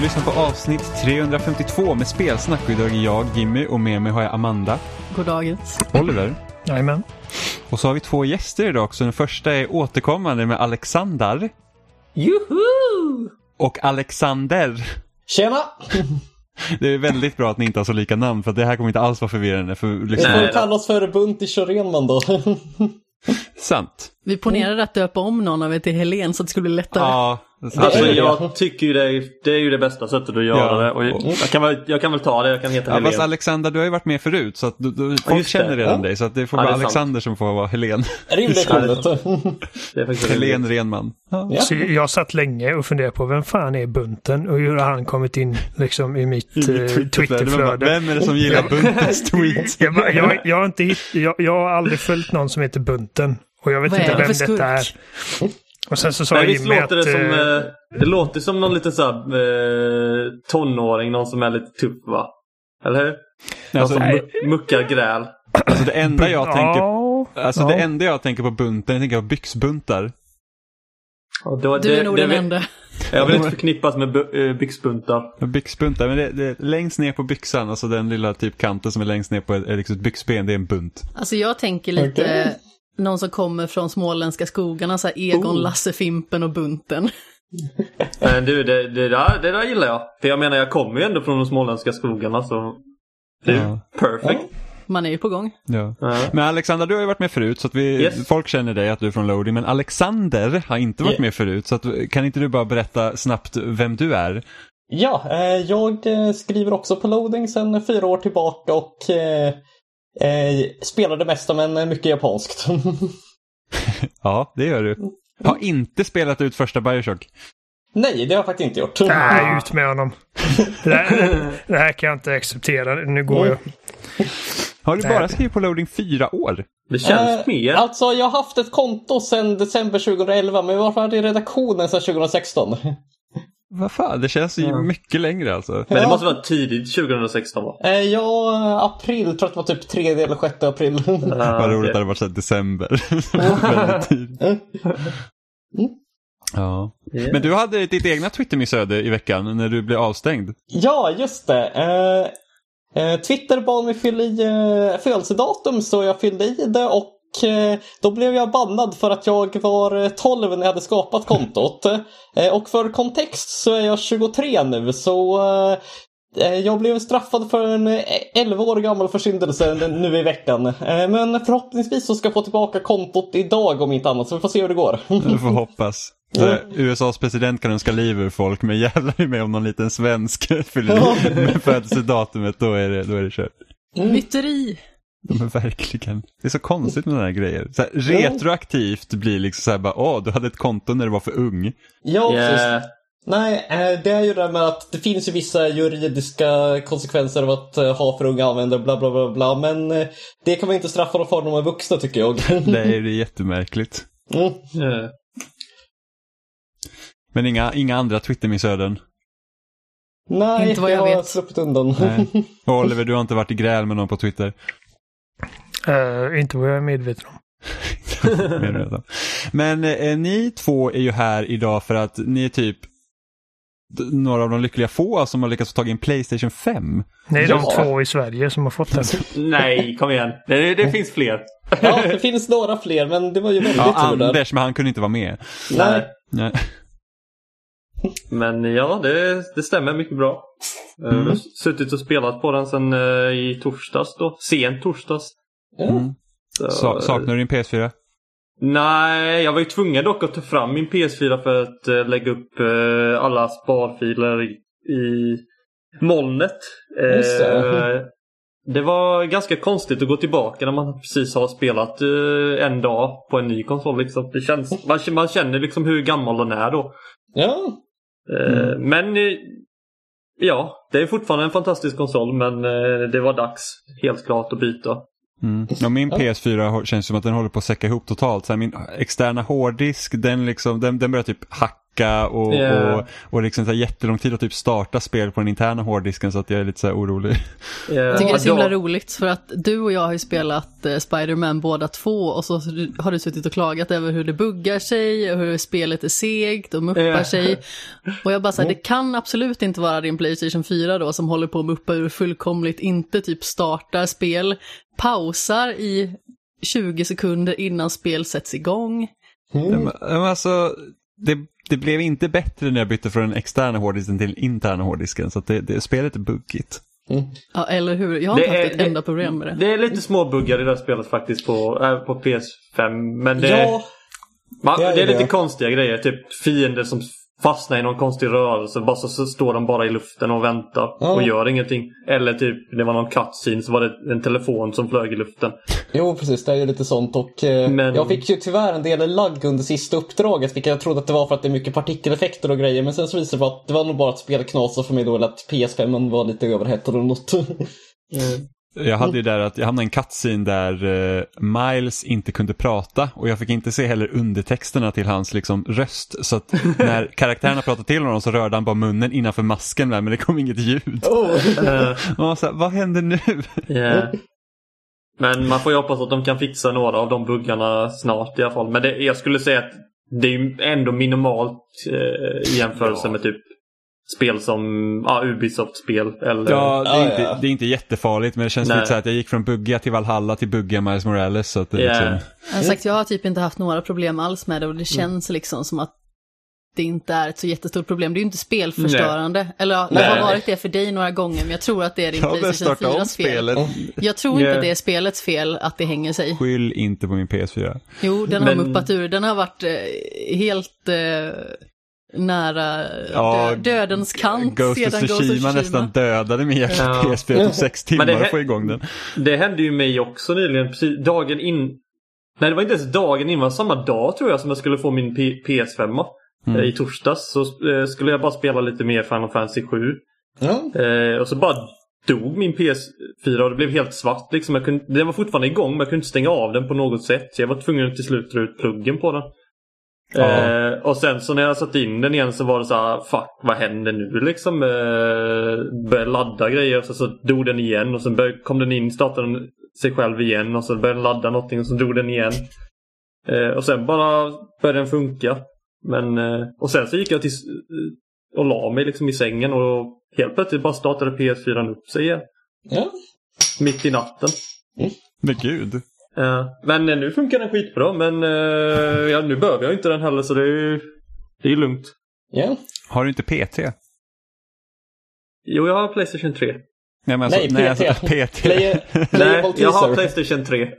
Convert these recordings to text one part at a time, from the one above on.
Du lyssnar på avsnitt 352 med spelsnack och idag är jag Jimmy och med mig har jag Amanda, God dagens. Oliver Jajamän. och så har vi två gäster idag också. Den första är återkommande med Alexander Juhu! och Alexander. Tjena! Det är väldigt bra att ni inte har så lika namn för det här kommer inte alls vara förvirrande. För Vi liksom, får Nej. kalla oss för Buntis och Renman då. sant. Vi ponerade att döpa om någon av er till Helen så att det skulle bli lättare. Ja, Alltså Det är- jag tycker ju det är, det är ju det bästa sättet att göra Ja. det. Och jag, jag, kan väl, jag kan väl ta det, jag kan heta Ja, fast Helene. Alexander, du har ju varit med förut så att du, du, folk känner redan Ja. dig så att det får Ja, vara är sant. Alexander som får vara Helen. Rimligt det Helen Renman. Ja. Så jag satt länge och funderade på vem fan är bunten och hur har han kommit in liksom i mitt eh, Twitterflöde. Vem är det som gillar Buntens tweets? Jag, bara- jag, jag, har inte jag, jag har aldrig följt någon som heter Bunten. Och jag vet inte vem detta är. Och sen så sa Jimmy låter att... det som, eh, eh, det låter som någon liten såhär eh, tonåring, någon som är lite tuff va? Eller hur? Någon Alltså, som mu- muckar gräl. alltså det enda jag tänker Alltså ja. det enda jag tänker på bunten, jag tänker på byxbuntar. Var- Du det- är nog det den enda. Jag vill inte förknippas med eh, byxbuntar. Byxbuntar, men det, det, längst ner på byxan, alltså den lilla typ kanten som är längst ner på ett, liksom ett byxben, det är en bunt. Alltså jag tänker lite. Någon som kommer från småländska skogarna, så här Egon, Oh. Lasse, Fimpen och Bunten. Men du, det, det, där, det där gillar jag. För jag menar, jag kommer ju ändå från de småländska skogarna så... Det är Ja. perfect. Man är ju på gång. Ja. Ja. Men Alexander, du har ju varit med förut så att vi, Yes. folk känner dig att du är från Loading, men Alexander har inte varit Yeah. med förut. Så att, kan inte du bara berätta snabbt vem du är? Ja, eh, jag eh, skriver också på loading sedan fyra år tillbaka och eh, spelar det mesta men eh, mycket japanskt. Ja, det gör du. Har inte spelat ut första Bioshock. Nej, det har jag faktiskt inte gjort. Nej, ut med honom. Det här, det här kan jag inte acceptera. Nu går jag. Har du bara skrivit på Loading fyra år? Det känns Eh, mer. Alltså, jag har haft ett konto sedan december 2011 men varit i redaktionen sedan 2016. Vad fan, det känns ju Ja. mycket längre alltså. Men det måste vara tidigt 2016 va? Eh, ja, april, tror att det var typ 3 eller 6 april. Ah, Vad roligt okej. det hade varit så december. Väldigt tidigt. Ja. Yeah. Men du hade ditt egna Twittermissöde i veckan när du blev avstängd. Ja, just det. Eh, eh, Twitter bad mig fylla i eh, födelsedatum så jag fyllde i det och då blev jag bannad för att jag var eh, 12 när jag hade skapat kontot. Eh, och för kontext så är jag 23 nu så eh, eh, jag blev straffad för en eh, 11 år gammal försyndelse nu i veckan. Eh, Men förhoppningsvis så ska jag få tillbaka kontot idag om inte annat så vi får se hur det går. Du får hoppas. Här, USAs president kan önska liv ur folk, men jävlar mig om någon liten svensk fyller i med födelsedatumet, då är det, då är det kört. Myteri. Ja, Men verkligen. Det är så konstigt med sådana här grejer. Så här, retroaktivt blir liksom så här bara, åh, du hade ett konto när du var för ung. Ja. Yeah. Nej, eh, det är ju det där med att det finns ju vissa juridiska konsekvenser av att eh, ha för unga användare, bla bla bla bla. Men eh, det kan man inte straffa dem för när de är vuxna tycker jag. Det är, det är jättemärkligt. Mm. Yeah. Men inga, inga andra Twittermissöden. Nej, Inte vad jag har vet. sluppit undan. Nej. Och Oliver, du har inte varit i gräl med någon på Twitter? Eh, inte vad jag är medveten om. Men eh, ni två är ju här idag för att ni är typ några av de lyckliga få som har lyckats få tag i en Playstation 5. Det är Ja. de två i Sverige som har fått den. Nej, kom igen. Det, det finns fler. ja, det finns några fler, men det var ju väldigt Ja, tur där. Anders, men han kunde inte vara med. Nej. Nej. Men ja, det, det stämmer mycket bra. Jag Mm. har suttit och spelat på den sen eh, i torsdags då. Sent torsdags. Ja. Mm. Så, Sa- saknar du din PS4? Nej, jag var ju tvungen dock att ta fram min PS4 för att eh, lägga upp eh, alla sparfiler i, i molnet. Just det. var ganska konstigt att gå tillbaka när man precis har spelat en dag på en ny konsol. Liksom. Det känns, man, man känner liksom hur gammal den är då. Ja. Eh, Men ja, det är fortfarande en fantastisk konsol men det var dags helt klart att byta. Mm. Ja, min Ja. PS4 har- känns som att den håller på att säcka ihop totalt. Så här, min externa hårddisk, den, liksom, den, den börjar typ hacka funka och, Ja. och, och liksom så här jättelång tid att typ starta spel på den interna hårddisken så att jag är lite så här orolig. Jag tycker det är så himla roligt för att du och jag har ju spelat eh, Spider-Man båda två och så har du suttit och klagat över hur det buggar sig och hur spelet är segt och muppar Ja. sig. Och jag bara säger, det kan absolut inte vara din Playstation 4 då som håller på att muppa ur fullkomligt, inte typ startar spel, pausar i 20 sekunder innan spel sätts igång. Men, men alltså, det, det blev inte bättre när jag bytte från den externa hårddisken till den interna hårddisken så att det, det, spelet är buggigt. Ja, eller hur? Jag har inte haft är- ett det- enda problem med det. Det är lite små buggar i det här spelet faktiskt på, äh, på PS5. Men det, Ja, man, det är det är lite konstiga grejer. Typ fiender som fastnar i någon konstig rörelse. Bara så, så står de bara i luften och väntar Ja. och gör ingenting. Eller typ det var någon cutscene så var det en telefon som flög i luften. jo precis. Det är ju lite sånt. Och eh, Men- jag fick ju tyvärr en del lagg under sista uppdraget. Vilket jag trodde att det var för att det är mycket partikeleffekter och grejer. Men sen så visade det sig att det var nog bara att spelet knasade för mig då. Eller att PS5 var lite överhettad eller något. Jag hade ju där att jag hamnade i en cutscene där eh, Miles inte kunde prata och jag fick inte se heller undertexterna till hans liksom, röst. Så att när karaktärerna pratade till honom så rörde han bara munnen innanför masken där men det kom inget ljud. oh. Och man var så här, vad händer nu? yeah. Men man får ju hoppas att de kan fixa några av de buggarna snart i alla fall. Men det, jag skulle säga att det är ändå minimalt eh, i jämförelse Ja. med typ spel som ja, Ubisoft-spel. Eller, Ja, det är, inte, ja. det är inte jättefarligt men det känns Nej. lite så att jag gick från buggiga till Valhalla till buggiga Miles Morales. Så att det Yeah. liksom, Jag har sagt, jag har typ inte haft några problem alls med det och det känns liksom som att det inte är ett så jättestort problem. Det är ju inte spelförstörande. Eller ja, det Nej. har varit det för dig några gånger, men jag tror att det är din jag Playstation starta om 4 fel. Jag tror inte Yeah. att det är spelets fel att det hänger sig. Skyll inte på min PS4. Jo, den har Men- muppat ur. Den har varit eh, helt eh, nära Ja, dö- dödens kant Ghost of sedan Ghost of Tsushima nästan dödade min jäkla Ja. PS4. Det tog sex timmar Men det- att få igång den. Det hände ju mig också nyligen. Precis dagen in... Nej, det var inte ens dagen innan. Samma dag tror jag som jag skulle få min P- PS5. Mm. Eh, I torsdags så eh, skulle jag bara spela lite mer Final Fantasy 7. ja. Eh, och så bara dog min PS4 och det blev helt svart. Liksom. Jag kunde, den var fortfarande igång men jag kunde inte stänga av den på något sätt. Så jag var tvungen att till slut dra ut pluggen på den. Eh, och sen så när jag satte in den igen så var det så här, fuck vad händer nu liksom? Eh, började ladda grejer och så, så dog den igen och sen började, kom den in, startade den sig själv igen och så började den ladda någonting och så drog den igen. Eh, och sen bara började den funka. Men, eh, och sen så gick jag till, s- och la mig liksom i sängen och helt plötsligt bara startade PS4 upp sig igen. ja. Mitt i natten. Men gud. Eh, men eh, nu funkar den skitbra men eh, ja, nu behöver jag inte den heller så det är ju det är lugnt. ja. Har du inte PT? Jo, jag har Playstation 3. Nej, men alltså, Nej, alltså, PT. PT. Play, Nej, jag har. Playstation 3.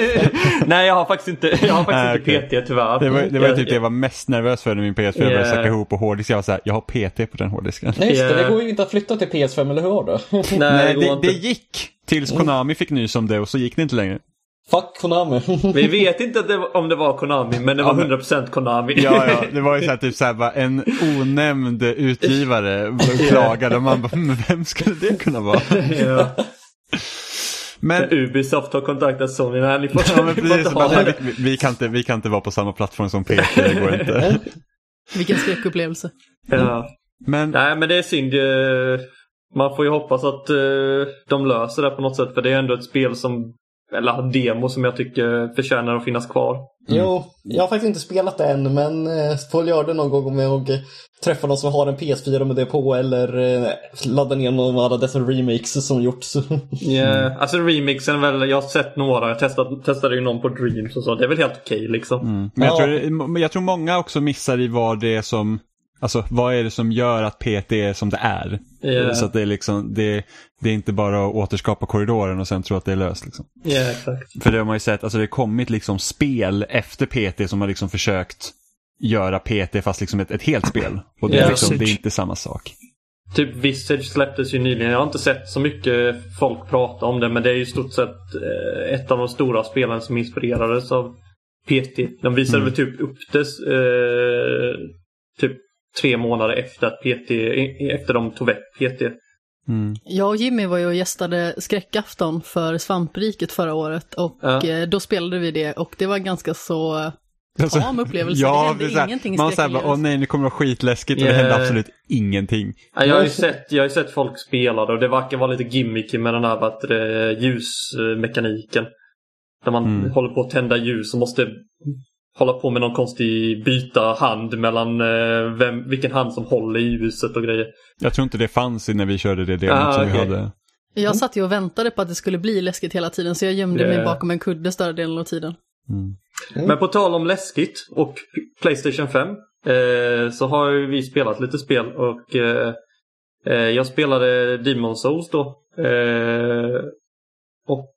Nej, jag har faktiskt inte, jag har faktiskt Nej, inte. PT tyvärr. Det var, det var Jag- typ det jag var mest nervös för när min PS4 började Yeah. sacka ihop på hårddisk. Jag var såhär, jag har PT på den hårddisken. Nej, just det. Ja. Det går ju inte att flytta till PS5, eller hur du? Nej, Nej, det det, gick tills Konami fick nys om det och så gick det inte längre. Fuck Konami. Vi vet inte det var, om det var Konami, men det var Ja, men- 100% Konami. Ja, ja, det var ju såhär typ såhär bara en onämnd utgivare klagade och man bara, men vem skulle det kunna vara? ja. Men, Ubisoft har kontaktat Sony. Nej, ni får, ja, men ni får precis, inte bara, ha nej, vi, vi, kan inte, vi kan inte vara på samma plattform som PT, det går inte. Vilken skräckupplevelse. Ja. Men, Nej, men det är synd. eh, Man får ju hoppas att eh, de löser det på något sätt. För det är ändå ett spel som, eller demo som jag tycker förtjänar att finnas kvar. Jo, jag har faktiskt inte spelat det än, men eh, får väl göra det någon gång om jag eh, träffar någon som har en PS4 med det på eller eh, laddar ner någon av alla dessa remakes som gjorts. Yeah. Alltså remixen väl, jag har sett några. Jag testade, testade ju någon på Dreams och så. Det är väl helt okej liksom. mm, men jag, Ja. tror, jag tror många också missar i vad det är som, alltså vad är det som gör att PT är som det är. Yeah. Så att det är liksom, det, det är inte bara att återskapa korridoren och sen tro att det är löst liksom. Ja, exakt. För det har man ju sett, alltså det har kommit liksom spel efter PT som har liksom försökt göra PT fast liksom ett, ett helt spel. Och det, är Ja. liksom, det är inte samma sak. Typ Visage släpptes ju nyligen. Jag har inte sett så mycket folk prata om det men det är ju stort sett eh, ett av de stora spelen som inspirerades av PT. De visade Mm. väl typ upp det eh, typ tre månader efter att PT, efter de tog väck PT. Mm. Jag och Jimmy var ju och gästade skräckafton för Svampriket förra året och Ja. eh, då spelade vi det och det var ganska så Alltså, tam upplevelse. ja, det hände det är så här, ingenting i Man säger bara, åh nej nu kommer det vara skitläskigt och det hände absolut ingenting. Ja, Jag har, ju sett, jag har sett folk spela det och det verkar vara lite gimmicky med den här vad det, ljusmekaniken. Där man Mm. håller på att tända ljus och måste hålla på med någon konstig byta hand mellan eh, vem, vilken hand som håller i ljuset och grejer. Jag tror inte det fanns när vi körde det demot Ah, som vi okej. hade. Jag satt ju och väntade på att det skulle bli läskigt hela tiden så jag gömde mig Yeah. bakom en kudde större delen av tiden. Mm. Mm. Men på tal om läskigt och Playstation 5 eh, så har ju vi spelat lite spel och eh, eh, jag spelade Demon Souls då. Eh, och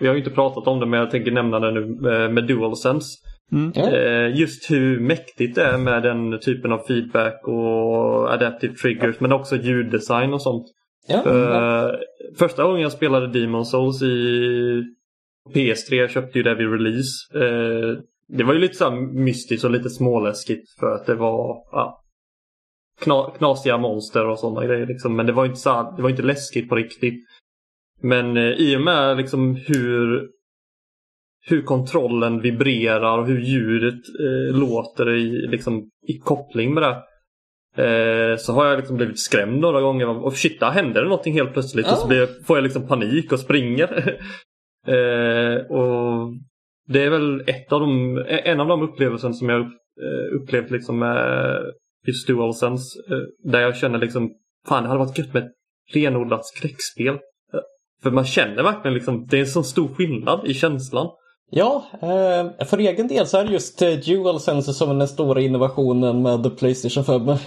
vi har ju inte pratat om det men jag tänker nämna det nu eh, med DualSense. Mm. Eh, just hur mäktigt det är med den typen av feedback och adaptive triggers men också ljuddesign och sånt. Ja, ja. Eh, första gången jag spelade Demon Souls i PS3, jag köpte ju det vid release. Eh, det var ju lite så mystiskt och lite småläskigt för att det var ja, kna, knasiga monster och sådana grejer. Liksom. Men det var, inte så det var inte läskigt på riktigt. Men i och med liksom hur, hur kontrollen vibrerar och hur ljudet eh, låter i, liksom, i koppling med det. Eh, så har jag liksom blivit skrämd några gånger. Och shit, där händer det någonting helt plötsligt. Och så blir får jag liksom panik och springer. eh, och Det är väl ett av de, en av de upplevelser som jag eh, upplevt liksom med just DualSense. Eh, där jag känner liksom, fan det hade varit gött med ett renodlat skräckspel. Eh, För man känner verkligen liksom, det är en så stor skillnad i känslan. Ja, eh, för egen del så är det just eh, DualSense som är den stora innovationen med Playstation 5. Eh,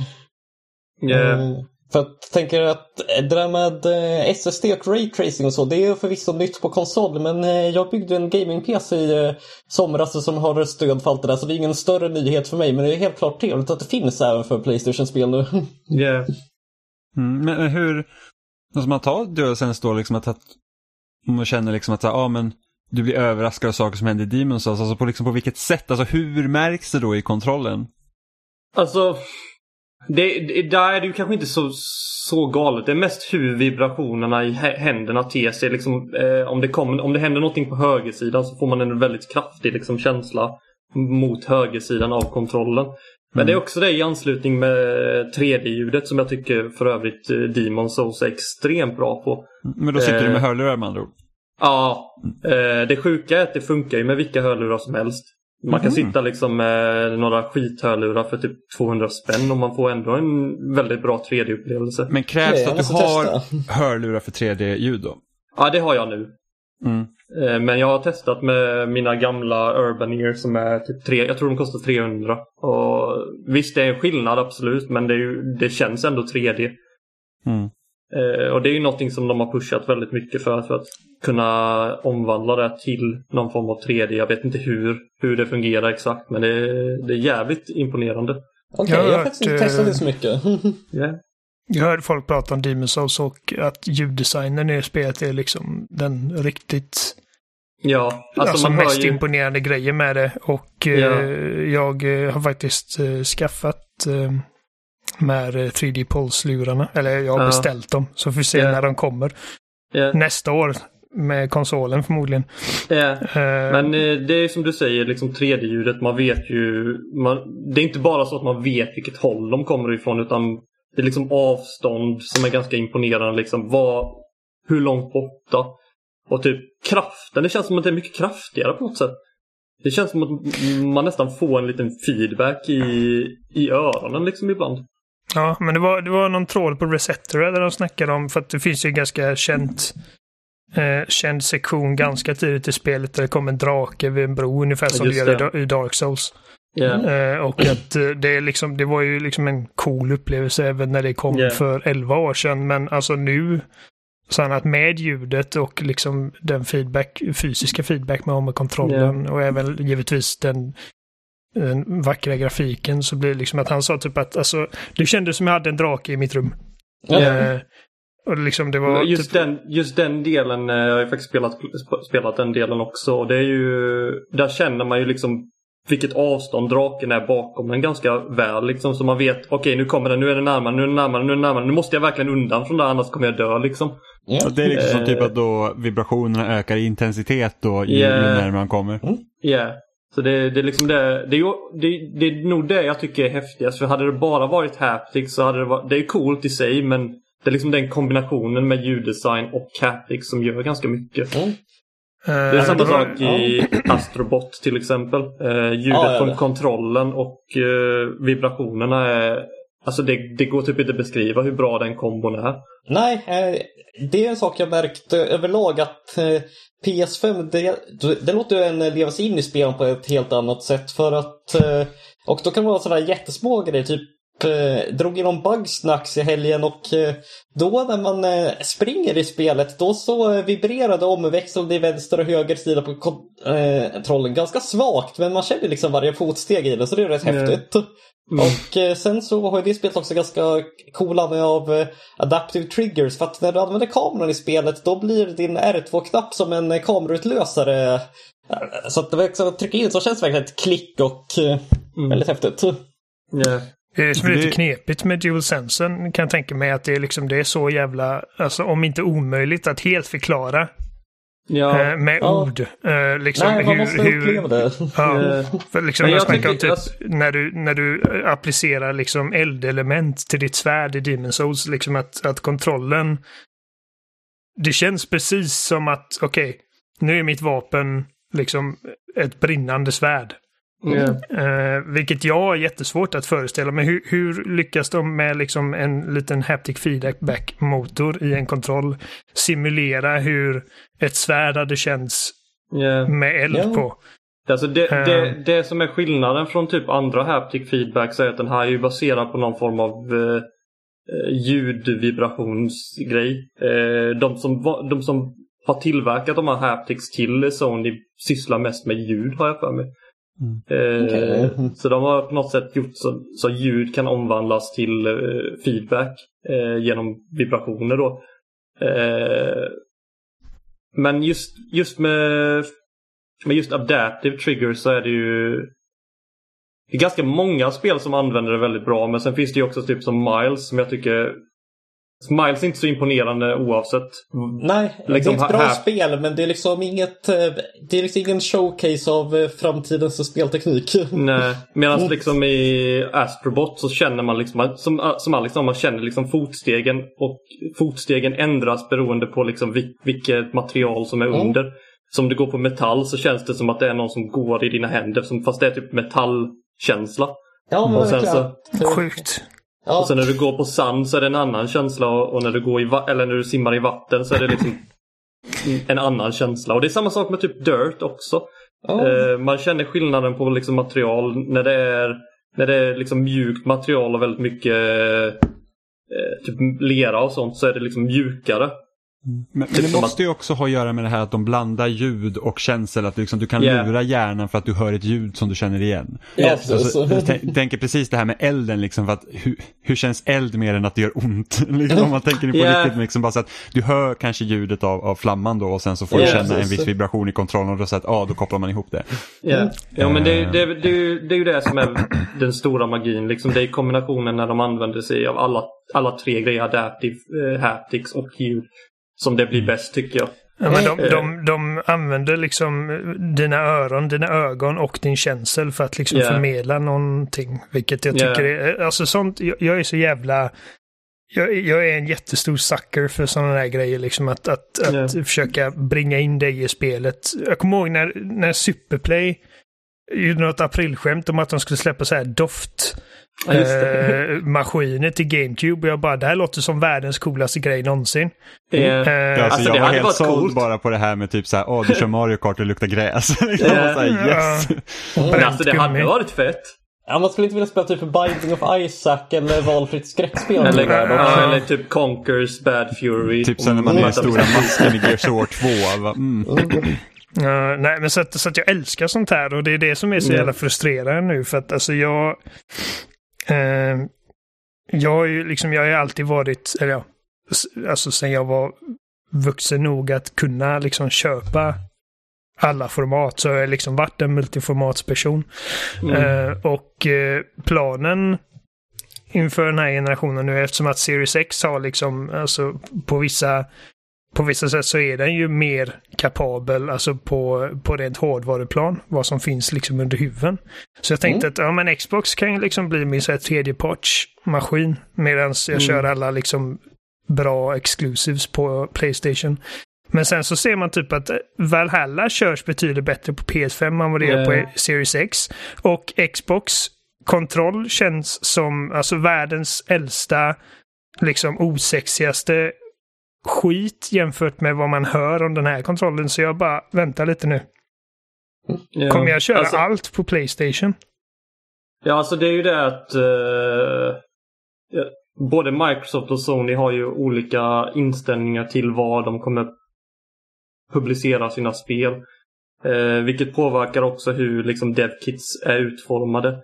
Eh, För jag tänker att det där med eh, SSD och Raytracing och så, det är förvisso nytt på konsol, men jag byggde en gaming-PC i somras som har stöd för allt det där, så det är ingen större nyhet för mig, men det är helt klart trevligt att det finns även för Playstation-spel nu. yeah. Mm, men hur, alltså man tar DualSense då liksom att, att man känner liksom att ja, men du blir överraskad av saker som händer i Demon's Souls, alltså på, liksom på vilket sätt, alltså hur märks det då i kontrollen? Alltså, det, det, där är det ju kanske inte så, så galet. Det är mest hur vibrationerna i hä- händerna ter sig. Liksom, eh, om, det kommer, om det händer någonting på högersidan så får man en väldigt kraftig liksom, känsla mot högersidan av kontrollen. Men det är också det i anslutning med 3D-ljudet som jag tycker för övrigt eh, Demon Souls är extremt bra på. Men då sitter du Eh. med hörlurar med andra ord? Ja, eh, det sjuka är att det funkar ju med vilka hörlurar som helst. Man kan sitta liksom med några skithörlurar för typ 200 spänn och man får ändå en väldigt bra 3D-upplevelse. Men krävs det att du har testa. hörlurar för 3D-ljud då? Ja, det har jag nu. Mm. Eh, Men jag har testat med mina gamla Urban Ear som är typ tre, jag tror de kostar 300. Och visst, det är en skillnad absolut, men det, är ju, det känns ändå 3D. Mm. Eh, Och det är ju någonting som de har pushat väldigt mycket för, för att kunna omvandla det till någon form av 3D. Jag vet inte hur, hur det fungerar exakt, men det är, det är jävligt imponerande. Okej, Jag har jag har faktiskt inte testat det så mycket. Yeah. Jag hörde folk prata om Demon's Souls och att ljuddesignen i spelet är liksom den riktigt Ja, alltså, alltså, man mest ju... imponerande grejen med det. Och eh, Ja. jag eh, har faktiskt eh, skaffat eh, med eh, 3D Pulse-lurarna. Eller jag har Ja. beställt dem. Så får vi se Ja. när de kommer. Ja, Nästa år med konsolen förmodligen. ja. Eh, Men eh, det är som du säger, liksom 3D-ljudet, man vet ju... Man, det är inte bara så att man vet vilket håll de kommer ifrån utan det är liksom avstånd som är ganska imponerande. Liksom, vad, hur långt borta? Och typ kraften, det känns som att det är mycket kraftigare på något sätt. Det känns som att man nästan får en liten feedback i, i öronen liksom ibland. Ja, men det var, det var någon tråd på Resetera där de snackade om, för att det finns ju en ganska känt, eh, känd sektion ganska tidigt i spelet där det kommer en drake vid en bro, ungefär som det gör i i Dark Souls. Ja. Eh, och att eh, det, är liksom, det var ju liksom en cool upplevelse även när det kom Ja. för 11 år sedan, men alltså nu så att med ljudet och liksom den feedback, fysiska feedback man har med kontrollen och även givetvis den, den vackra grafiken så blir det liksom att han sa typ att alltså, det kändes som jag hade en drake i mitt rum. Ja. Eh, och liksom det var Just, typ, den, just den delen, eh, jag har ju faktiskt spelat, sp- spelat den delen också. Och det är ju, där känner man ju liksom vilket avstånd draken är bakom den ganska väl. Liksom, så man vet, okej nu kommer den, nu är den närmare, nu är den närmare, nu är den närmare. Nu måste jag verkligen undan från det annars kommer jag dö liksom. Ja. Och det är liksom som Eh. typ att då vibrationerna ökar i intensitet då ju, Yeah. ju närmare man kommer. Ja. Så det, det, är liksom det, det, det, det är nog det jag tycker är häftigast. För hade det bara varit haptics så hade det varit... Det är coolt i sig men det är liksom den kombinationen med ljuddesign och haptics som gör ganska mycket. Mm. Det är Eh, samma sak i Astrobot till exempel. Eh, ljudet ja, från kontrollen och eh, vibrationerna är... Alltså det, det går typ inte att beskriva hur bra den kombon är. Nej, det är en sak jag märkt överlag att PS5, det, det låter en leva sig in i spelen på ett helt annat sätt för att eh, och då kan det vara sådana jättesmå grejer, typ eh, drog in om Bugsnacks i helgen och eh, då när man eh, springer i spelet då så eh, vibrerade omväxlingen i vänster och höger sida på kon- eh, kontrollen ganska svagt men man känner liksom varje fotsteg i den så det är rätt Mm. häftigt. Och eh, sen så har ju det spelet också ganska coola med av eh, adaptive triggers för att när du använder kameran i spelet då blir din R2-knapp som en eh, kamerautlösare. Så att det verkar trycka in så känns det verkligen ett klick och Mm. väldigt häftigt. Yeah. Det är som är lite knepigt med DualSensen kan jag tänka mig att det är liksom det är så jävla, alltså om inte omöjligt att helt förklara Ja. eh, med Ja. ord. Eh, liksom Nej, man måste uppleva det. Ja, för liksom jag tycker- typ jag- när du, när du eh, applicerar liksom eldelement till ditt svärd i Demon's Souls, liksom att, att kontrollen det känns precis som att okej, nu är mitt vapen liksom ett brinnande svärd. Yeah. Eh, vilket jag har jättesvårt att föreställa mig. Hur, hur lyckas de med liksom en liten haptic feedback-motor i en kontroll simulera hur ett svärd hade känts Yeah. med eld Ja. på? Alltså det, Eh. det, det som är skillnaden från typ andra haptic feedbacks är att den här är baserad på någon form av eh, eh, ljudvibrationsgrej. Eh, de, som, va- de som har tillverkat de här haptics till Sony sysslar mest med ljud har jag för mig. Eh, Okej. Så de har på något sätt gjort så, så ljud kan omvandlas till eh, feedback eh, genom vibrationer då. Men just, just med, med just adaptive triggers så är det ju det är ganska många spel som använder det väldigt bra men sen finns det ju också typ som Miles som jag tycker Miles är inte så imponerande oavsett. Nej, Liksom det är ett bra här- spel men det är liksom inget, eh, det är liksom ingen showcase av eh, framtidens spelteknik. Nej, medan liksom i Astrobot så känner man liksom, som, som Alex man känner liksom fotstegen och fotstegen ändras beroende på liksom vil- vilket material som är Mm. under. Så om du går på metall så känns det som att det är någon som går i dina händer, som, fast det är typ metallkänsla. Ja, men Och sen verkligen. Sjukt. Ja, Och sen när du går på sand så är det en annan känsla och när du, går i eller när du simmar i vatten så är det liksom en annan känsla. Och det är samma sak med typ dirt också. ja. Eh, man känner skillnaden på liksom material när det är, när det är liksom mjukt material och väldigt mycket eh, typ lera och sånt så är det liksom mjukare. Men, men Typ det som måste ju också ha att göra med det här att de blandar ljud och känsel. Att liksom, du kan Yeah. lura hjärnan för att du hör ett ljud som du känner igen. Yes. Alltså, jag tän- tänker precis det här med elden, liksom, för att hur, hur känns eld mer än att det gör ont? liksom, om man tänker på Yeah. riktigt, liksom, bara så att du hör kanske ljudet av, av flamman då och sen så får Yeah, du känna en precis. viss vibration i kontrollen och då, så att, ah, då kopplar man ihop det. Yeah. Ja men det, det, det, är ju- det är ju det som är den stora magin. Liksom, det är kombinationen när de använder sig av alla, alla tre grejer, adaptive, eh, haptics och ljud. Som det blir bäst tycker jag. Ja, men de, Eh. de, de använder liksom dina öron, dina ögon och din känsel för att liksom Yeah. förmedla någonting. Vilket jag Yeah. tycker är, alltså sånt, jag, jag är så jävla, jag, jag är en jättestor sucker för sådana där grejer liksom att, att, att Yeah. försöka bringa in dig i spelet. Jag kommer ihåg när, när Superplay gjorde något aprilskämt om att de skulle släppa så här doft Ja, just det. eh, maskiner till GameCube och jag bara, det här låter som världens coolaste grej någonsin. Eh, Eh, Alltså, Alltså, jag det var hade helt varit såld coolt. bara på det här med typ så här, åh du kör Mario Kart och det luktar gräs. liksom, och så här, yes. men alltså det gummi. hade varit fett. Ja, man skulle inte vilja spela typ Binding of Isaac eller valfritt skräckspel. Eller, ja, eller typ Conquers Bad Fury. Typ sen när man är den stora masken i Gears of War 2. va, Mm. Ja, nej, men så att, så att jag älskar sånt här och det är det som är så Mm. jävla frustrerande nu för att alltså jag... Eh, jag har ju liksom, jag har alltid varit, eller ja, alltså sen jag var vuxen nog att kunna liksom köpa alla format så har jag liksom varit en multiformatsperson. Mm. Eh, och eh, planen inför den här generationen nu eftersom att Series X har liksom, alltså på vissa på vissa sätt så är den ju mer kapabel, alltså på, på rent hårdvaruplan, vad som finns liksom under huven. Så jag tänkte att ja, men Xbox kan ju liksom bli min tredjepartsmaskin medan jag kör alla liksom bra exclusives på Playstation. Men sen så ser man typ att Valhalla körs betydligt bättre på PS5 än vad det gör på Series X. Och Xbox kontroll känns som alltså världens äldsta, liksom osexigaste skit jämfört med vad man hör om den här kontrollen. Så jag bara väntar lite nu. Ja. Kommer jag köra Alltså- allt på Playstation? Ja, alltså det är ju det att ja, både Microsoft och Sony har ju olika inställningar till vad de kommer publicera sina spel. Eh, vilket påverkar också hur liksom DevKits är utformade.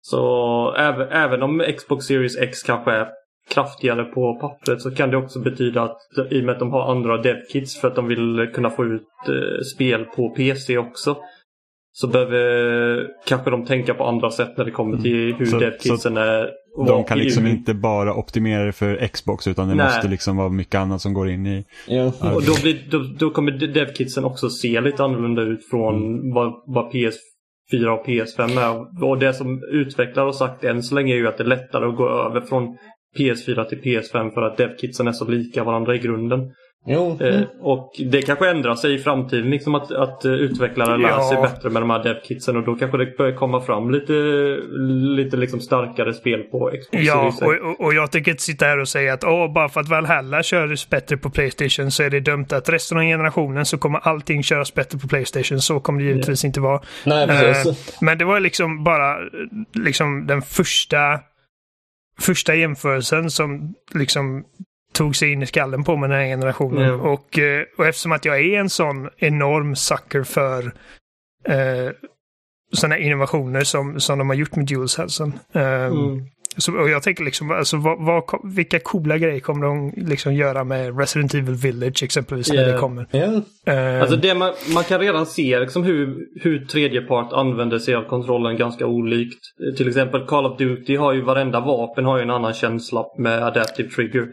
Så även, även om Xbox Series X kanske är kraftigare på pappret så kan det också betyda att i och med att de har andra DevKits för att de vill kunna få ut eh, spel på PC också. Så behöver kanske de tänka på andra sätt när det kommer till hur Mm. DevKitsen är. och De kan liksom inte bara optimera det för Xbox utan det Nej. måste liksom vara mycket annat som går in i. Ja. Och då, blir, då, då kommer DevKitsen också se lite annorlunda ut från Mm. vad, vad PS4 och PS5 är. Och det som utvecklare har sagt än så länge är ju att det är lättare att gå över från PS4 till PS5 för att DevKitsen är så lika varandra i grunden. Jo. Eh, och det kanske ändrar sig i framtiden, liksom att, att eh, utvecklare lär sig Ja. bättre med de här devkitsen och då kanske det börjar komma fram lite, lite liksom starkare spel på Xbox Ja, och, och, och jag tänker inte sitta här och säga att åh, bara för att Valhalla körs bättre på Playstation så är det dömt att resten av generationen så kommer allting köras bättre på Playstation. Så kommer det givetvis inte vara. Nej, precis. Eh, men det var liksom bara liksom den första första jämförelsen som liksom tog sig in i skallen på mig den här generationen. Ja. Och, eh, och eftersom att jag är en sån enorm sucker för eh, sådana innovationer som, som de har gjort med DualSensen. Eh, Mm. Så, och jag tänker liksom, alltså, vad, vad, vilka coola grejer kommer de liksom göra med Resident Evil Village exempelvis när Ja. det kommer. Ja. Eh, Alltså det man, man kan redan se liksom hur, hur tredjepart använder sig av kontrollen ganska olikt. Eh, Till exempel Call of Duty har ju varenda vapen har ju en annan känsla med Adaptive Trigger.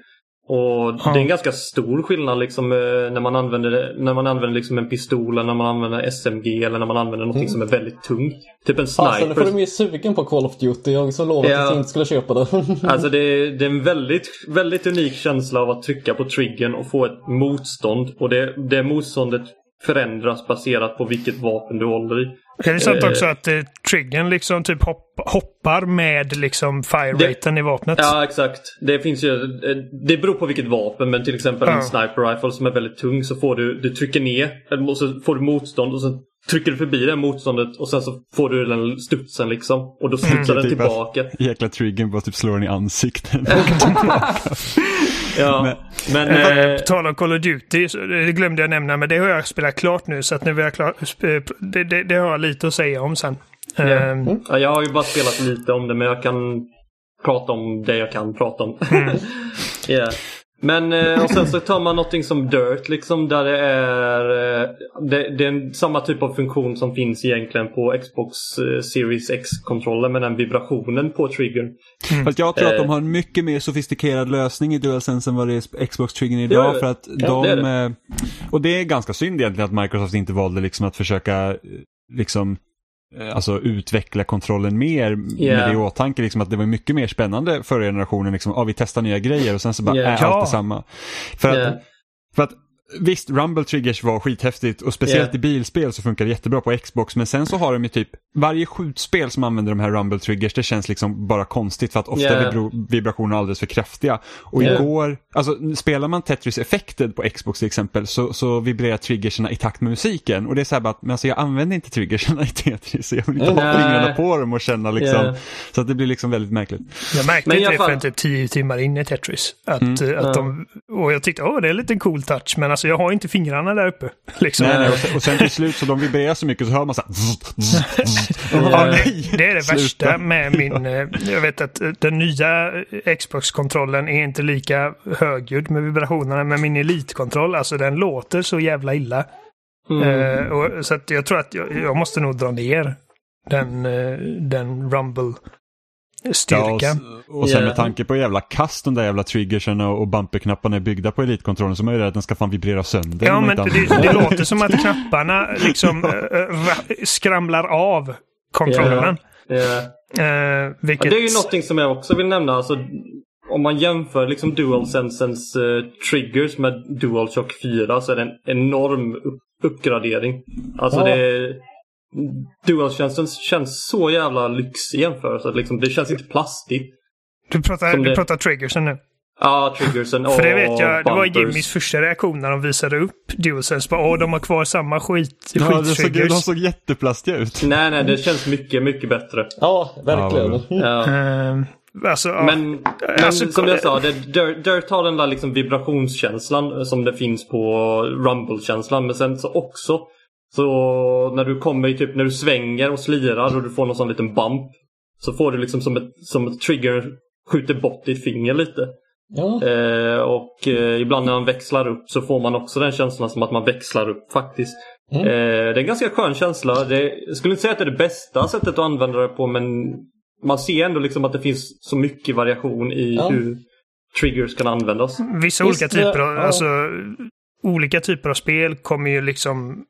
Och Ja. det är en ganska stor skillnad liksom, eh, när man använder, när man använder liksom en pistol eller när man använder SMG eller när man använder något som är väldigt tungt. Typ en Fasen, nu får sniper. de ju sugen på Call of Duty. Jag som lovat Ja. att jag inte skulle köpa det. Alltså det är, det är en väldigt, väldigt unik känsla av att trycka på triggern och få ett motstånd. Och det, det motståndet förändras baserat på vilket vapen du håller i. är det sant eh, också att eh, triggern liksom typ hopp, hoppar med liksom fire Det- raten i vapnet? Ja, exakt. Det finns ju... eh, Det beror på vilket vapen, men till exempel Ja. en sniper rifle som är väldigt tung så får du... Du trycker ner och så får du motstånd och sen trycker du förbi det motståndet och sen så får du den studsen liksom. Och då studsar den Typ tillbaka. Jäkla triggern bara typ slår den i ansiktet. Ja, men... Eh, eh, På tal om Call of Duty, det glömde jag nämna, men det har jag spelat klart nu så att nu är jag klar, sp- det, det, det har jag lite att säga om sen. Ja. Ehm, Ja, jag har ju bara spelat lite om det men jag kan prata om det jag kan prata om. Ja. Men eh, och sen så tar man någonting som Dirt liksom där det är eh, det, det är samma typ av funktion som finns egentligen på Xbox eh, Series X-kontrollen med den vibrationen på triggern. Fast jag tror att de har en mycket mer sofistikerad lösning i DualSense än vad det är Xbox-triggern idag. Ja, för att ja, de, det är det. eh, Och det är ganska synd egentligen att Microsoft inte valde liksom att försöka liksom Alltså utveckla kontrollen mer Ja. med det i åtanke. Liksom, att det var mycket mer spännande förra generationen. Liksom, ah, vi testar nya grejer och sen så bara Ja. är Ja. allt detsamma. För att, för att Visst, Rumble Triggers var skithäftigt och speciellt Ja. i bilspel så funkar det jättebra på Xbox. Men sen så har de ju typ, varje skjutspel som använder de här Rumble Triggers, det känns liksom bara konstigt för att ofta Ja. vibro- vibrationer är alldeles för kraftiga. Och Ja. igår, alltså spelar man Tetris Effected på Xbox till exempel så, så vibrerar triggerserna i takt med musiken. Och det är så här bara att, men alltså jag använder inte triggerserna i Tetris, jag vill inte ha fingrarna på dem och känna liksom. Så att det blir liksom väldigt märkligt. Jag märkte Men det förrän typ tio timmar in i Tetris. Att, Mm. att de, och jag tyckte, åh det är lite cool touch, men alltså jag har inte fingrarna där uppe. Liksom. Nej, nej, och, sen, och sen till slut så de vibrerar så mycket så hör man så här. bara, nej, Det är det sluta. värsta med min... eh, Jag vet att eh, den nya Xbox-kontrollen är inte lika högljudd med vibrationerna, men min Elite-kontroll, alltså den låter så jävla illa. Mm. Eh, och, så att jag tror att jag, jag måste nog dra ner den, eh, den Rumble styrka. Ja, och, och sen Ja. med tanke på jävla kast de där jävla triggersen och, och bumperknapparna är byggda på elitkontrollen så är man ju rädd att den ska fan vibrera sönder. Ja, men det, det låter som att knapparna liksom äh, ra- skramlar av kontrollen. Ja. Eh, Ja, vilket... det är ju någonting som jag också vill nämna. Alltså, om man jämför liksom DualSensens uh, triggers med DualShock 4 så är det en enorm upp uppgradering. Alltså Ja. det... DualSensen känns så jävla lyxig i jämförelse. Liksom, det känns inte plastigt. Du pratar, som du det- pratar triggersen nu. Ja, triggersen och För det vet jag, det var. Jimmys första reaktion när de visade upp DualSense. Bara, Åh, de har kvar samma skit, Ja, det såg, de såg jätteplastiga ut. Nej, nej, det känns mycket, mycket bättre. Ja, verkligen. Ja. Eh, alltså, ja. Men, men Alltså, som jag sa, det, Dirt, Dirt har den där liksom vibrationskänslan som det finns på Rumble-känslan. Men sen så också så när du kommer i typ när du svänger och slirar och du får någon sån liten bump. Så får du liksom som ett, som ett trigger skjuter bort ditt finger lite. Ja. Eh, och eh, ibland när man växlar upp så får man också den känslan som att man växlar upp faktiskt. Mm. Eh, det är en ganska skön känsla. Det, jag skulle inte säga att det är det bästa sättet att använda det på men man ser ändå liksom att det finns så mycket variation i Ja. hur triggers kan användas. Vissa Visst, olika typer av, ja. alltså, olika typer av spel kommer ju liksom.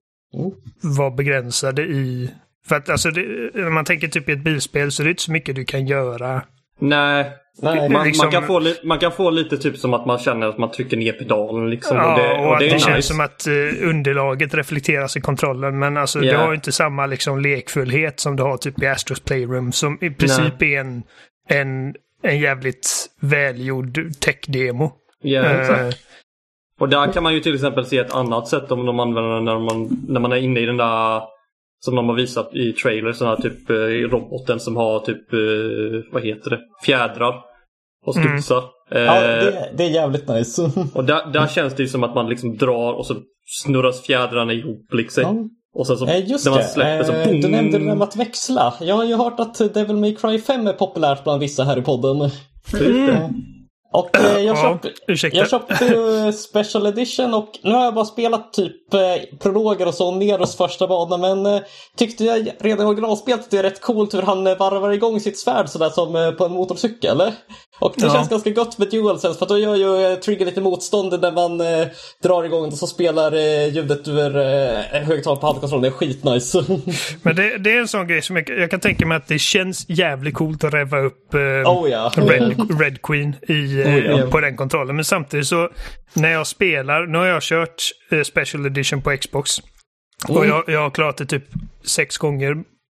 Vara begränsade i... För att alltså, det, när man tänker typ i ett bilspel så är det inte så mycket du kan göra. Nej, Nej. man, liksom- man, kan få li, man kan få lite typ som att man känner att man trycker ner pedalen. Liksom, Ja, och det, och att det nice. känns som att eh, underlaget reflekteras i kontrollen. Men alltså, Ja. du har ju inte samma liksom, lekfullhet som du har typ i Astros Playroom som i princip är en, en, en jävligt välgjord tech-demo. Ja, Eh, exakt. Och där kan man ju till exempel se ett annat sätt om de använder den när man, när man är inne i den där som de har visat i trailers, den här typ eh, roboten som har typ, eh, vad heter det, fjädrar och Mm. studsar. Eh, Ja, det, det är jävligt nice. Och där, där känns det ju som att man liksom drar och så snurras fjädrarna ihop liksom. Ja. Och sen så Eh, Just när man det, släpper så Eh, boom. du nämnde det där med att växla. Jag har ju hört att Devil May Cry 5 är populärt bland vissa här i podden. Och eh, jag, Ja, köp, ursäkta. jag köpte ju Special Edition och nu har jag bara spelat typ eh, prologer och så, Neros första bana, men eh, tyckte jag redan i originalspelet att det är rätt coolt hur han eh, varvar igång sitt svärd sådär som eh, på en motorcykel. Och det Ja. känns ganska gott med DualSense för att då gör ju eh, Trigger lite motstånd när man eh, drar igång och så spelar eh, ljudet ur eh, högtalaren på handkontrollen. Det är skitnice. Men det, det är en sån grej som jag, jag kan tänka mig att det känns jävligt coolt att reva upp eh, oh ja. Red, Red Queen i, eh, Oh, ja. på den kontrollen. Men samtidigt så när jag spelar, nu har jag kört eh, Special Edition på Xbox. Och Mm. jag, jag har klarat det typ sex gånger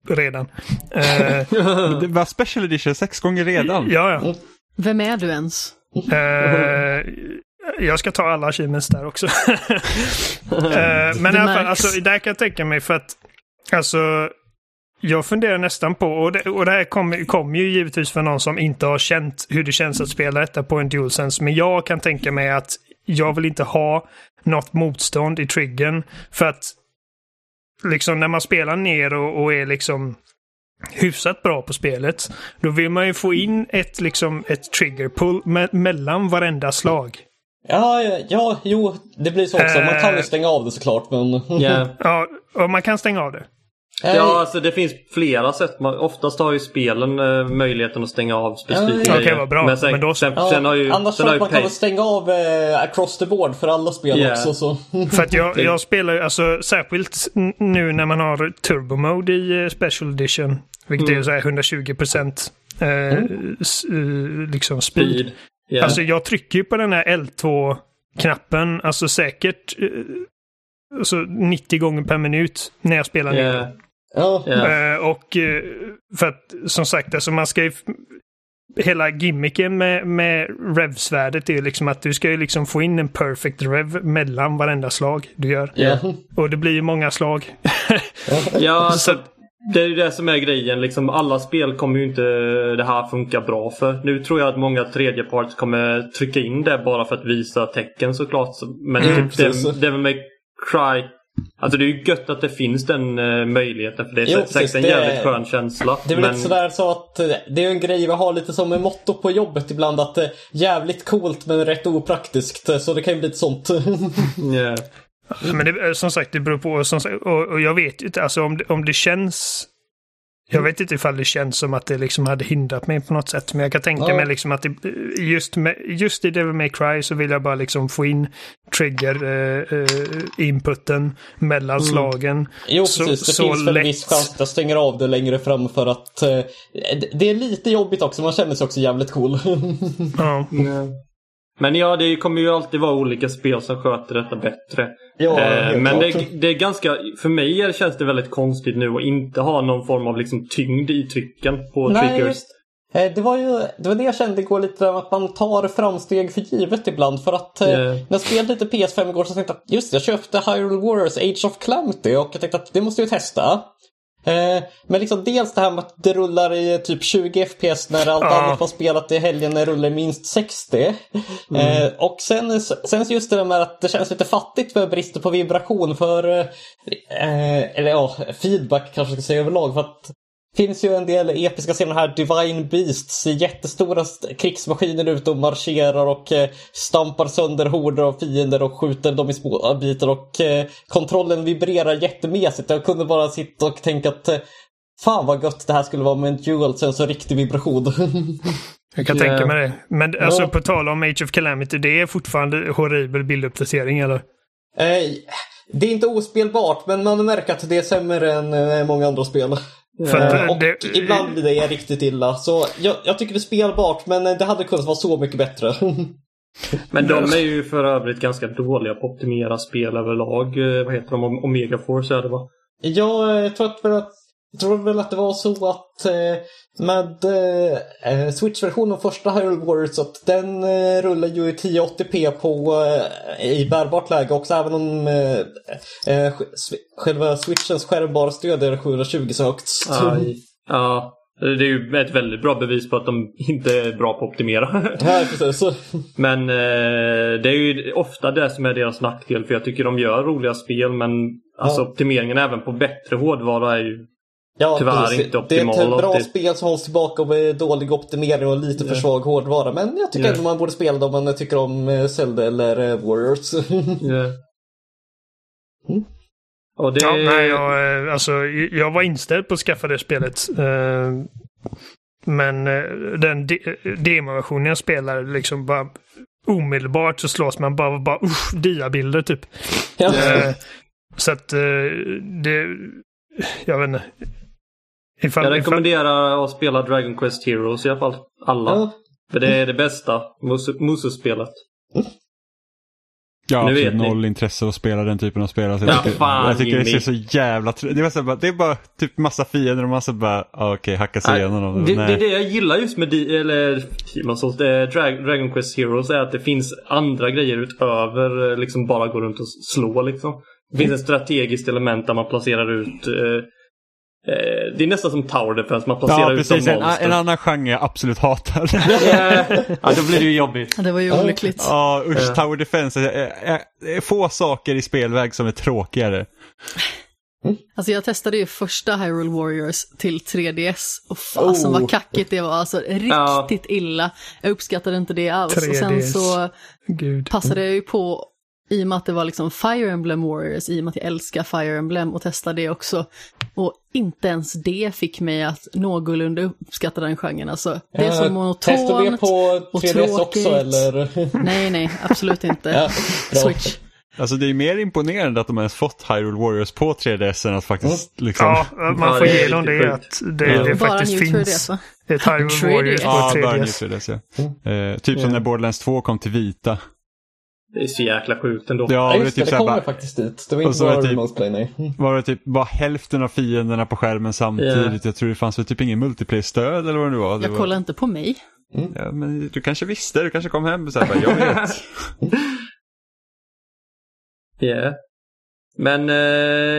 redan. Eh, Det var special edition sex gånger redan. ja, ja. Vem är du ens? Eh, jag ska ta alla achievements där också. Eh, men i alla fall, alltså, där kan jag tänka mig för att alltså, jag funderar nästan på, och det, och det här kommer kom ju givetvis för någon som inte har känt hur det känns att spela detta på en DualSense, men jag kan tänka mig att jag vill inte ha något motstånd i triggern för att liksom när man spelar ner och, och är liksom hyfsat bra på spelet, då vill man ju få in ett, liksom, ett trigger pull me mellan varenda slag. Ja, ja, ja, jo, det blir så också. Man kan ju Eh. stänga av det såklart, men... Ja. Ja, och man kan stänga av det. Ja, alltså det finns flera sätt. Man, oftast har ju spelen eh, möjligheten att stänga av specifika Ja, grejer. vad bra. Men sen, Men då- sen, ja, sen har ju... annars sen har man kan väl stänga av eh, across the board för alla spel Ja. också. Så. För att jag, jag spelar ju, alltså särskilt nu när man har turbo mode i eh, Special Edition, vilket är så här 120 procent eh, s- eh, liksom speed. Speed. Ja. Alltså jag trycker ju på den här L2-knappen, alltså säkert eh, alltså 90 gånger per minut när jag spelar ner. Ja. Ja. Eh, och eh, för att som sagt, alltså man ska ju... Hela gimmicken med, med revsvärdet är ju liksom att du ska ju liksom få in en perfect rev mellan varenda slag du gör. Ja. Och det blir ju många slag. Ja, alltså, det är ju det som är grejen. Liksom, alla spel kommer ju inte det här funka bra för. Nu tror jag att många tredjeparts kommer trycka in det bara för att visa tecken såklart. Men Mm, typ precis. Devil Devil May Cry Alltså det är ju gött att det finns den eh, möjligheten för det är Jo, säkert precis, en det- jävligt skön känsla. Det är väl men... lite sådär så att eh, det är en grej vi har lite som en motto på jobbet ibland att eh, jävligt coolt men rätt opraktiskt. eh, Så det kan ju bli ett sånt. Ja. Men det, som sagt, det beror på. Som sagt, och, och jag vet ju inte, alltså om det, om det känns jag vet inte ifall det känns som att det liksom hade hindrat mig på något sätt. Men jag kan tänka Ja. mig liksom att det, just, med, just i Devil May Cry så vill jag bara liksom få in trigger eh, eh, mellan slagen. Jo, Så- precis. Det så finns väl en viss chans att jag stänger av det längre fram för att eh, det- är lite jobbigt också. Man känner sig också jävligt cool. Ja. Men ja, det kommer ju alltid vara olika spel som sköter detta bättre. ja, Eh, helt men klart. det, det är ganska, för mig känns det väldigt konstigt nu att inte ha någon form av liksom tyngd i trycken på Nej, triggers. Eh, Det var ju det, var det jag kände igår lite där, att man tar framsteg för givet ibland. För att Ja. när jag spelade lite PS5 igår så tänkte jag att just det, jag köpte Hyrule Warriors Age of Calamity och jag tänkte att det måste jag testa. Eh, men liksom dels det här med att det rullar i typ 20 FPS när allt Ja. annat var spelat i helgen när det rullar i minst 60. Eh, och sen, sen just det där med att det känns lite fattigt för brister på vibration för, eh, eller ja, feedback kanske jag ska säga överlag. För att finns ju en del episka scener här, Divine Beasts, jättestora st- krigsmaskiner ute och marscherar och eh, stampar sönder horder av fiender och skjuter dem i små bitar och eh, kontrollen vibrerar jättemesigt. Jag kunde bara sitta och tänka att eh, fan vad gött det här skulle vara med en dual sense och riktig vibration. Jag kan Ja. tänka mig det. Men alltså Ja. på tal om Age of Calamity, det är fortfarande horribel bilduppdatering eller? eh, det är inte ospelbart men man märker att det är sämre än många andra spel. Att, Eh, och det, ibland blir det riktigt illa. Så jag, jag tycker det är spelbart men det hade kunnat vara så mycket bättre. Men de är ju för övrigt ganska dåliga på att optimera spel överlag. Eh, Vad heter de? Om- Omega Force är det va? Ja, jag tror, att, att, jag tror väl att det var så att eh, med eh, Switch-versionen av första Hyrule Warriors att den eh, rullar ju i 1080p på, eh, i bärbart läge också även om eh, eh, själva Switchens skärmbar stödjer 720 så högt. Aj. Ja. Det är ju ett väldigt bra bevis på att de inte är bra på att optimera. Ja, precis. Men eh, det är ju ofta det som är deras nackdel. För jag tycker de gör roliga spel men alltså Ja. optimeringen även på bättre hårdvara är ju Ja, Tyvärr precis. inte Det är ett optimal bra alltid. spel som hålls tillbaka med dålig optimering och lite för svag hårdvara. Men jag tycker Ja. ändå man borde spela det om man tycker om eh, Zelda eller eh, Warriors. Ja. Mm. Och det... ja, nej, jag, eh, alltså, jag var inställd på att skaffa det spelet. Men den de- demoversionen jag spelar liksom bara omedelbart så slås man bara av bara usch, diabilder typ. ja. Så att det, jag vet inte. Ifall, Jag ifall, rekommenderar att spela Dragon Quest Heroes i alla fall. Alla. Ja. För det är det bästa Mus- Musu-spelet. Jag har Nu absolut vet ni. noll intresse av att spela den typen av spel. Alltså, Ja, jag tycker, fan, jag tycker det ser så jävla det, är bara, så bara, det är bara typ massa fiender och massa bara, ah, okej, hacka sig igenom dem. det, det är det jag gillar just med di- eller, är Drag- Dragon Quest Heroes är att det finns andra grejer utöver eh, liksom bara gå runt och slå liksom. Det finns ett strategiskt element där man placerar ut eh, eh, Det är nästan som Tower Defense, man placerar Ja, ut precis. En, monster. en annan genre jag absolut hatar. ja, då blir det ju jobbigt. Ja, Det var ju Ja. olyckligt. Ja, usch, Ja. Tower Defense. är- är- är få saker i spelväg som är tråkigare. Alltså jag testade ju första Hyrule Warriors till 3DS och fasen Oh. vad kackigt det var. Alltså Ja. riktigt illa. Jag uppskattade inte det alls. Och 3DS. sen så Gud. passade jag ju på, i och med att det var liksom Fire Emblem Warriors, i och med att jag älskar Fire Emblem och testa det också. Och inte ens det fick mig att någorlunda uppskatta den genren. Alltså, det är så Eh, Testar du det monotont. på och 3DS också eller? Nej, nej, absolut inte. Ja. Switch. Alltså det är mer imponerande att de ens fått Hyrule Warriors på 3DS än att faktiskt liksom... Ja, man Ja, får ge dem det att det, Ja. det faktiskt 3DS finns va? ett Hyrule 3DS. Warriors på Ja, bara New 3DS. 3DS ja. Eh, typ som Ja. när Borderlands 2 kom till vita. Det är så jäkla sjukt ändå. Ja, Ja, det, är just det, typ det kommer faktiskt dit. Det var inte bara typ- Remote Play, nej. var det typ bara hälften av fienderna på skärmen samtidigt. Jag tror det fanns väl typ ingen multiplayer-stöd eller vad det nu var. Det Jag kollar inte på mig. Ja, men du kanske visste, du kanske kom hem och så här, bara, jag vet. Yeah. Men eh,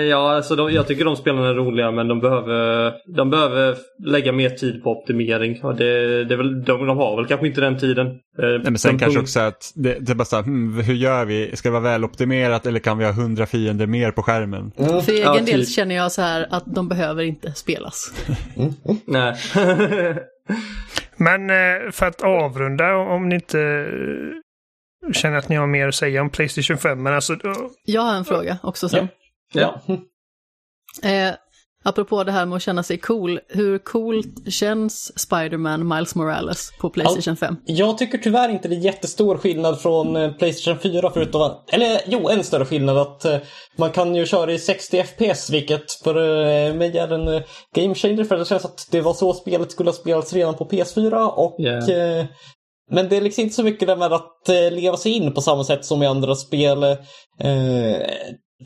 ja, alltså de, jag tycker de spelarna är roliga men de behöver, de behöver lägga mer tid på optimering. Och det, det är väl, de, de har väl kanske inte den tiden. Eh, Nej, men sen de kanske punkt- också att det, det är bara så här, hmm, hur gör vi? Ska det vara väloptimerat eller kan vi ha hundra fiender mer på skärmen? För egen Ja, del typ. känner jag så här att de behöver inte spelas. Nej. Men eh, för att avrunda, om ni inte känner att ni har mer att säga om Playstation 5, men alltså... eh, Jag har en fråga också sen. Ja. Eh, Apropå det här med att känna sig cool, hur coolt känns Spider-Man Miles Morales på Playstation 5? Jag tycker tyvärr inte det är jättestor skillnad från eh, Playstation 4 förutom att, eller jo, en större skillnad att eh, man kan ju köra i 60 FPS vilket för eh, mig är en game changer för det känns att det var så spelet skulle ha spelats redan på PS4 och Yeah. eh, men det är liksom inte så mycket det med att eh, leva sig in på samma sätt som i andra spel. Eh,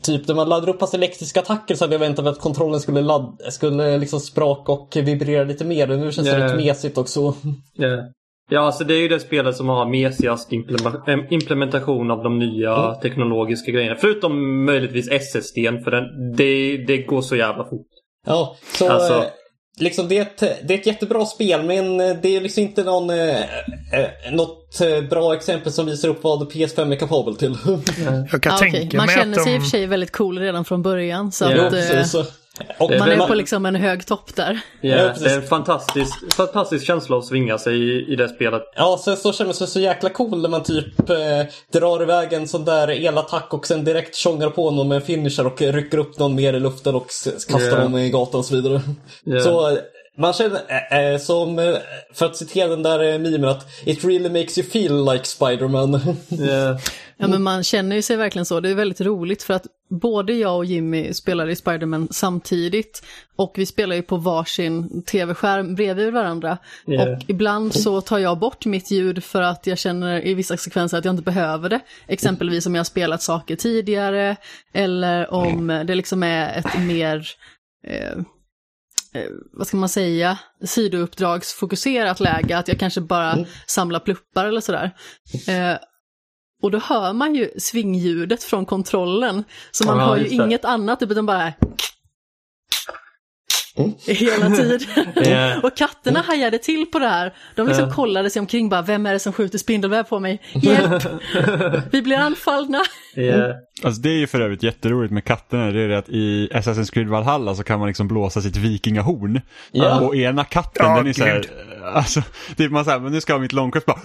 typ när man laddar upp hans elektriska attacker så hade jag väntat mig att kontrollen skulle, skulle liksom spraka och vibrera lite mer. Nu känns det Yeah. lite mesigt också. Ja. Ja, alltså det är ju det spelet som har mesigast implementation av de nya Mm. teknologiska grejerna. Förutom möjligtvis SSDn, för den, det, det går så jävla fort. Ja, så Alltså- eh, liksom det, är ett, det är ett jättebra spel men eh, det är liksom inte någon, eh, eh, något eh, bra exempel som visar upp vad PS5 är kapabel till. Jag kan Ah, tänka Man mig känner sig i de... och för sig väldigt cool redan från början. Så Ja, att, precis. så- Och man är man- på liksom en hög topp där. Ja, Ja, det är en fantastisk, fantastisk känsla att svinga sig i, i det spelet. Ja, sen så känner man sig så jäkla cool när man typ eh, drar iväg en sån där elattack och sen direkt tjongar på någon med en finisher och rycker upp någon mer i luften och kastar Yeah. någon i gatan och så vidare. Yeah. Så man känner, eh, som, eh, för att citera den där memen, att it really makes you feel like Spider-Man. Ja, Ja, men man känner ju sig verkligen så. Det är väldigt roligt för att både jag och Jimmy spelar i Spider-Man samtidigt och vi spelar ju på varsin tv-skärm bredvid varandra. Ja. Och ibland så tar jag bort mitt ljud för att jag känner i vissa sekvenser att jag inte behöver det. Exempelvis om jag har spelat saker tidigare eller om det liksom är ett mer eh, vad ska man säga, sidouppdragsfokuserat läge, att jag kanske bara samlar pluppar eller sådär. Eh, och då hör man ju svingljudet från kontrollen, så man Ja, hör ju det. inget annat, utan bara hela tiden. Ja. och katterna hajade till på det här. De liksom Ja. kollade sig omkring bara, vem är det som skjuter spindelväv på mig? Hjälp! Vi blir anfallna! Ja. Alltså det är ju för övrigt jätteroligt med katterna. Det är det att i Assassin's Creed Valhalla så kan man liksom blåsa sitt vikingahorn. Ja. Och ena katten Ja, den är så här, gud. alltså, det är man här, men nu ska jag ha mitt långkort bara,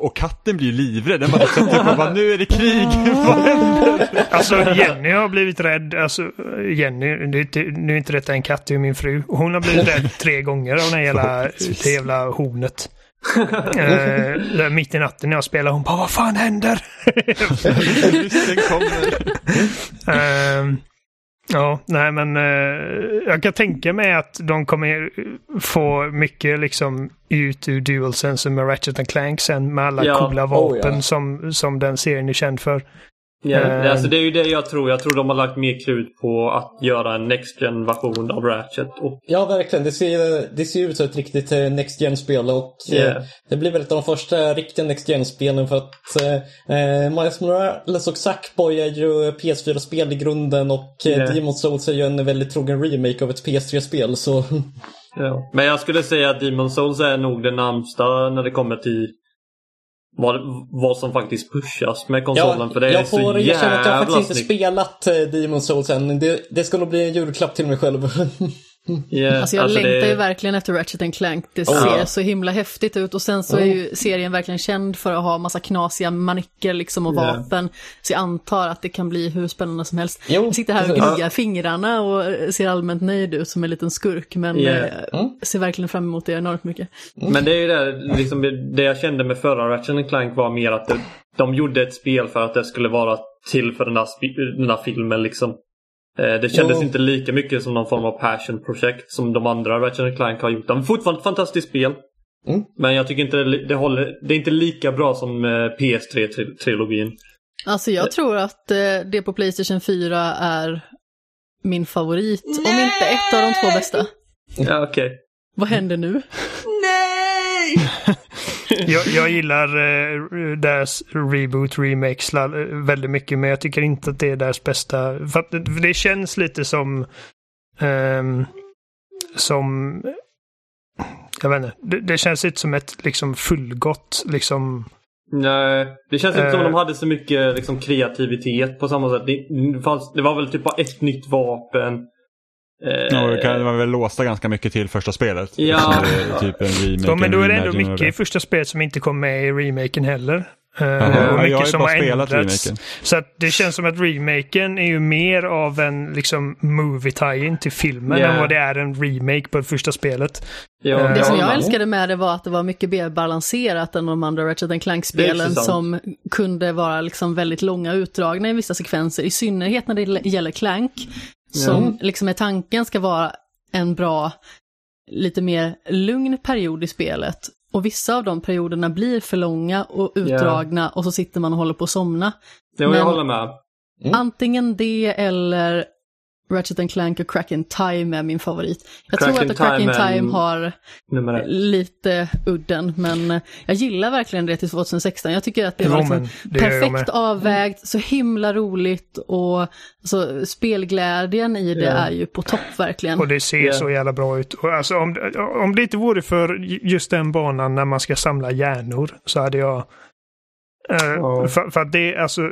och katten blir ju livrädd. Den bara, sätter på, bara nu är det krig, vad händer? Alltså Jenny har blivit rädd. Alltså Jenny, det är inte, nu är inte detta en katt, det är min fru. Hon har blivit rädd tre gånger av jävla, Förhoppningsvis. det jävla hornet. Eh, mitt i natten när jag spelar, hon bara vad fan händer? Kommer. Ehm, ja, nej men eh, jag kan tänka mig att de kommer få mycket liksom ut ur DualSense med Ratchet Clank sen med alla Ja, coola oh, vapen ja. som, som den serien är känd för. Ja, Eh. alltså det är ju det jag tror. Jag tror de har lagt mer krut på att göra en Next gen version av Ratchet. Och, Ja, verkligen. Det ser, det ser ut som ett riktigt eh, Next Gen-spel och eh, Yeah. det blir väl ett av de första riktiga Next Gen-spelen för att eh, eh, Miles Morales och Sackboy är ju PS4-spel i grunden och eh, Yeah. Demon's Souls är ju en väldigt trogen remake av ett PS3-spel så ja. Men jag skulle säga att Demon Souls är nog det närmsta när det kommer till vad, vad som faktiskt pushas med konsolen. för det är jag så får erkänna att jag jävla faktiskt inte spelat eh, Demon's Souls än. Det, det ska nog bli en julklapp till mig själv. Yeah, Alltså jag alltså längtar det- ju verkligen efter Ratchet Clank. Det Oh, ser ja. så himla häftigt ut och sen så är ju serien verkligen känd för att ha massa knasiga manicker liksom och Ja. vapen. Så jag antar att det kan bli hur spännande som helst. Jo, Jag sitter här och gnuggar fingrarna och ser allmänt nöjd ut som en liten skurk men Ja. eh, Mm. ser verkligen fram emot det enormt mycket. Men det är ju det, liksom, det jag kände med förra Ratchet Clank var mer att det, de gjorde ett spel för att det skulle vara till för den här, spi- den här filmen liksom. Eh, Det kändes Jo. inte lika mycket som någon form av passion-projekt som de andra Ratchet Clank har gjort. Är fortfarande ett fantastiskt spel. Mm. Men jag tycker inte det, det håller. Det är inte lika bra som eh, PS3-trilogin. Alltså jag tror att eh, det på Playstation 4 är min favorit, om inte ett av de två bästa. Ja, okej. Vad händer nu? Jag, jag gillar eh, deras reboot, remake eh, väldigt mycket men jag tycker inte att det är deras bästa. För att det, för det känns lite som... ehm, som... Jag vet inte. Det, det känns inte som ett liksom fullgott liksom... Nej, det känns inte som Eh. de hade så mycket liksom, kreativitet på samma sätt. Det, det, fanns, det var väl typ bara ett nytt vapen. Eh, Ja, det kan man väl låsta ganska mycket till första spelet. Ja. Det är typ en remake, Ja, men en då är det ändå mycket i första spelet som inte kom med i remaken heller. Eh, Jaha, och jag har mycket som bara har spelat ändrats. remaken. Så att det känns som att remaken är ju mer av en liksom movie tie-in till filmen Ja. än vad det är en remake på det första spelet. Ja, Det Det som jag älskade med det var att det var mycket mer balanserat än de andra Ratchet Clank-spelen som kunde vara liksom väldigt långa utdragna i vissa sekvenser, i synnerhet när det gäller Clank, som liksom är tanken ska vara en bra, lite mer lugn period i spelet. Och vissa av de perioderna blir för långa och utdragna och så sitter man och håller på att somna. Jo, Men- jag håller med. Mm. Antingen det eller Ratchet Clank och Crack in Time är min favorit. Jag Crack tror att Crack in Time har Nummer lite udden, men jag gillar verkligen det till 2016. Jag tycker att det var liksom det perfekt med. avvägt, så himla roligt och alltså, spelglädjen i det Ja. är ju på topp verkligen. Och det ser Ja. så jävla bra ut. Och alltså, om, om det inte vore för just den banan när man ska samla hjärnor så hade jag... eh, Ja. för, för att det, alltså...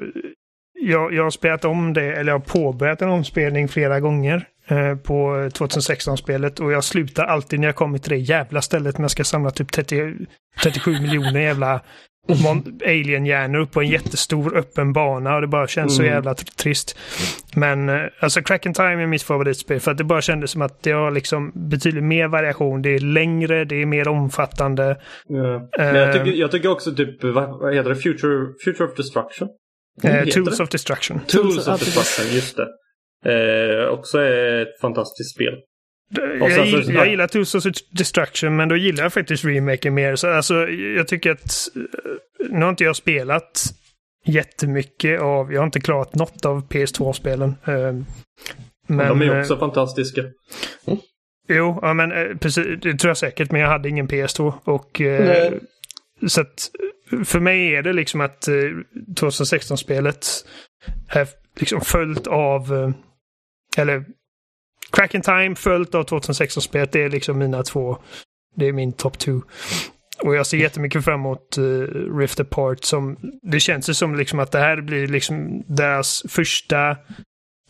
Jag, jag har spelat om det, eller jag har påbörjat en omspelning flera gånger eh, på 2016-spelet och jag slutar alltid när jag kommer till det jävla stället när jag ska samla typ 30, 37 miljoner jävla alien-hjärnor upp på en jättestor öppen bana och det bara känns så Mm. jävla tr- trist. Men eh, alltså Crack in Time är mitt favoritspel för att det bara kändes som att det har liksom betydligt mer variation. Det är längre, det är mer omfattande. Ja. Men jag, Eh, tycker, jag tycker också typ, vad heter det? Future, Future of Destruction? Eh, Tools det? of Destruction. Tools of. Destruction, just det. Eh, också är ett fantastiskt spel. Jag, sen så- gill- jag gillar Tools of Destruction men då gillar jag faktiskt remaken mer. Så alltså, jag tycker att eh, nu har inte jag spelat jättemycket av, jag har inte klarat något av PS2-spelen. Eh, Men, de är ju eh, också fantastiska. Jo, ja, men eh, precis, det tror jag säkert, men jag hade ingen PS2. Och, eh, Nej. så att för mig är det liksom att eh, 2016-spelet är liksom följt av, eh, eller Crack in Time följt av 2016-spelet. Det är liksom mina två, det är min top two. Och jag ser jättemycket fram emot uh, Rift Apart som, det känns ju som liksom att det här blir liksom deras första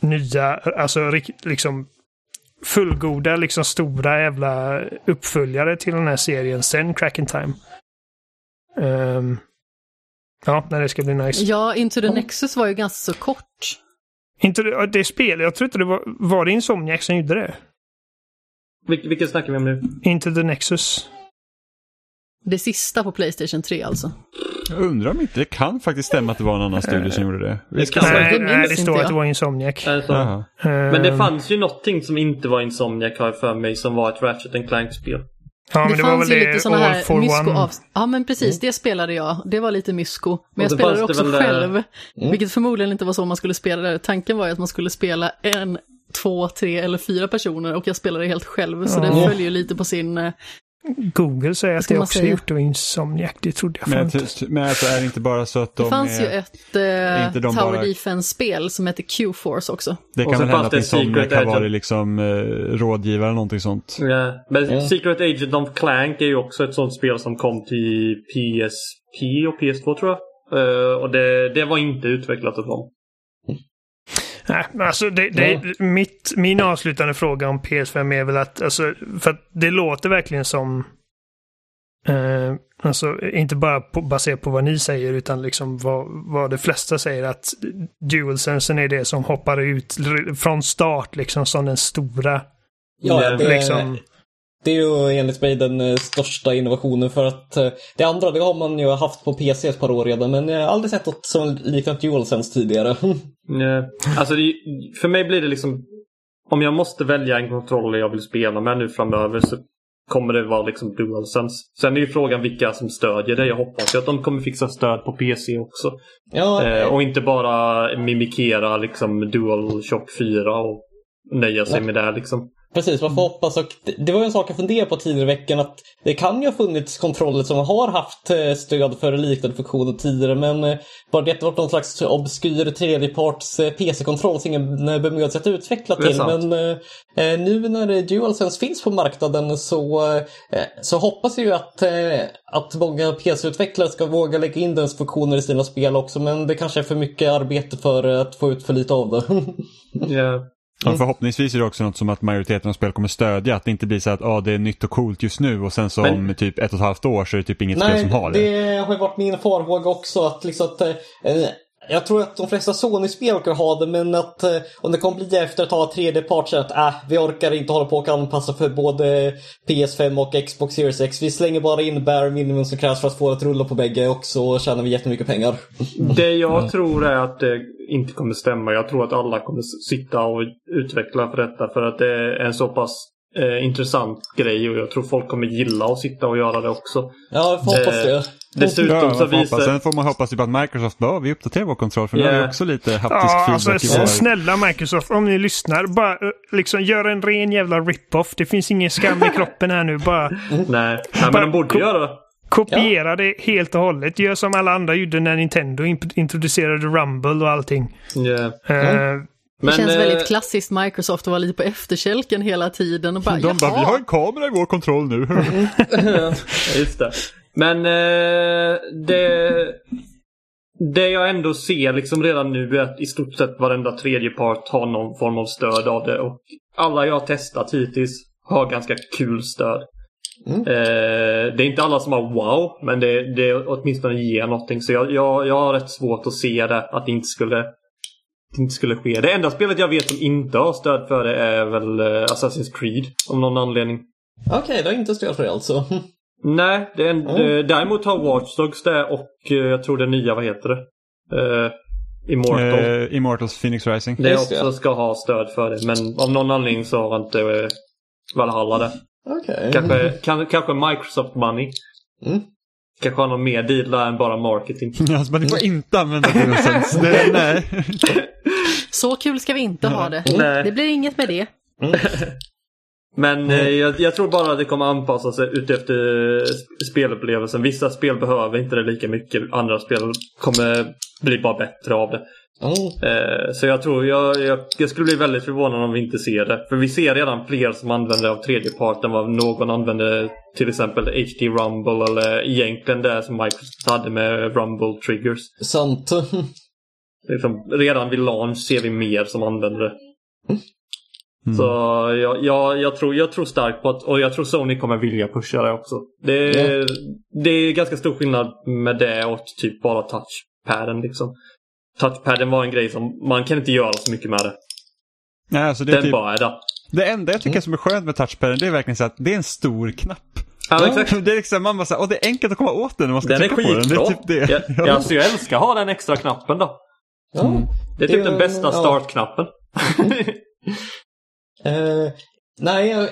nya, alltså liksom fullgoda, liksom stora jävla uppföljare till den här serien sen Crack in Time. Ehm, ja, nej, det ska bli nice. Ja, Into the Nexus var ju ganska så kort. Inte det, det spel, jag tror inte det var, var det Insomniac som gjorde det? Vil, vilken snackar vi om nu? Into the Nexus. Det sista på Playstation 3 alltså. Jag undrar om inte det kan faktiskt stämma att det var en annan studio som gjorde det. Det kan. Nej, det nej, det inte står att jag. det var Insomniac. Alltså, men det fanns ju någonting som inte var Insomniac har jag för mig som var ett Ratchet and Clank-spel. Ja, men det, det, var fanns väl ju det lite sådana här mysko av... Ja men precis, det spelade jag. Det var lite mysko. Men jag spelade också väl, eh, själv. Vilket förmodligen inte var så man skulle spela det. Tanken var ju att man skulle spela en, två, tre eller fyra personer och jag spelade helt själv. Så det Ja. följer ju lite på sin... Google säger att det också säga? gjort av Insomniac. Det trodde jag Men, inte. men alltså är det inte bara så att de Det fanns är, ju ett eh, de Tower bara- Defense-spel som heter Q-Force också. Det kan väl hända att det Insomniac Secret har Agent. varit liksom eh, rådgivare eller någonting sånt. Ja. Men Ja. Secret Agent of Clank är ju också ett sånt spel som kom till PSP och PS2 tror jag. Eh, och det, det var inte utvecklat av dem. Nej, alltså det, det, mitt, min avslutande fråga om PS5 är väl att, alltså, för att det låter verkligen som, eh, alltså inte bara på, baserat på vad ni säger utan liksom vad, vad de flesta säger att DualSensen är det som hoppar ut från start liksom som den stora, Ja, det, liksom. Det är ju enligt mig den eh, största innovationen för att eh, det andra det har man ju haft på PC ett par år redan men jag har aldrig sett något som liknat DualSense tidigare. Ja. Alltså det, för mig blir det liksom... Om jag måste välja en kontroller jag vill spela med nu framöver så kommer det vara liksom DualSense. Sen är ju frågan vilka som stödjer det. Jag hoppas ju att de kommer fixa stöd på PC också. ja, Eh, och inte bara mimikera liksom DualShock 4 och nöja sig Nej. med det liksom. Precis, man får hoppas. Och det, det var ju en sak jag funderade på tidigare i veckan att det kan ju ha funnits kontroller som har haft eh, stöd för liknande funktioner tidigare men eh, bara det har varit någon slags obskyr tredjeparts eh, PC-kontroll som ingen bemödat sig att utveckla Det till. Men eh, nu när DualSense finns på marknaden så, eh, så hoppas jag ju att, eh, att många PC-utvecklare ska våga lägga in dess funktioner i sina spel också men det kanske är för mycket arbete för att få ut för lite av det. Ja. Och förhoppningsvis är det också något som att majoriteten av spel kommer stödja. Att det inte blir så att ah, det är nytt och coolt just nu och sen så Men- om typ ett och ett halvt år så är det typ inget spel Nej, som har det. det har ju varit min farhåga också. Att liksom att, eh, jag tror att de flesta Sony-spel orkar ha det, men att eh, om det kommer bli efter ett tag tredjepart så att äh, vi orkar inte hålla på och anpassa för både PS5 och Xbox Series X. Vi slänger bara in bare minimum som krävs för att få det att rulla på bägge och så tjänar vi jättemycket pengar. Det jag tror är att det inte kommer stämma. Jag tror att alla kommer sitta och utveckla för detta för att det är en så pass eh, intressant grej och jag tror folk kommer gilla att sitta och göra det också. Ja, får hoppas Eh, det. Dessutom Ja, så visar... hoppas. Sen får man hoppas typ att Microsoft bara, "Ja, vi uppdaterar vår kontroll för nu har Yeah. vi också lite haptisk Ja, alltså feedback i s- vår... snälla Microsoft, om ni lyssnar, bara eh, liksom gör en ren jävla rip-off. Det finns ingen skam i kroppen här nu. Bara Nej, Nej men de borde göra det. kopiera det helt och hållet. Gör som alla andra gjorde när Nintendo introducerade Rumble och allting. Yeah. Eh, Det Men, känns eh, väldigt klassiskt Microsoft att vara lite på efterkälken hela tiden och bara, De bara, vi har en kamera i vår kontroll nu. Ja, Just det. Men eh, det, det jag ändå ser liksom redan nu är att i stort sett varenda tredje part har någon form av stöd av det. Och alla jag har testat hittills har ganska kul stöd. Mm. Eh, det är inte alla som har wow, men det, det åtminstone ger någonting. Så jag, jag, jag har rätt svårt att se det, att det inte skulle, det inte skulle ske. Det enda spelet jag vet som inte har stöd för det är väl eh, Assassin's Creed. Om någon anledning. Okej, det har inte stöd för det alltså. Nej, det är en, Mm. eh, däremot har Watch Dogs det och eh, jag tror det nya, vad heter det? Eh, Immortal. Eh, Immortals Phoenix Rising. det just det. också ska ha stöd för det. Men av någon anledning så har inte eh, Valhalla det. Okej. Kanske, kan, kanske Microsoft Money. Mm. Kanske har någon mer deal där än bara marketing. Alltså, men du får inte använda DualSense. Det, nej. Så kul ska vi inte ha det. Nej. Det blir inget med det. Men eh, jag, jag tror bara att det kommer anpassa sig utefter sp- spelupplevelsen. Vissa spel behöver inte det lika mycket. Andra spel kommer bli bara bättre av det. Mm. Eh, så jag tror, jag, jag, jag skulle bli väldigt förvånad om vi inte ser det. För vi ser redan fler som använder av tredje part än vad någon använder till exempel HD Rumble eller egentligen det som Microsoft hade med Rumble Triggers. Sant. Liksom, redan vid launch ser vi mer som använder det. Mm. Så jag, jag, jag, tror, jag tror starkt på att, och jag tror Sony kommer vilja pusha det också. Det, är- det är ganska stor skillnad med det och typ bara touchpaden liksom. Touchpaden var en grej som, man kan inte göra så mycket med det. Nej, alltså det, är Den typ, bara är där. det enda jag tycker som är skönt med touchpaden det är verkligen så att det är en stor knapp. Ja, exakt. Det är liksom, man bara så här, och det är enkelt att komma åt den när man ska Den trycka på den. Det skitbra. är typ det. Jag, jag, alltså jag älskar ha den extra knappen då. Ja. Det är typ Det den bästa ja. startknappen. Eh, nej, jag,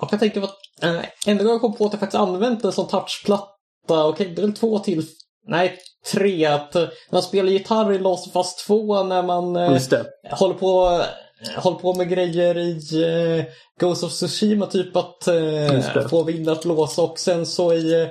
jag kan tänka mig att eh, enda gången jag kom på att jag faktiskt använt en sån touchplatta, okej, det är väl två till, nej, tre, att man spelar gitarr i Last Us 2 när man eh, håller på håller på med grejer i eh, Ghost of Tsushima, typ att eh, det. få vinden att blåsa och sen så i eh,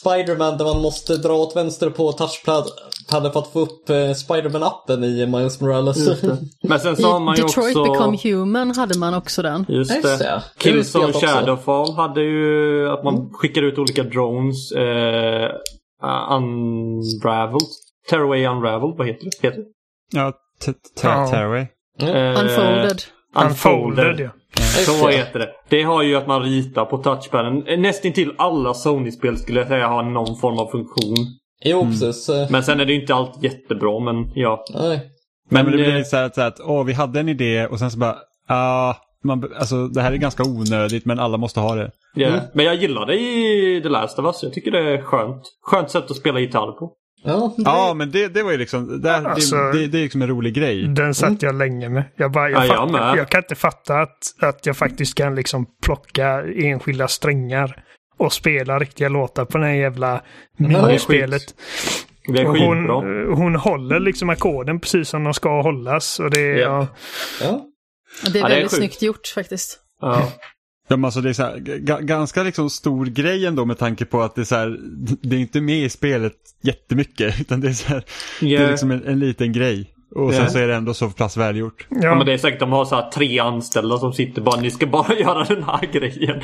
Spider-Man där man måste dra åt vänster på touchpadden för att få upp eh, Spider-Man-appen i Miles Morales. Just det. Men sen har man ju Detroit också... Become Human hade man också den. Just Ja, just det. det. Det Killzone. Mm. Shadowfall hade ju att man skickar ut olika drones. Eh, uh, unraveled. Tearaway Unraveled, vad heter det? Heter det? Ja. Tearaway. Eh, Unfolded. Unfolded, ja. Så heter det. Det har ju att man ritar på touchpaden. Eh, Nästintill alla Sony-spel skulle jag säga har någon form av funktion. Jo, precis. eh, Men sen är det ju inte alltid jättebra, men ja. Nej. Men, men det blir lite så här, att- så här att åh, vi hade en idé och sen så bara, ah, man, alltså det här är ganska onödigt men alla måste ha det. ja. Mm. Men jag gillar det i The Last of Us. Jag tycker det är skönt. Skönt sätt att spela gitarr på. Ja, Ja, men det, det var ju liksom, det, Alltså- det, det, det är liksom en rolig grej. Den satt jag länge med. Jag, bara, jag, Ja, jag fattar, med. jag kan inte fatta att, att jag faktiskt kan liksom plocka enskilda strängar och spela riktiga låtar på det här jävla minispelet. Det är hon, hon håller liksom ackorden precis som de ska hållas. Och det, är- Ja. ja. ja. Det är Ja, det är väldigt snyggt gjort faktiskt. Ja. Ja, men alltså det är så här, ganska liksom stor grej ändå med tanke på att det är så här, det är inte med i spelet jättemycket utan det är så här, det Ja. är liksom en, en liten grej. Och sen så är det ändå så pass välgjort. Ja. Ja, men det är säkert de har så här tre anställda som sitter bara ni ska bara göra den här grejen.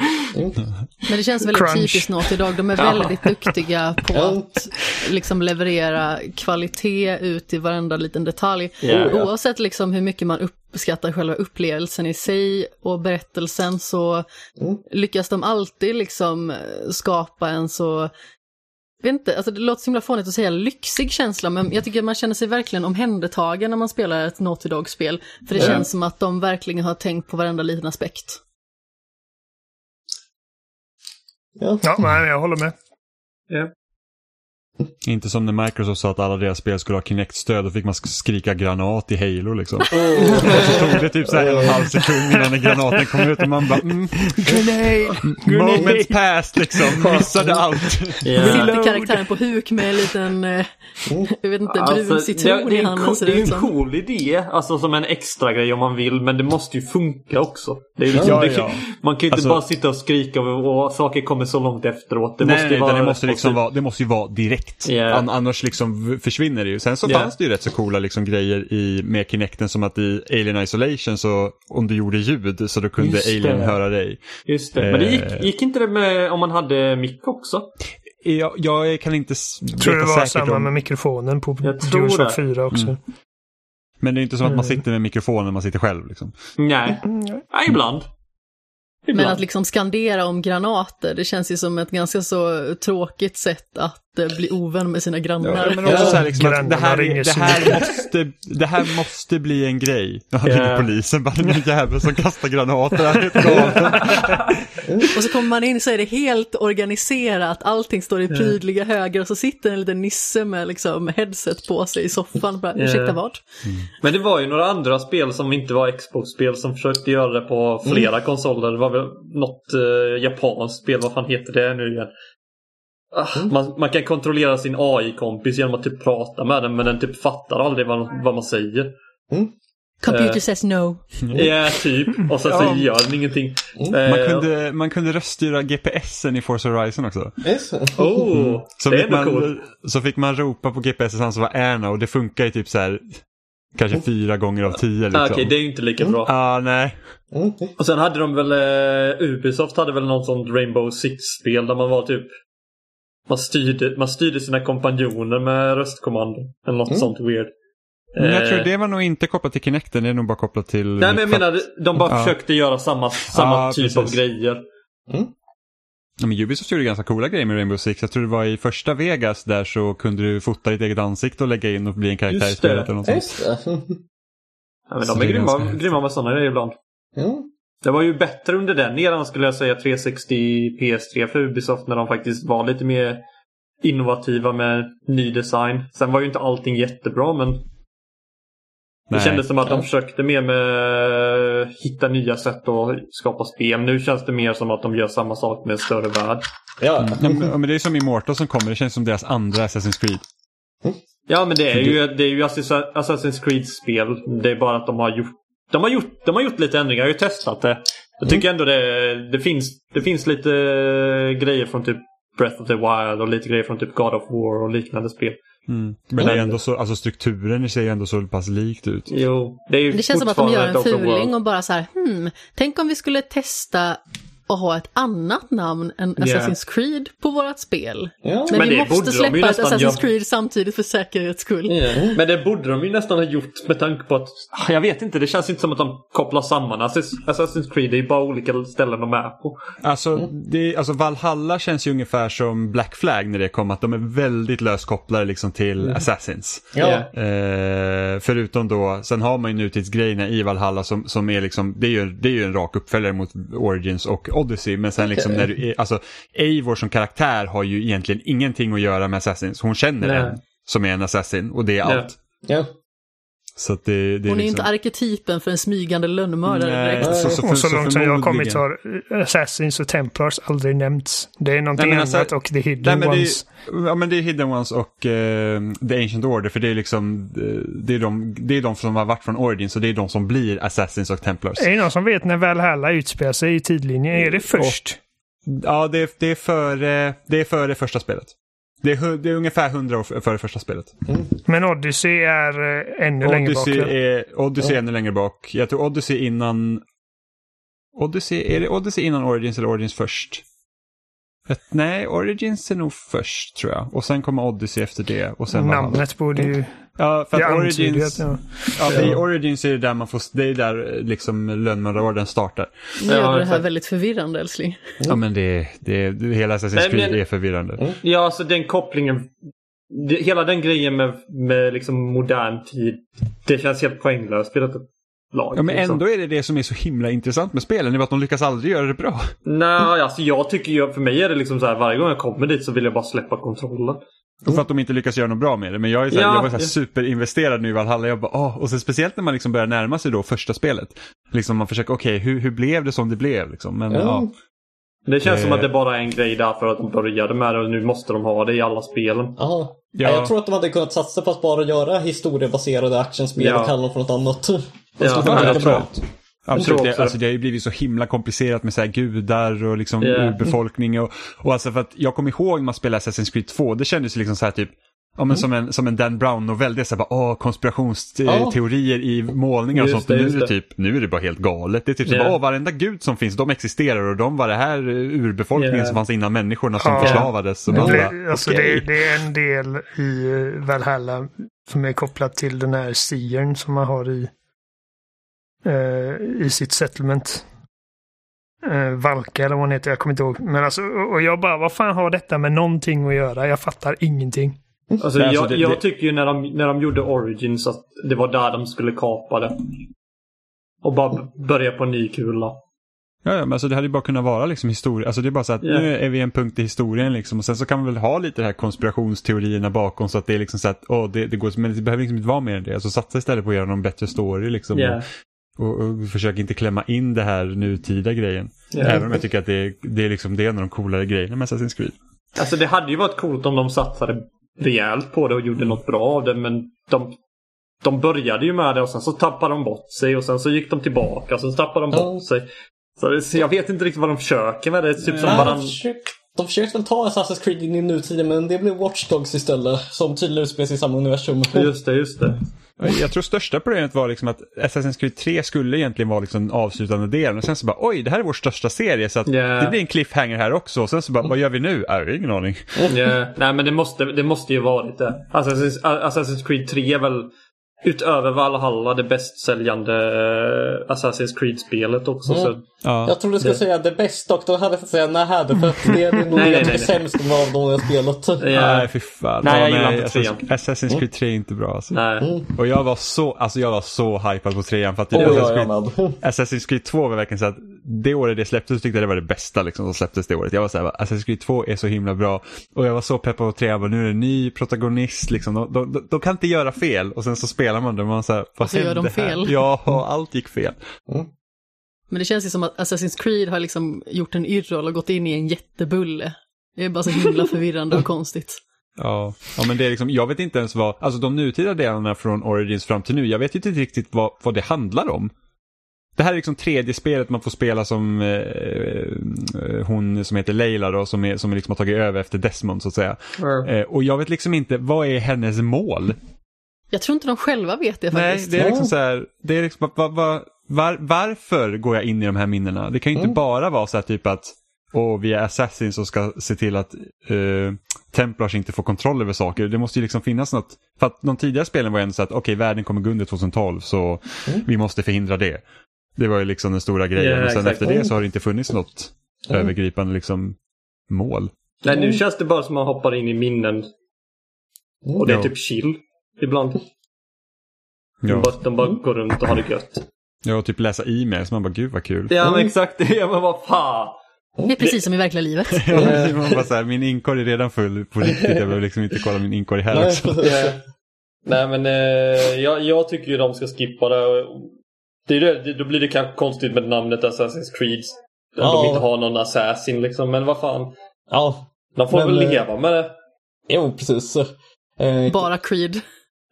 Men det känns väldigt Crunch. typiskt Naughty Dog. De är väldigt duktiga på att liksom leverera kvalitet ut i varenda liten detalj. Ja. Oavsett liksom hur mycket man uppskattar själva upplevelsen i sig och berättelsen så Mm. lyckas de alltid liksom skapa en så vet inte, alltså det låter så himla fånigt att säga lyxig känsla, men jag tycker man känner sig verkligen omhändertagen när man spelar ett Naughty Dog-spel. För det Ja. känns som att de verkligen har tänkt på varenda liten aspekt. Ja. ja nej, jag håller med. Inte som när Microsoft sa att alla deras spel skulle ha Kinect-stöd. Då fick man sk- skrika granat i Halo liksom. Oh. Så tog det typ så här en och en halv sekund innan den granaten kom ut och man bara mm, Moments past liksom. Missade allt. Ja. Sitter karaktären på huk med en liten, eh, jag vet inte, brun Alltså, citron i är en, handen cool, ser det det är ut en som. cool idé, alltså som en extra grej om man vill, men det måste ju funka också. Det är ju liksom, Ja, det, ja. Man kan ju inte Alltså- bara sitta och skrika och, och saker kommer så långt efteråt. Det nej, måste nej, ju vara utan det måste, liksom responsivt. vara, det måste ju vara direkt. Ja. An, annars liksom försvinner det ju. Sen så Ja. fanns det ju rätt så coola liksom grejer i, med Kinecten som att i Alien Isolation så om du gjorde ljud så då kunde Just det. Alien höra dig. Just det. Men det gick, Eh. gick inte det med om man hade mick också? Jag, jag kan inte s- Tror det var samma om, med mikrofonen på Jag DualShock det. 4 också. Mm. men det är inte som att man Mm. sitter med mikrofonen när man sitter själv. Liksom. Nej. Nej, ibland. Men Ibland. att liksom skandera om granater, det känns ju som ett ganska så tråkigt sätt att eh, bli ovän med sina grannar. Ja, men också så här, liksom, att det, här, det, här måste, det här måste bli en grej. Han ringer polisen, bara den jävel som kastar granater. Och så kommer man in så är det helt organiserat, allting står i prydliga höger och så sitter en liten nisse med liksom headset på sig i soffan. Bara. Ursäkta vad? Men det var ju några andra spel som inte var Xbox-spel som försökte göra det på flera konsoler. Det var väl något eh, japanskt spel, vad fan heter det nu igen? Ah, man, man kan kontrollera sin AI-kompis genom att typ prata med den men den typ fattar aldrig vad, vad man säger. Computer Eh. says no. Ja, typ. Och sen så Ja. gör den ingenting. Man Eh, kunde, man kunde röststyra GPSen i Forza Horizon också. Yes. Oh, Så det är fick, man, coolt. så fick man ropa på GPSen som var Erna och det funkar ju typ så här kanske fyra gånger av tio liksom. Ah, Okej, det är ju inte lika bra. Ja, nej. Mm. Och sen hade de väl, eh, Ubisoft hade väl något sånt Rainbow Six-spel där man var typ man styrde, man styrde sina kompanjoner med röstkommando. Eller något Mm. sånt weird. Men jag Eh, tror det var nog inte kopplat till Kinecten, det är nog bara kopplat till... Nej men jag menar, de bara Ja. försökte göra samma, samma Ja, typ precis. av grejer. Ja, men Ubisoft gjorde ganska coola grejer med Rainbow Six. Jag tror det var i första Vegas där så kunde du fota ditt eget ansikte och lägga in och bli en karaktär i Just det. spelet eller något sånt. Just det. Ja, men Så de det är är grymma, grymma med sådana grejer ibland. Ja. Det var ju bättre under den eran skulle jag säga, 360 PS3 för Ubisoft när de faktiskt var lite mer innovativa med ny design. Sen var ju inte allting jättebra men det Nej. kändes som att de försökte mer med hitta nya sätt att skapa spel. Nu känns det mer som att de gör samma sak med en större värld. Ja. Ja, men, ja, men det är som Immortal som kommer, det känns som deras andra Assassin's Creed. Ja men det är ju, det är ju Assassin- Assassin's Creed-spel. Det är bara att de har gjort de har gjort, de har gjort lite ändringar, jag har ju testat det. Jag tycker ändå det, det, finns, det finns lite grejer från typ Breath of the Wild och lite grejer från typ God of War och liknande spel. Mm. Men det är ändå så, alltså strukturen ser ju ändå så pass likt ut. Jo, det är ju Det känns som att de gör en fuling och bara så här, hmm, tänk om vi skulle testa att ha ett annat namn än Ja. Assassin's Creed på vårt spel. Ja. Men, Men vi måste släppa ett Assassin's göra. Creed samtidigt för säkerhets skull. Ja. Men det borde de ju nästan ha gjort med tanke på att... Jag vet inte, det känns inte som att de kopplar samman. Assass- Assassin's Creed det är bara olika ställen de är på. Alltså, det, alltså Valhalla känns ju ungefär som Black Flag när det kom, att de är väldigt löskopplade liksom till Assassins. Ja. Eh, förutom då, sen har man ju nutidsgrejerna i Valhalla som, som är liksom, det är, ju, det är ju en rak uppföljare mot Origins och Odyssey. Men sen liksom när du alltså Eivor som karaktär har ju egentligen ingenting att göra med Assassins. Hon känner Nej. en som är en assassin och det är allt. Ja. Så det, det Hon är liksom... inte arketypen för en smygande lönnmördare Nej, direkt. så, så, och så så långt som jag har kommit har Assassins och Templars aldrig nämnts. Det är någonting Nej, men alltså- annat och The Nej, Hidden men det, Ones. är, ja, men det är Hidden Ones och eh, The Ancient Order för det är liksom eh, det är, de, det är de som har varit från Origins och det är de som blir Assassins och Templars. Är det någon som vet när Valhalla utspelar sig i tidlinjen? Är det först? Ja, det är, det är, före, det är före första spelet. Det är, det är ungefär 100 år före första spelet. Men Odyssey är eh, ännu längre bak. Odyssey är, Odyssey är ännu längre bak. Jag tror Odyssey innan... Odyssey, är det Odyssey innan Origins eller Origins först? Ett, nej, Origins är nog först tror jag. Och sen kommer Odyssey efter det. Och sen. Namnet borde ju... Ja, för att Origins... Ja. Ja, för i Origins är det där man får... Det är där eh, liksom lönnmördarorden startar. Nu gör du det här väldigt förvirrande älskling. Ja, men det, det, det hela Assassin's Creed men- är förvirrande. Ja, alltså den kopplingen. Det, hela den grejen med, med liksom modern tid. Det känns helt poänglöst vid detta lag. Ja, men liksom. ändå är det det som är så himla intressant med spelen. Det är att de lyckas aldrig göra det bra. Nej, alltså jag tycker ju, för mig är det liksom så här varje gång jag kommer dit så vill jag bara släppa kontrollen. Och för att de inte lyckas göra något bra med det. Men jag, är så här, Ja, jag var så här ja. superinvesterad nu i Valhalla. Jag bara, åh. Och så speciellt när man liksom börjar närma sig då första spelet. Liksom man försöker, okej, hur, hur blev det som det blev? Liksom? Men Ja. ja. Det känns Eh. som att det bara är en grej där för att de började med det och nu måste de ha det i alla spelen. Ja. Ja. Jag tror att de hade kunnat satsa på att bara göra historiebaserade actionspel Ja. och kalla dem för något annat. Det Ja, skulle ja, funka jag bra. tror Absolut. Det, alltså, det. det har ju blivit så himla komplicerat med så här gudar och liksom Ja. urbefolkning. Och, och alltså för att jag kommer ihåg när man spelade Assassin's Creed 2, det kändes ju liksom så här typ Ja, men som, en, som en Dan Brown-novell. Det är så här bara, åh, konspirationsteorier i målningar och Just sånt. det, nu är det det. typ, nu är det bara helt galet. Det är typ så Ja. bara, åh, varenda gud som finns, de existerar och de var det här eh, urbefolkningen Ja. som fanns innan människorna som Ja. förslavades. Och Det, man blir- bara, alltså okej. det, det är en del i eh, Valhalla som är kopplat till den här Seern som man har i, i sitt settlement. Eh, Valka eller vad hon heter, jag kommer inte ihåg. Men alltså, och jag bara, vad fan har detta med någonting att göra? Jag fattar ingenting. Alltså, Nej, alltså, jag, det- jag det- tycker ju när de, när de gjorde Origins att det var där de skulle kapa det. Och bara börja på en ny kula. Ja, ja, men alltså det hade ju bara kunnat vara liksom historia. Alltså det är bara så att Ja. nu är vi en punkt i historien liksom och sen så kan man väl ha lite det här konspirationsteorierna bakom så att det är liksom så att åh, det, det går, men det behöver liksom inte vara mer än det. Alltså satsa istället på att göra någon bättre story liksom. Ja. Och, och, försök inte klämma in det här nutida grejen. Ja. Även om jag tycker att det är, det är liksom det är en av de coolare grejerna med Assassin's Creed. Alltså det hade ju varit coolt om de satsade rejält på det och gjorde något bra av det men de, de började ju med det och sen så tappade de bort sig och sen så gick de tillbaka och sen så tappade de Ja. bort sig. Så, jag vet inte riktigt vad de försöker med det. Typ som varann... de, försökte, de försökte väl ta Assassin's Creed in i nutiden men det blev Watch Dogs istället. Som tydligen utspelar sig i samma universum. Just det, just det. Jag tror största problemet var liksom att Assassin's Creed 3 skulle egentligen vara liksom den avslutande delen och sen så bara oj, det här är vår största serie så Ja. det blir en cliffhanger här också och sen så bara vad gör vi nu? Äh, Jag har ingen aning. Ja, nej men det måste, det måste ju varit det. Assassin's, Assassin's Creed 3 är väl utöver Valhalla det bäst säljande eh, Assassin's Creed-spelet också. Mm. Så, Ja. Jag trodde du skulle Det- säga det bästa och då hade jag tänkt säga nej, det, för att det är nog Nej, det nej, nej, sämst av de jag spelat. ja, Nej, fy fan. Nej, Ja, jag gillar inte trean. Assassin's Creed 3 är inte bra alltså. nej. Och jag var så, alltså jag var så hypad på trean för att Åh, Assassin's, ja, Creed, jag med. Assassin's Creed 2 var verkligen så att det året det släpptes så tyckte jag det var det bästa liksom som släpptes det året. Jag var så här, Assassin's Creed 2 är så himla bra. Och jag var så peppad på trean, nu är det en ny protagonist liksom. De, de, de, de kan inte göra fel och sen så spelar man det man så här, vad så gör de här? fel. Ja, och allt gick fel. Men det känns ju som att Assassin's Creed har liksom gjort en yrrol och gått in i en jättebulle. Det är bara så himla förvirrande och konstigt. Ja, ja men det är liksom, jag vet inte ens vad, alltså de nutida delarna från Origins fram till nu, jag vet ju inte riktigt vad, vad det handlar om. Det här är liksom tredje spelet man får spela som eh, eh, hon som heter Leila då, som, är, som liksom har tagit över efter Desmond så att säga. Eh, och jag vet liksom inte, vad är hennes mål? Jag tror inte de själva vet det Nej, faktiskt. det är liksom så här, det är liksom, va, va, var, varför går jag in i de här minnena? Det kan ju inte Mm. bara vara så här typ att och vi är assassins och ska se till att eh, Templars inte får kontroll över saker. Det måste ju liksom finnas något. För att de tidigare spelen var ju ändå så att okej, världen kommer gå under 2012 så Mm. vi måste förhindra det. Det var ju liksom den stora grejen. Ja, och sen exakt. efter det så har det inte funnits något Mm. övergripande liksom mål. nej, nu känns det bara som att man hoppar in i minnen och det är Ja. typ chill ibland. De, Ja, bara, de bara går runt och har det gött. ja och typ läsa e-mail så man bara gud vad kul. Ja men exakt det. Ja, men vad fan. Det är precis som i verkliga livet. Ja, man bara så här, min inkorg är redan full på riktigt. Jag behöver liksom inte kolla min inkorg här Nej, också. Ja. Nej men eh, jag, jag tycker ju de ska skippa det. det, är det då blir det kanske konstigt med namnet Assassin's Creed. Om Ja. de inte har någon assassin liksom. Men vad fan. Ja, De får Men, väl eh, leva med det. jo precis. Eh, Bara Creed.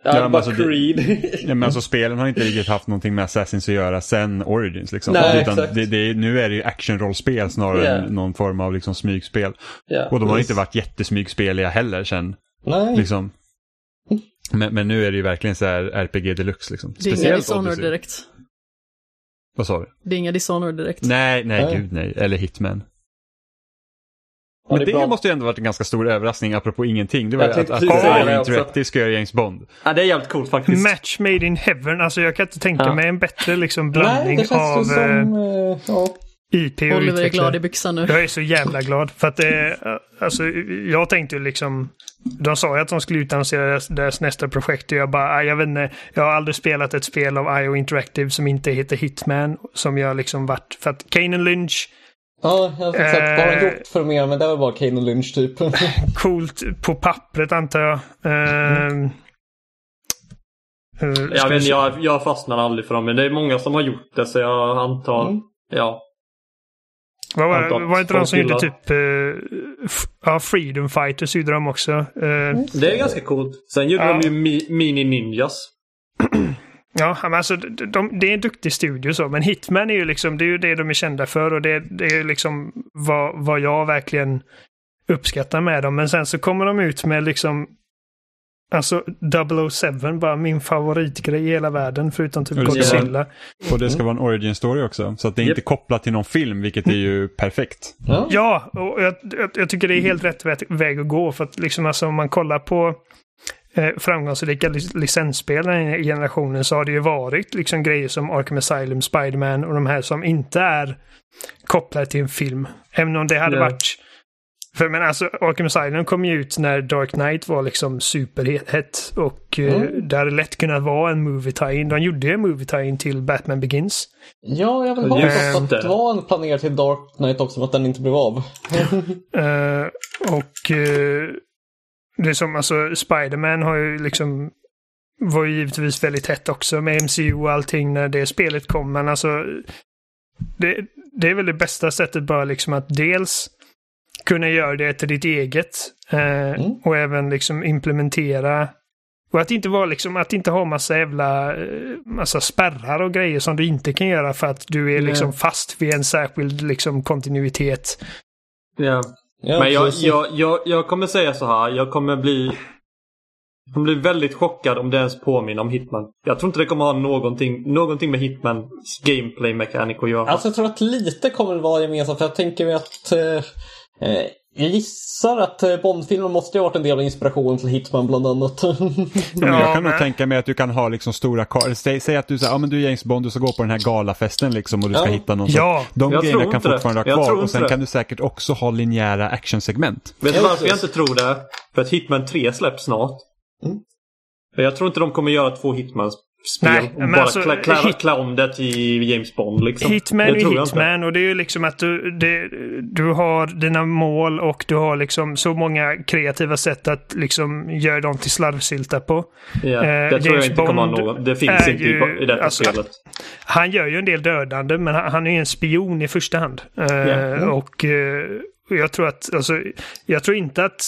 Ja, Ja, men alltså Creed. Ja, men alltså spelen har inte riktigt haft någonting med Assassins att göra sen Origins. Liksom. Nej, Utan exakt. det, det, är- nu är det ju actionrollspel snarare Ja. än någon form av liksom, smygspel. ja, Och de har precis. inte varit jättesmygspeliga heller sen. Nej. Liksom. Men, men nu är det ju verkligen så här RPG deluxe. Liksom. Det är inga Dishonored Odyssey. direkt. Vad sa du? Det är inga Dishonored direkt. Nej, nej, Nej. gud nej. Eller Hitman. Ja, Men det det, måste ju ändå varit en ganska stor överraskning apropå ingenting. Det var ju att, att också. Interactive ska göra James Bond. Ja, det är jävligt coolt faktiskt. Match made in heaven. Alltså jag kan inte tänka Ja. mig en bättre liksom Nej, blandning känns av som... eh, ja. eh, IP och Oliver är glad i byxan nu. Jag är så jävla glad för att det, alltså jag tänkte ju liksom, de sa ju att de skulle utannonsera deras, deras nästa projekt och jag bara, "Ah, jag vet inte, jag har aldrig spelat ett spel av IO Interactive som inte heter Hitman, som jag liksom varit, för att Kane Lynch, Ja, jag har sett vad har han Eh. gjort för mer, men det var bara Kane och Lynch typ. coolt på pappret antar jag. Ehm, eh, ska Jag, vet, jag, jag fastnar aldrig för dem, men det är många som har gjort det så jag antar... Mm. Ja. Vad var, antar det- var inte de som gjorde typ, eh, ja, Freedom Fighters gjorde de också. Eh, Det är ganska coolt. Sen gjorde Ja. de ju mi, Mini Ninjas. Ja, men alltså de, de, det är en duktig studio så, men Hitman är ju liksom, det är ju det de är kända för och det, det är liksom vad, vad jag verkligen uppskattar med dem. Men sen så kommer de ut med liksom, alltså 007, bara min favoritgrej i hela världen, förutom typ Och det ska Godzilla. Och det ska vara en origin story också. Så att det är Japp. inte kopplat till någon film, vilket är ju perfekt. Ja. Ja, och jag, jag, jag tycker det är helt rätt vä- väg att gå. För att liksom alltså om man kollar på framgångsrika lic- licensspel den här generationen så har det ju varit liksom grejer som Arkham Asylum, Spiderman och de här som inte är kopplade till en film. Även om det hade Ja. varit... För men alltså Arkham Asylum kom ju ut när Dark Knight var liksom superhett och eh, Mm. det hade lätt kunnat vara en movie tie-in. De gjorde ju en movie tie-in till Batman Begins. Ja, jag vill förstått att det. det var en planerad till Dark Knight också, men att den inte blev av. Eh, och eh, det är som, alltså Spiderman har ju liksom var ju givetvis väldigt hett också med MCU och allting när det spelet kom. Men alltså det, det är väl det bästa sättet bara liksom att dels kunna göra det till ditt eget eh, Mm. och även liksom implementera och att inte vara liksom, att inte ha massa jävla, eh, massa spärrar och grejer som du inte kan göra för att du är liksom fast vid en särskild liksom kontinuitet. Ja. Ja, Men jag, jag, jag, jag kommer säga så här. Jag kommer bli... Jag kommer bli väldigt chockad om det ens påminner om Hitman. Jag tror inte det kommer ha någonting, någonting med Hitmans gameplay mechanic att göra. Alltså jag tror att lite kommer det vara gemensamt, för jag tänker mig att eh, eh, jag gissar att eh, Bondfilmen måste ha varit en del av inspirationen till Hitman bland annat. Ja, jag kan nog tänka mig att du kan ha liksom stora kar- säg, säg att du säger, ja men du är James Bond, du ska gå på den här galafesten liksom och du ska Ja. hitta någon Ja. De Jag grejerna tror kan fortfarande Jag kvar tror och inte sen det. kan du säkert också ha linjära actionsegment. Vet du varför jag inte tror det? För att Hitman 3 släpps snart. Mm. Jag tror inte de kommer göra två Hitman-spel Nej, och bara alltså, klä, klä, Hit- klä om det till James Bond. Liksom. Hitman är. Hitman och det är ju liksom att du, det, du har dina mål och du har liksom så många kreativa sätt att liksom göra dem till slarvsylta på. Ja, Eh, det tror jag James inte kommer Bond någon. Det finns inte ju- i, detta alltså, spelet. Han gör ju en del dödande men han, han är ju en spion i första hand. Eh, Ja. Och eh, jag tror att, alltså, jag tror inte att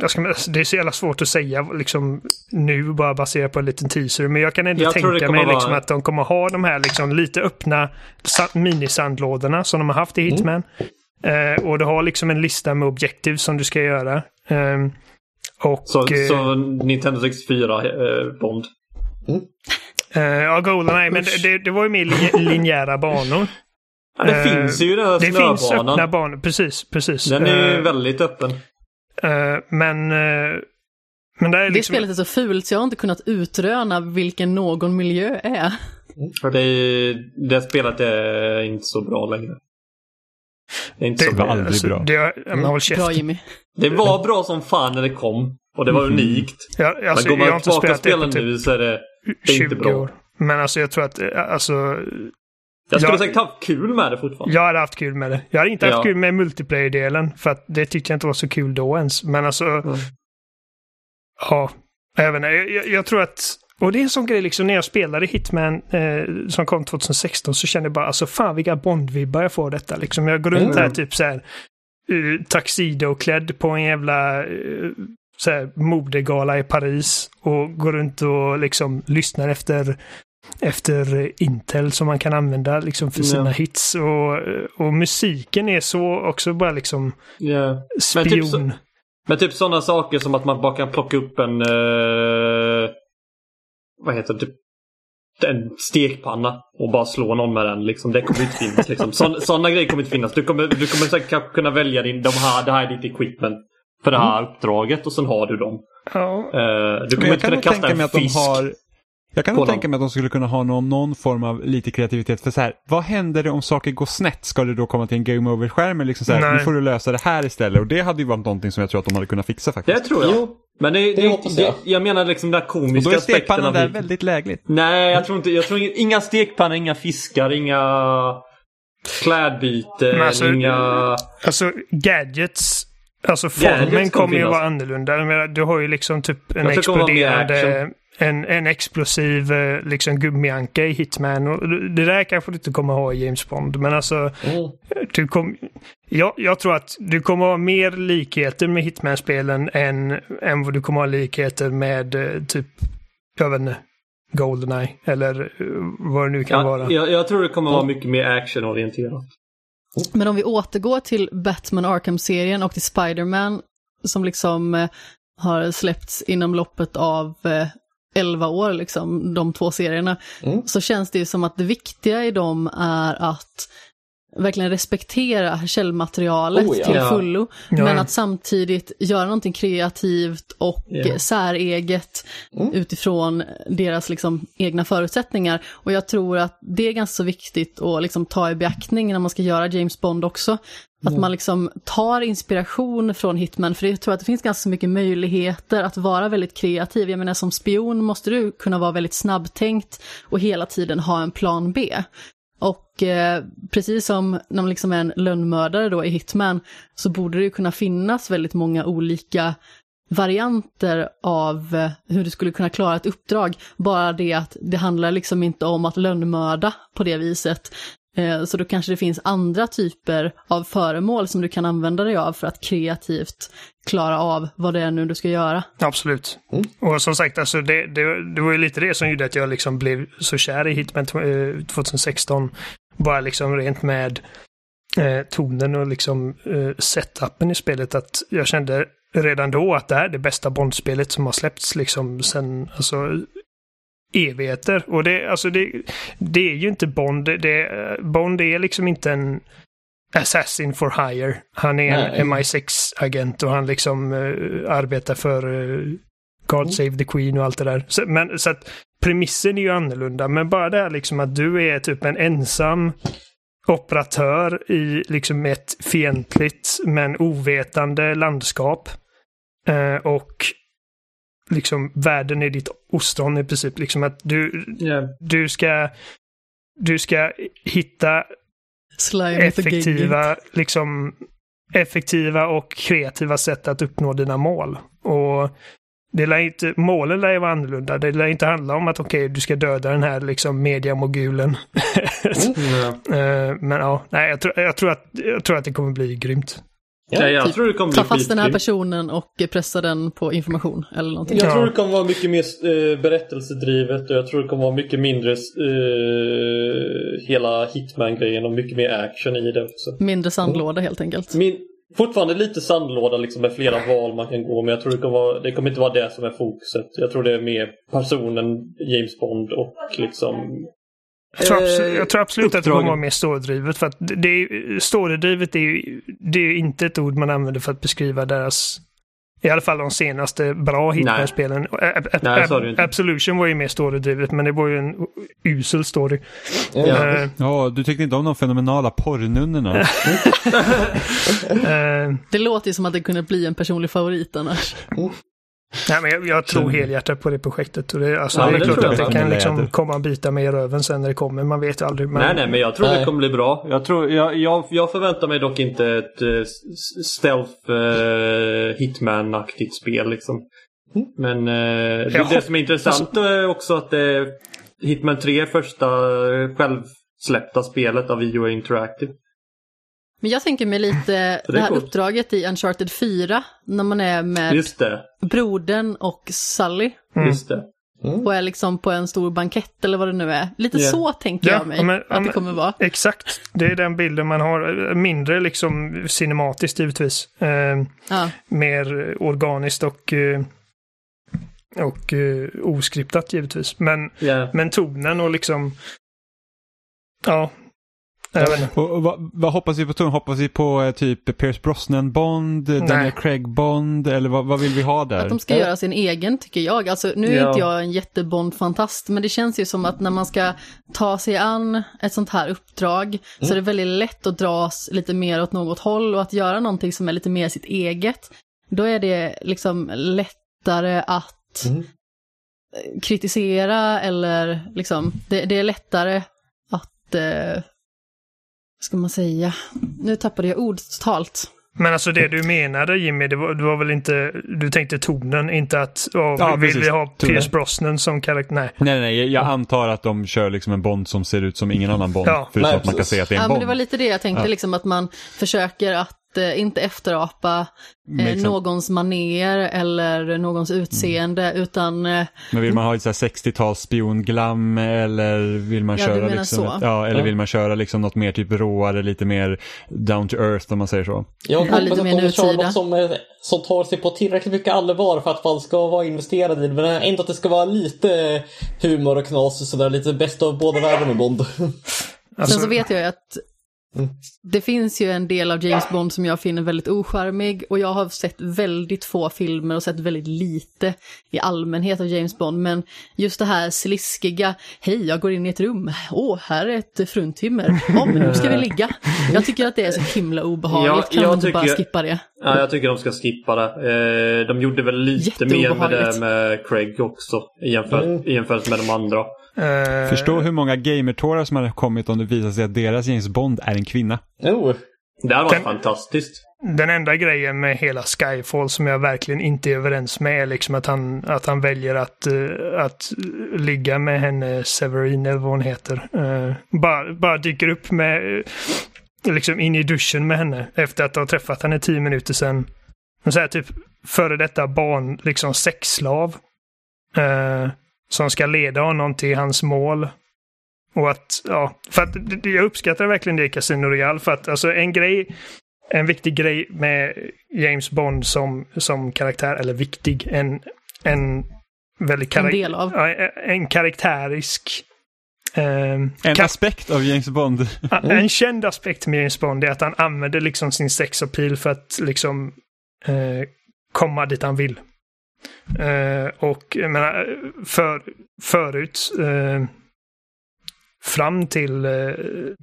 jag ska, det är så jävla svårt att säga liksom, nu bara baserat på en liten teaser. Men jag kan ändå Jag tänka mig liksom, vara- att de kommer ha de här liksom, lite öppna sa- minisandlådorna som de har haft i Mm. Hitman. Eh, och du har liksom en lista med objektiv som du ska göra. Ehm, och, Så, eh, så Nintendo 64 eh, Bond. eh, ja, Goldeneye, men det, det, var ju mer li- linjära banor. Ja, det Eh, finns ju den här Det finns öppna snöbanan. banor, precis, precis. Den är ju Eh, väldigt öppen. Eh, men, eh, men det är Det liksom... spelet är så fult så jag har inte kunnat utröna vilken någon miljö är. För det, är- det spelet är inte så bra längre. Det är inte så Det var bra. aldrig bra. Det, ja, men håll Bra. Jimmy. Det var bra som fan när det kom. Och det var Mhm. unikt. Jag, alltså, Men går jag har man inte tillbaka det spelar typ nu så är det... det är 20 inte bra. år. Men alltså jag tror att, eh, alltså, Jag skulle Ja. säkert haft kul med det fortfarande. jag hade haft kul med det. Jag hade inte haft Ja. kul med multiplayer-delen, för att det tyckte jag inte var så kul då ens. Men alltså, Mm. ja, även jag, jag, jag tror att, och det är en sån grej liksom när jag spelade Hitman eh, som kom 2016 så kände jag bara alltså fan vilka Bond-vibbar jag får detta. Liksom, jag går runt Mm. här typ så här uh, tuxedo-klädd på en jävla uh, så här, modegala i Paris och går runt och liksom lyssnar efter efter Intel som man kan använda liksom för sina Ja. hits. Och, och musiken är så också bara liksom Ja. spion. typ så- Men typ sådana saker som att man bara kan plocka upp en... Eh, vad heter det? Typ en stekpanna och bara slå någon med den. Liksom. Det kommer inte finnas. Liksom. Sådana grejer kommer inte finnas. Du kommer, du kommer säkert kanske kunna välja din, de här, det här är ditt equipment för det här uppdraget och sen har du dem. Ja. Eh, du kommer inte kunna kasta en att de fisk. har jag kan nog tänka mig att de skulle kunna ha någon, någon form av lite kreativitet. För så här, vad händer om saker går snett? Ska du då komma till en game over-skärm? eller Liksom så här, Nej. nu får du lösa det här istället. Och det hade ju varit någonting som jag tror att de hade kunnat fixa faktiskt. Det tror jag. Jo, Men det, det det, det, jag. menar liksom den där och komiska då är aspekten stekpannan där väldigt lägligt. Nej, jag tror inte. Jag tror inga, inga stekpannor, inga fiskar, inga klädbyten, Men alltså- inga... Alltså gadgets, alltså formen kommer kommer ju vara annorlunda. Du har ju liksom typ en det exploderande. En, en explosiv eh, liksom gummianka i Hitman. Och det där kanske du inte kommer ha i James Bond. Men alltså, Mm. du kom, jag, jag tror att du kommer ha mer likheter med Hitman-spelen än, än vad du kommer ha likheter med eh, typ, jag vet inte, Goldeneye eller eh, vad det nu kan Ja, vara. jag, jag tror det kommer vara mycket mer actionorienterat. Men om vi återgår till Batman Arkham-serien och till Spider-Man som liksom har släppts inom loppet av 11 år, liksom, de två serierna, Mm. så känns det ju som att det viktiga i dem är att verkligen respektera källmaterialet Oh, ja. till fullo, Ja. men att samtidigt göra någonting kreativt och eh, säreget Mm. utifrån deras liksom, egna förutsättningar. Och jag tror att det är ganska så viktigt att liksom, ta i beaktning när man ska göra James Bond också. Att man liksom tar inspiration från Hitman, för jag tror att det finns ganska mycket möjligheter att vara väldigt kreativ. Jag menar som spion måste du kunna vara väldigt snabbtänkt och hela tiden ha en plan B. Och eh, precis som när man liksom är en lönnmördare då i Hitman så borde det ju kunna finnas väldigt många olika varianter av eh, hur du skulle kunna klara ett uppdrag. Bara det att det handlar liksom inte om att lönnmörda på det viset. Eh, Så då kanske det finns andra typer av föremål som du kan använda dig av för att kreativt klara av vad det är nu du ska göra. Absolut. Mm. Och som sagt, alltså det, det, det var ju lite det som gjorde att jag liksom blev så kär i Hitman eh, 2016. Bara liksom rent med eh, tonen och liksom eh, setupen i spelet. Att jag kände redan då att det är det bästa Bond-spelet som har släppts liksom sen alltså, evigheter. Och det, alltså det, det är ju inte Bond. Det, Bond är liksom inte en Assassin for hire. Han är Nej. en MI6-agent och han liksom eh, arbetar för eh, God Mm. Save the Queen och allt det där. Så, men, så att premissen är ju annorlunda. Men bara det här liksom att du är typ en ensam operatör i liksom ett fientligt men ovetande landskap. Eh, och liksom världen är ditt ostron i princip. Liksom att du, Yeah. du ska du ska hitta Slime effektiva, liksom, effektiva och kreativa sätt att uppnå dina mål. Och det lär inte, målen lär ju vara annorlunda. Det lär inte handla om att okej, du ska döda den här liksom mediamogulen. Yeah. Eh, Men ja, nej, jag, tror, jag, tror att, jag tror att det kommer bli grymt. Ja, Ja, jag typ, tror det kommer Ta bli fast den här personen och pressa den på information eller någonting. Jag Ja. tror det kommer vara mycket mer eh, berättelsedrivet och jag tror det kommer vara mycket mindre eh, hela Hitman-grejen och mycket mer action i det också. Mindre sandlåda helt enkelt. Min, fortfarande lite sandlåda liksom med flera val man kan gå men jag tror det kommer, vara, det kommer inte vara det som är fokuset. Jag tror det är mer personen James Bond och liksom Jag tror, Eh, absolut, jag tror absolut att det kommer vara mer storydrivet. För att det, är, är ju det är inte ett ord man använder för att beskriva deras i alla fall de senaste bra Hitman-spelen. Absolution var ju mer storydrivet, men det var ju en usel story. Ja. Eh, Ja, du tyckte inte om de fenomenala porrnunnorna. eh, Det låter ju som att det kunde bli en personlig favorit annars. Nej, men jag, jag tror helhjärtat på det projektet. Och det, alltså, Ja, det är det klart att det kan liksom komma och bita mig i röven sen när det kommer. Man vet ju aldrig. Men, Nej, nej, men jag tror det Nej. kommer bli bra. Jag, tror, jag, jag, jag förväntar mig dock inte ett uh, stealth uh, hitman-aktigt spel liksom. Men uh, det, Jag det som är intressant är också att det är Hitman 3 är första självsläppta spelet av IO Interactive. Men jag tänker mig lite är det här coolt. uppdraget i Uncharted 4, när man är med Just det. brodern och Sully Mm. Just det. och är liksom på en stor bankett eller vad det nu är. Lite Ja. så tänker Ja, jag mig men- att ja, det kommer vara. Exakt, det är den bilden man har. Mindre liksom cinematiskt givetvis. Eh, Ja. mer organiskt och, eh, och eh, oskriptat givetvis. Men, Ja. men tonen och liksom... Ja. Och, vad, vad hoppas vi på ton? Hoppas vi på eh, typ Pierce Brosnan-Bond, Daniel Craig-Bond eller vad, vad vill vi ha där? Att de ska göra sin egen tycker jag. Alltså, nu är Ja. inte jag en jättebond-fantast, men det känns ju som att när man ska ta sig an ett sånt här uppdrag så är det väldigt lätt att dras lite mer åt något håll och att göra någonting som är lite mer sitt eget. Då är det liksom lättare att Mm. kritisera eller liksom, det, det är lättare att, eh, ska man säga, nu tappade jag ord totalt. Men alltså det du menade Jimmy, det var, det var väl inte... Du tänkte tonen, inte att... åh, Ja, vill precis. vi ha. Pierce Brosnan som karaktär? Nej. Nej, nej, nej, jag antar att de kör liksom en Bond som ser ut som ingen annan Bond. Ja. förutom Nej, att man kan se att det är en Ja, men Bond. det var lite det jag tänkte, Ja. liksom att man försöker att eh, inte efterapa eh, liksom- någons maner eller någons utseende, utan eh, Men vill man ha ett så här 60-tals spionglam eller vill man Ja, köra liksom, ett- ja, eller Ja. vill man köra liksom något mer typ råare, lite mer down to earth om man säger så. Jag Ja, hoppas lite att mer de kör nutida. något som, som tar sig på tillräckligt mycket allvar för att man ska vara investerad i det. Men ändå att det ska vara lite humor och knas och sådär. Lite bäst av båda världar med Bond. Alltså, sen så vet jag ju att Mm. det finns ju en del av James Bond som jag finner väldigt ocharmig och jag har sett väldigt få filmer och sett väldigt lite i allmänhet av James Bond. Men just det här sliskiga, hej jag går in i ett rum, åh här är ett fruntimmer, åh men nu ska vi ligga. Jag tycker att det är så himla obehagligt, kan jag man inte bara tycker- skippa det? Ja, jag tycker de ska skippa det. Eh, de gjorde väl lite mer med det med Craig också i, jämför- Mm. jämförelse med de andra. Eh, Förstå hur många gamertårar som hade kommit om det visar sig att deras James Bond är en kvinna. Oh. Det hade varit Den- fantastiskt. Den enda grejen med hela Skyfall som jag verkligen inte är överens med är liksom att han, att han väljer att, eh, att ligga med henne, Severine eller vad hon heter. Eh, bara, bara dyker upp med, eh, liksom in i duschen med henne efter att ha träffat henne tio minuter sedan. Så här typ före detta barn, liksom sexslav. Som ska leda honom till hans mål. Och att, ja, för att jag uppskattar verkligen det i Casino Royale för att alltså en grej en viktig grej med James Bond som, som karaktär, eller viktig, en, en väldigt En karak- del av. En karaktärisk ehm, En ka- aspekt av James Bond. en känd aspekt med James Bond är att han använder liksom sin sexappeal för att liksom eh, komma dit han vill. Eh, och jag menar, för, förut, eh, fram till, eh,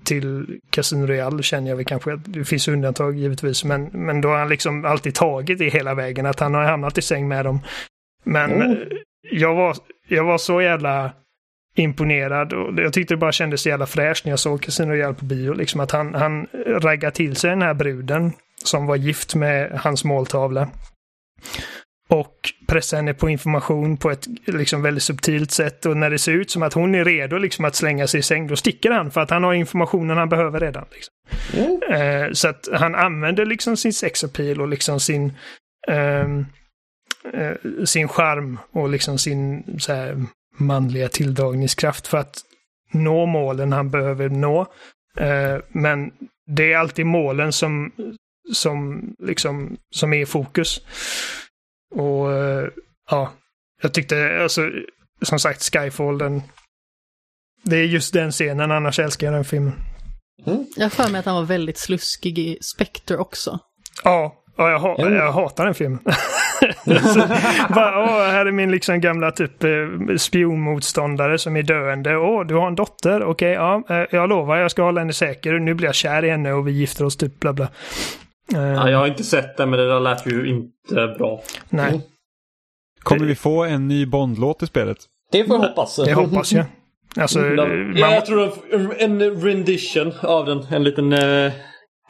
till Casino Royale känner jag väl kanske att det finns undantag givetvis, men, men då har han liksom alltid tagit det hela vägen, att han har hamnat i säng med dem. Men Mm. jag, var, jag var så jävla imponerad och jag tyckte det bara kändes så jävla fräscht när jag såg Casino Royale på bio. Liksom att han, han raggade till sig den här bruden som var gift med hans måltavla. Och pressade henne på information på ett liksom väldigt subtilt sätt. Och när det ser ut som att hon är redo liksom att slänga sig i säng, då sticker han för att han har informationen han behöver redan. Liksom. Mm. Eh, så att han använder liksom sin sexappeal och liksom sin ehm, eh, sin charm och liksom sin så här, manliga tilldragningskraft för att nå målen han behöver nå. Eh, men det är alltid målen som, som, liksom, som är i fokus. Och eh, ja, jag tyckte alltså, som sagt, Skyfall, den, det är just den scenen, annars älskar jag den filmen. Jag har för mig att han var väldigt sluskig i Spectre också. Ja, ja jag, ha, Mm. jag hatar den filmen. Så, bara, åh, här är min liksom gamla typ eh, spionmotståndare som är döende. Åh, du har en dotter? Okej, ja, eh, jag lovar, jag ska hålla henne säker. Nu blir jag kär i henne och vi gifter oss, typ bla bla. Eh, Ja, jag har inte sett det men det där lät ju inte bra. Nej, Mm. Kommer vi få en ny Bond-låt i spelet? Det får jag hoppas. det hoppas jag. Alltså, Ja, man, jag tror en, en rendition av den. En liten eh,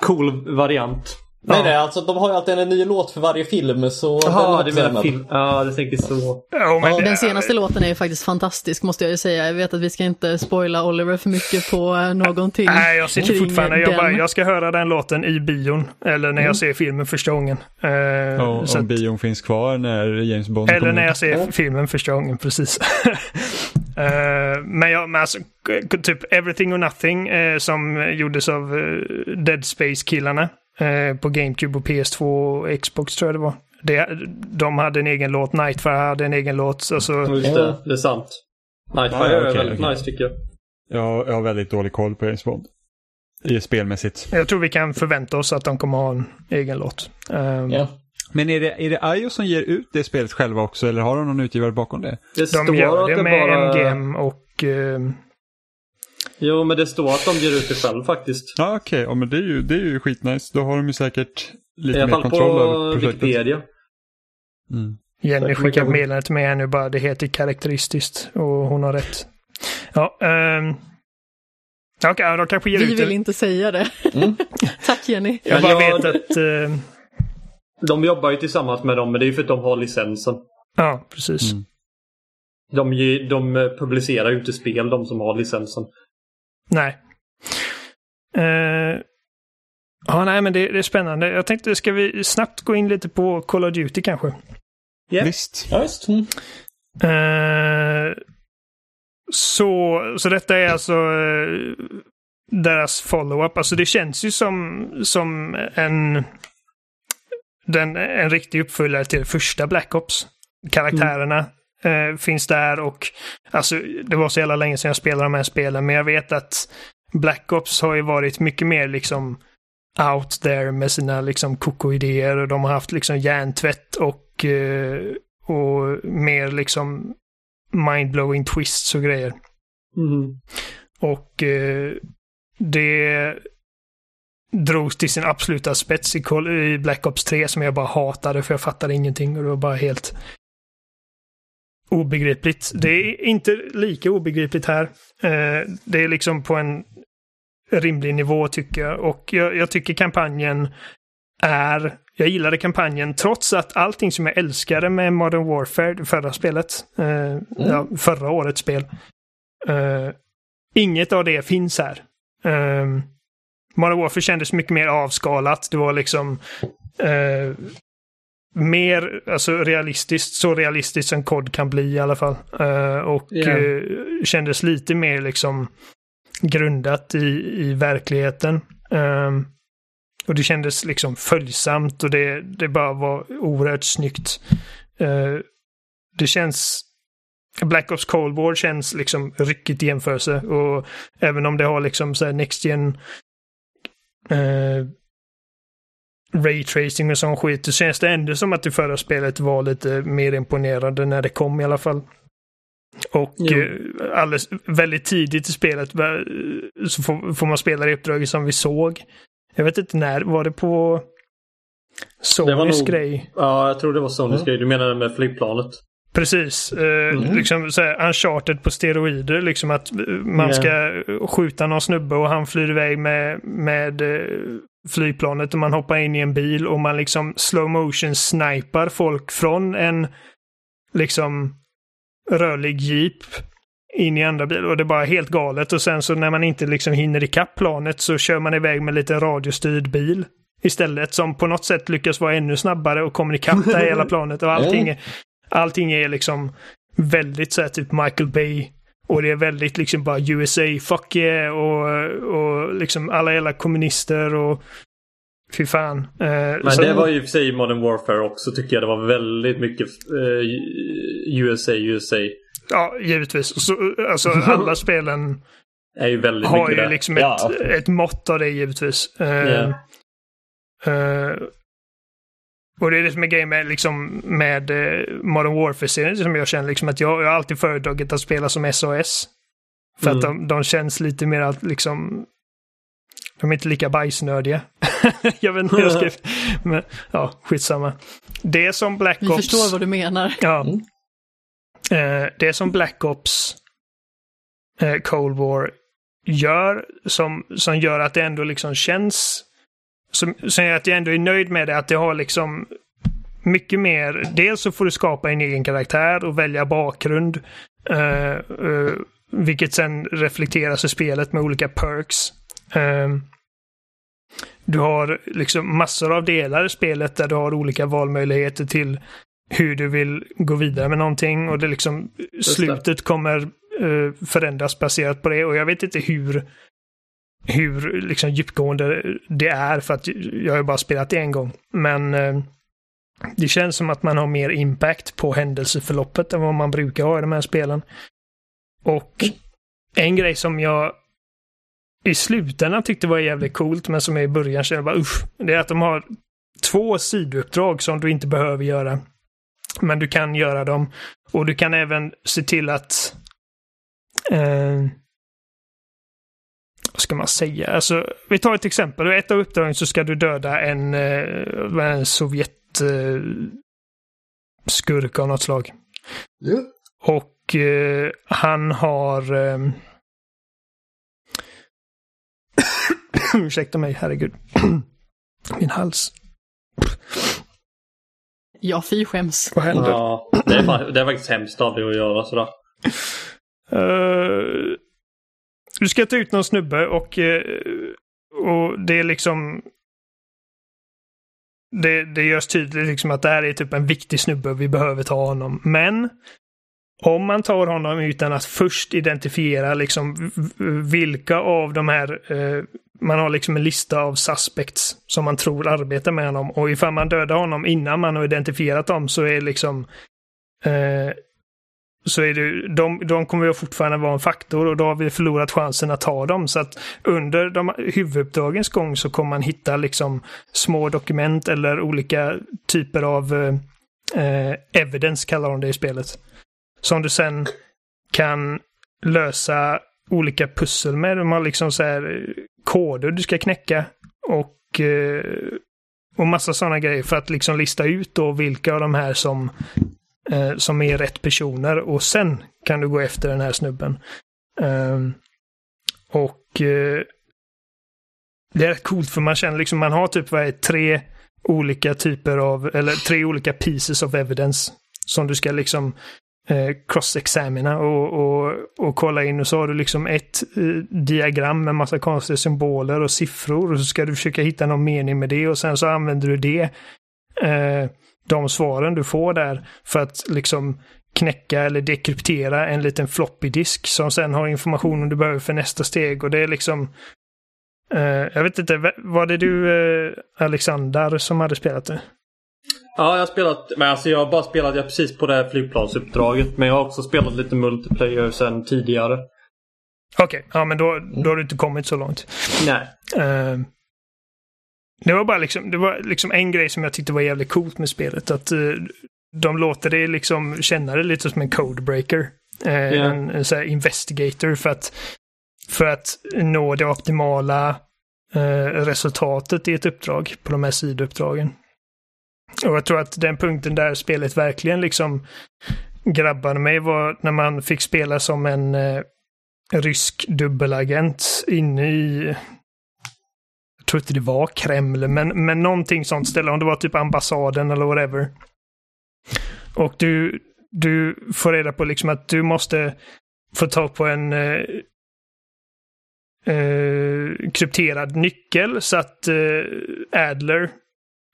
cool variant. Nej, Ja. nej, alltså de har ju alltid en ny låt för varje film. Så Jaha, den du menar film? Ja, du tänker så. Ja, men, Den senaste låten är ju faktiskt fantastisk måste jag ju säga. Jag vet att vi ska inte spoila Oliver för mycket på eh, någonting Nej, jag sitter kring fortfarande. Jag, bara, jag ska höra den låten i bion. Eller när jag ser filmen första gången. Eh, Och, så om att- bion finns kvar när James Bond Eller kommer när jag ser Ja. filmen första gången, precis. Eh, men jag, men alltså, typ Everything or Nothing eh, som gjordes av eh, Dead Space-killarna eh, på GameCube och PS2 och Xbox tror jag det var. Det, de hade en egen låt, Nightfire hade en egen låt. Alltså, Just det, det är sant. Nightfire Ja, ja, är väldigt okej. nice tycker jag. Jag, jag har väldigt dålig koll på James Bond. I spelmässigt. jag tror vi kan förvänta oss att de kommer ha en egen låt. Eh, Ja. Men är det, är det IO som ger ut det spelet själva också eller har de någon utgivare bakom det? Det De står gör att det det med bara... MGM och... eh, Jo, men det står att de ger ut det själv faktiskt. Ja okej, ja, men det är, ju, det är ju skitnice. Då har de ju säkert I lite alla mer fall kontroll på över projektet. Wikipedia. Mm. Jenny Tack, skickar tack. ett meddelande till mig här nu bara, det heter karaktäristiskt och hon har rätt. Ja, um, Okej, ja, de kanske ger Vi ut vill det. inte säga det. Mm. Tack Jenny. Jag Men bara jag- vet att... eh, De jobbar ju tillsammans med dem, men det är ju för att de har licensen. ja, precis. Mm. De, de eh, publicerar ju inte spel, de som har licensen. Nej. Eh, ja, nej, men det, det är spännande. Jag tänkte, ska vi snabbt gå in lite på Call of Duty kanske? Ja. Visst. Ja, visst. Mm. Eh, så, så detta är alltså eh, deras follow-up. Alltså det känns ju som, som en, den, en riktig uppföljare till första Black Ops. Karaktärerna eh, finns där och alltså det var så jävla länge sedan jag spelade de här spelen men jag vet att Black Ops har ju varit mycket mer liksom out there med sina liksom koko-idéer och de har haft liksom hjärntvätt och, eh, och mer liksom mindblowing twists och grejer. Mm. Och eh, det drogs till sin absoluta spets i, Black Ops 3 som jag bara hatade för jag fattade ingenting och det var bara helt obegripligt. Det är inte lika obegripligt här. Eh, det är liksom på en rimlig nivå tycker jag och jag, jag tycker kampanjen är jag gillade kampanjen trots att allting som jag älskade med Modern Warfare, det förra spelet, eh, ja, förra årets spel, eh, inget av det finns här. Modern Warfare kändes mycket mer avskalat. Det var liksom mer alltså, realistiskt, så realistiskt som kod kan bli i alla fall. Eh, och Ja. eh, kändes lite mer liksom grundat i, i verkligheten. Ehm, och det kändes liksom följsamt och det, det bara var oerhört snyggt. Eh, det känns... Black Ops Cold War känns liksom ryckigt i jämförelse och även om det har liksom så här Next Gen eh, Raytracing och sån skit, så känns det ändå som att det förra spelet var lite mer imponerande när det kom i alla fall. Och Jo. eh, alldeles väldigt tidigt i spelet eh, så får, får man spela det uppdraget som vi såg. Jag vet inte när, var det på Sonys nog- grej? Ja, jag tror det var Sonys Mm. grej. Du menar med flygplanet? Precis. Eh, Mm. Liksom så här, uncharted på steroider. Liksom att eh, man Ja. ska skjuta någon snubbe och han flyr iväg med, med flygplanet och man hoppar in i en bil och man liksom slow motion snipar folk från en liksom rörlig jeep in i andra bilar och det är bara helt galet. Och sen så när man inte liksom hinner ikapp planet så kör man iväg med lite radiostyrd bil istället som på något sätt lyckas vara ännu snabbare och kommer ikapp det hela planet. Och allting allting är liksom väldigt så här typ Michael Bay och det är väldigt liksom bara USA, fuck yeah och, och liksom alla jävla kommunister och fy fan. Eh, Men så- det var ju i och för sig Modern Warfare också tycker jag. Det var väldigt mycket eh, USA, USA. Ja, givetvis. Så, alltså alla spelen Är ju väldigt har ju där. liksom Ja, ett, absolut. ett mått av det givetvis. Eh, Ja. eh, och det är det som är grejen med, liksom, med eh, Modern Warfare-serien som jag känner liksom att jag, jag har alltid föredragit att spela som SAS. För att Mm. de, de känns lite mer att liksom de är inte lika bajsnödiga. jag vet inte hur jag ska... Men, ja, skitsamma. Det är som Black Vi Ops... förstår vad du menar. Ja. Mm. Eh, det som Black Ops eh, Cold War gör, som, som gör att det ändå liksom känns som, som gör att jag ändå är nöjd med det. Att det har liksom mycket mer. Dels så får du skapa en egen karaktär och välja bakgrund. Uh, uh, vilket sen reflekteras i spelet med olika perks. Uh, du har liksom massor av delar i spelet där du har olika valmöjligheter till hur du vill gå vidare med någonting och det liksom slutet kommer förändras baserat på det och jag vet inte hur hur liksom djupgående det är för att jag har bara spelat det en gång. Men eh, det känns som att man har mer impact på händelseförloppet än vad man brukar ha i de här spelen. Och en grej som jag i slutändan tyckte var jävligt coolt, men som jag i början kände bara usch, det är att de har två sidouppdrag som du inte behöver göra. Men du kan göra dem. Och du kan även se till att eh, vad ska man säga? Alltså, vi tar ett exempel. I ett av uppdragen så ska du döda en, eh, en Sovjet eh, skurk av något slag. Ja. Och eh, han har... Eh... Ursäkta mig, herregud. Min hals. Ja, fy skäms. Vad händer? Ja, det, är, det är faktiskt hemskt av dig att göra sådär. Uh, du ska ta ut någon snubbe och, eh, och det är liksom... Det, det görs tydligt liksom att det här är typ en viktig snubbe och vi behöver ta honom. Men om man tar honom utan att först identifiera liksom vilka av de här eh, man har liksom en lista av suspects som man tror arbetar med honom och ifall man dödar honom innan man har identifierat dem så är liksom eh, så är det, de, de kommer ju fortfarande vara en faktor och då har vi förlorat chansen att ta dem. Så att under de huvuduppdragens gång så kommer man hitta liksom små dokument eller olika typer av eh, evidence kallar de det i spelet. Som du sen kan lösa olika pussel med. De har liksom så här eh, koder du ska knäcka och, eh, och massa sådana grejer för att liksom lista ut då vilka av de här som eh, som är rätt personer. Och sen kan du gå efter den här snubben. Um, och eh, det är rätt coolt för man känner liksom man har typ vad är, tre olika typer av, eller tre olika pieces of evidence som du ska liksom eh, cross-examina. Och, och, och kolla in och så har du liksom ett eh, diagram med massa konstiga symboler och siffror. Och så ska du försöka hitta någon mening med det och sen så använder du det. Eh, de svaren du får där för att liksom knäcka eller dekryptera en liten floppy disk som sen har informationen du behöver för nästa steg och det är liksom eh, jag vet inte, var det du eh, Alexander som hade spelat det? Ja, jag har spelat, men alltså jag har bara spelat jag precis på det här flygplansuppdraget. Men jag har också spelat lite multiplayer sen tidigare. Okej, okay, ja men då, då har du inte kommit så långt. Nej. Uh, det var bara liksom, det var liksom en grej som jag tyckte var jävligt coolt med spelet. Att uh, de låter det liksom känna det lite som en codebreaker. Uh, yeah. En, en här investigator för att, för att nå det optimala uh, resultatet i ett uppdrag på de här sidouppdragen. Och jag tror att den punkten där spelet verkligen liksom grabbade mig var när man fick spela som en eh, rysk dubbelagent inne i jag tror inte det var Kreml, men, men någonting sånt ställe. Om det var typ ambassaden eller whatever. Och du, du får reda på liksom att du måste få tag på en eh, eh, krypterad nyckel så att eh, Adler,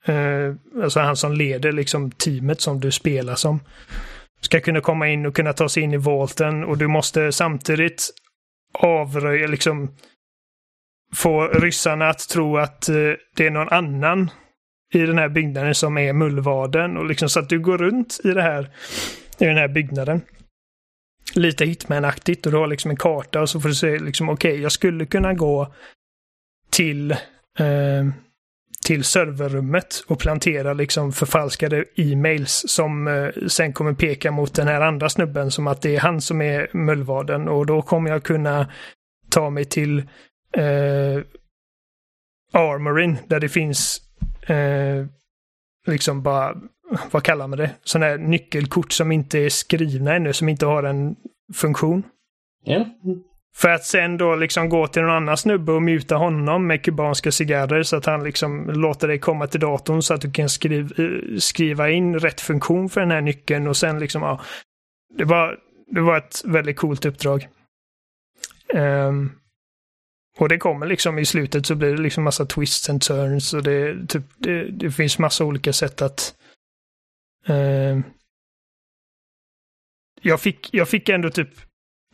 eh, alltså han som leder liksom teamet som du spelar som, ska kunna komma in och kunna ta sig in i volten och du måste samtidigt avröja liksom få ryssarna att tro att eh, det är någon annan i den här byggnaden som är mullvaden. Och liksom så att du går runt i det här, i den här byggnaden. Lite hitman-aktigt och du har liksom en karta och så får du se liksom okej, okay, jag skulle kunna gå till eh, till serverrummet och plantera liksom förfalskade e-mails som eh, sen kommer peka mot den här andra snubben som att det är han som är mullvaden och då kommer jag kunna ta mig till eh, Armorin där det finns eh, liksom bara, vad kallar man det? Sådana här nyckelkort som inte är skrivna ännu, som inte har en funktion. Ja. För att sen då liksom gå till någon annan snubbe och muta honom med kubanska cigarrer så att han liksom låter dig komma till datorn så att du kan skriva, eh, skriva in rätt funktion för den här nyckeln och sen liksom, ja. Det var, det var ett väldigt coolt uppdrag. Um, och det kommer liksom i slutet så blir det liksom massa twists and turns och det, typ, det, det finns massa olika sätt att Eh, jag, fick, jag fick ändå typ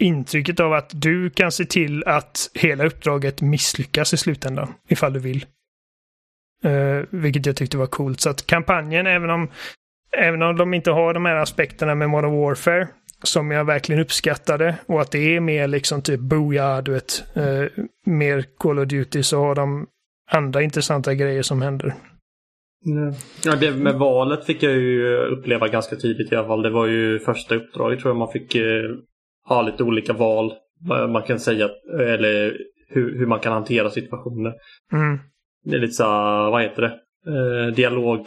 intrycket av att du kan se till att hela uppdraget misslyckas i slutändan, ifall du vill. Eh, vilket jag tyckte var coolt. Så att kampanjen, även om, även om de inte har de här aspekterna med Modern Warfare, som jag verkligen uppskattade, och att det är mer liksom typ Booyah, du vet, uh, mer Call of Duty, så har de andra intressanta grejer som händer. Ja, det med valet fick jag ju uppleva ganska tidigt i alla fall. Det var ju första uppdraget tror jag man fick eh, ha lite olika val. Man kan säga, eller hur, hur man kan hantera situationer. Mm. Det är lite så vad heter det? Eh, dialogval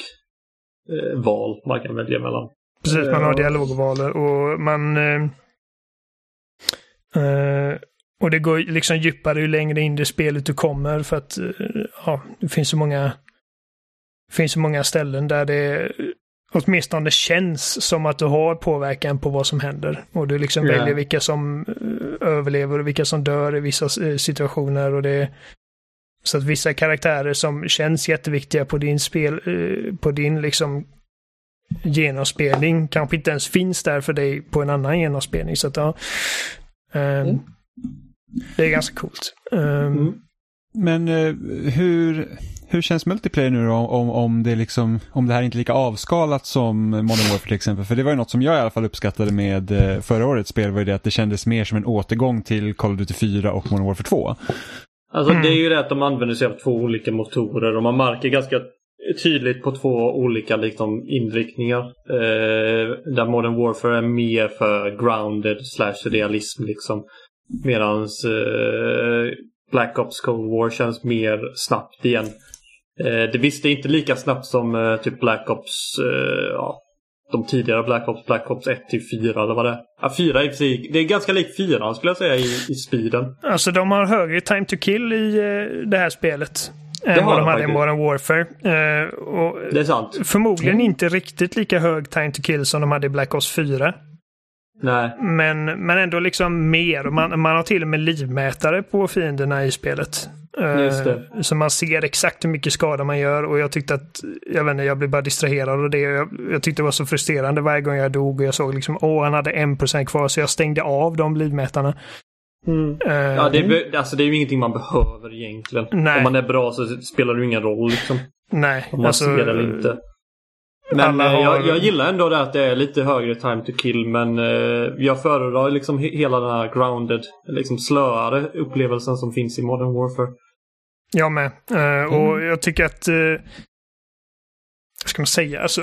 eh, man kan välja mellan. Precis, man har dialogval och man... Eh, eh, och det går liksom djupare ju längre in i spelet du kommer för att eh, ja, det finns så många det finns så många ställen där det åtminstone känns som att du har påverkan på vad som händer. Och du liksom yeah. väljer vilka som eh, överlever och vilka som dör i vissa eh, situationer. Och det, så att vissa karaktärer som känns jätteviktiga på din spel, eh, på din liksom genomspelning kanske inte ens finns där för dig på en annan genomspelning. Så att ja, um, mm. det är ganska coolt. Um, mm. Men uh, hur, hur känns multiplayer nu då om, om, det liksom, om det här är inte är lika avskalat som Modern Warfare till exempel? För det var ju något som jag i alla fall uppskattade med eh, förra årets spel var ju det att det kändes mer som en återgång till Call of Duty 4 och Modern Warfare 2. Alltså mm. det är ju det att de använder sig av två olika motorer och man märker ganska tydligt på två olika liksom, inriktningar. Eh, där Modern Warfare är mer för grounded slash realism liksom. Medans eh, Black Ops Cold War känns mer snabbt igen. Eh, det visste inte lika snabbt som eh, typ Black Ops, eh, ja, de tidigare Black Ops, Black Ops 1 till 4 eller vad det är. Ja, 4 i sig, Det är ganska likt 4 skulle jag säga i, i speeden. Alltså de har högre time to kill i eh, det här spelet. Det än vad de hade i Modern Warfare. och det är sant. Förmodligen mm. inte riktigt lika hög time to kill som de hade i Black Ops 4. Nej. Men, men ändå liksom mer. Man, man har till och med livmätare på fienderna i spelet. Uh, så man ser exakt hur mycket skada man gör och jag tyckte att, jag vet inte, jag blev bara distraherad av det. Jag, jag tyckte det var så frustrerande varje gång jag dog och jag såg liksom, åh, han hade en procent kvar så jag stängde av de livmätarna. Mm. Uh, ja, det är, alltså, det är ju ingenting man behöver egentligen. Nej. Om man är bra så spelar det ju ingen roll liksom. Nej. Om man alltså, ser det eller inte. Men eh, har... jag, jag, gillar ändå det att det är lite högre time to kill men eh, jag föredrar liksom hela den här grounded, liksom slöare upplevelsen som finns i Modern Warfare. Jag med. Uh, och mm. jag tycker att... Uh, vad ska man säga? Alltså,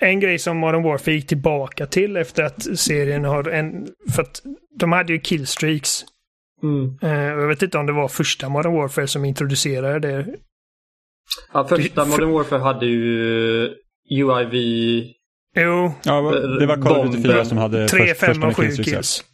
en grej som Modern Warfare gick tillbaka till efter att serien har en... För att de hade ju killstreaks. Mm. Uh, jag vet inte om det var första Modern Warfare som introducerade det. Ja, första Modern Warfare hade ju UIV... Jo. Ja, det var Call of Duty 4 som hade 3, 5 och 7 kills.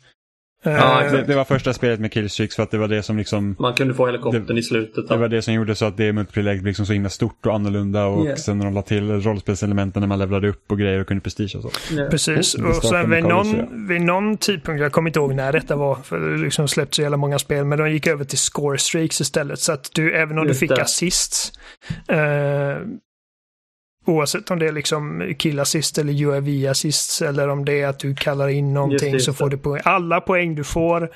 Ja, det, det, var första spelet med killstreaks för att det var det som liksom... Man kunde få helikoptern det, i slutet. Då. Det var det som gjorde så att det multiplayer blev liksom så himla stort och annorlunda och yeah. sen när de la till rollspelselementen när man levlade upp och grejer och kunde prestige och så. Yeah. Precis, och, och sen vid någon, vid någon tidpunkt, jag kommer inte ihåg när detta var, för det liksom släppts så jävla många spel, men de gick över till score streaks istället. Så att du, även om Just du fick det. assists, eh, Oavsett om det är liksom killassist eller UAV-assist eller om det är att du kallar in någonting det, så får du poäng. Alla poäng du får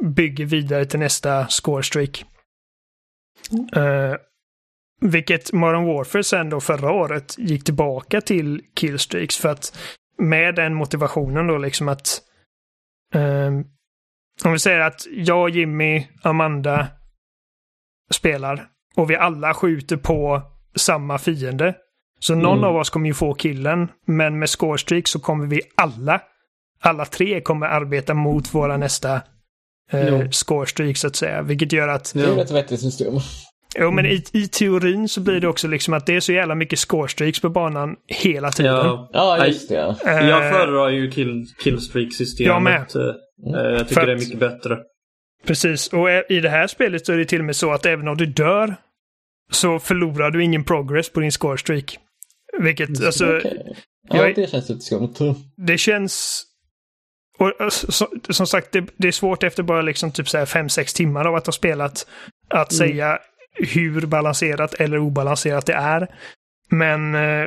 bygger vidare till nästa score-streak. Mm. Uh, vilket Modern Warfare sen då förra året gick tillbaka till killstreaks för att med den motivationen då liksom att uh, om vi säger att jag, Jimmy, Amanda spelar och vi alla skjuter på samma fiende så någon mm. av oss kommer ju få killen, men med scorestreak så kommer vi alla, alla tre kommer arbeta mot våra nästa eh, scorestreak så att säga. Vilket gör att... Det är ett vettigt system. Jo, men i, i teorin så blir det också liksom att det är så jävla mycket scorestreaks på banan hela tiden. Ja, ja just det. Uh, jag föredrar ju kill, killstreak-systemet. Jag med. Uh, jag tycker att, det är mycket bättre. Precis, och i det här spelet så är det till och med så att även om du dör så förlorar du ingen progress på din score streak. Vilket, alltså... Okej. Ja, jag- det känns lite skumt. Det känns... Och, så, som sagt, det, det är svårt efter bara liksom typ 5-6 timmar av att ha spelat att säga hur balanserat eller obalanserat det är. Men eh,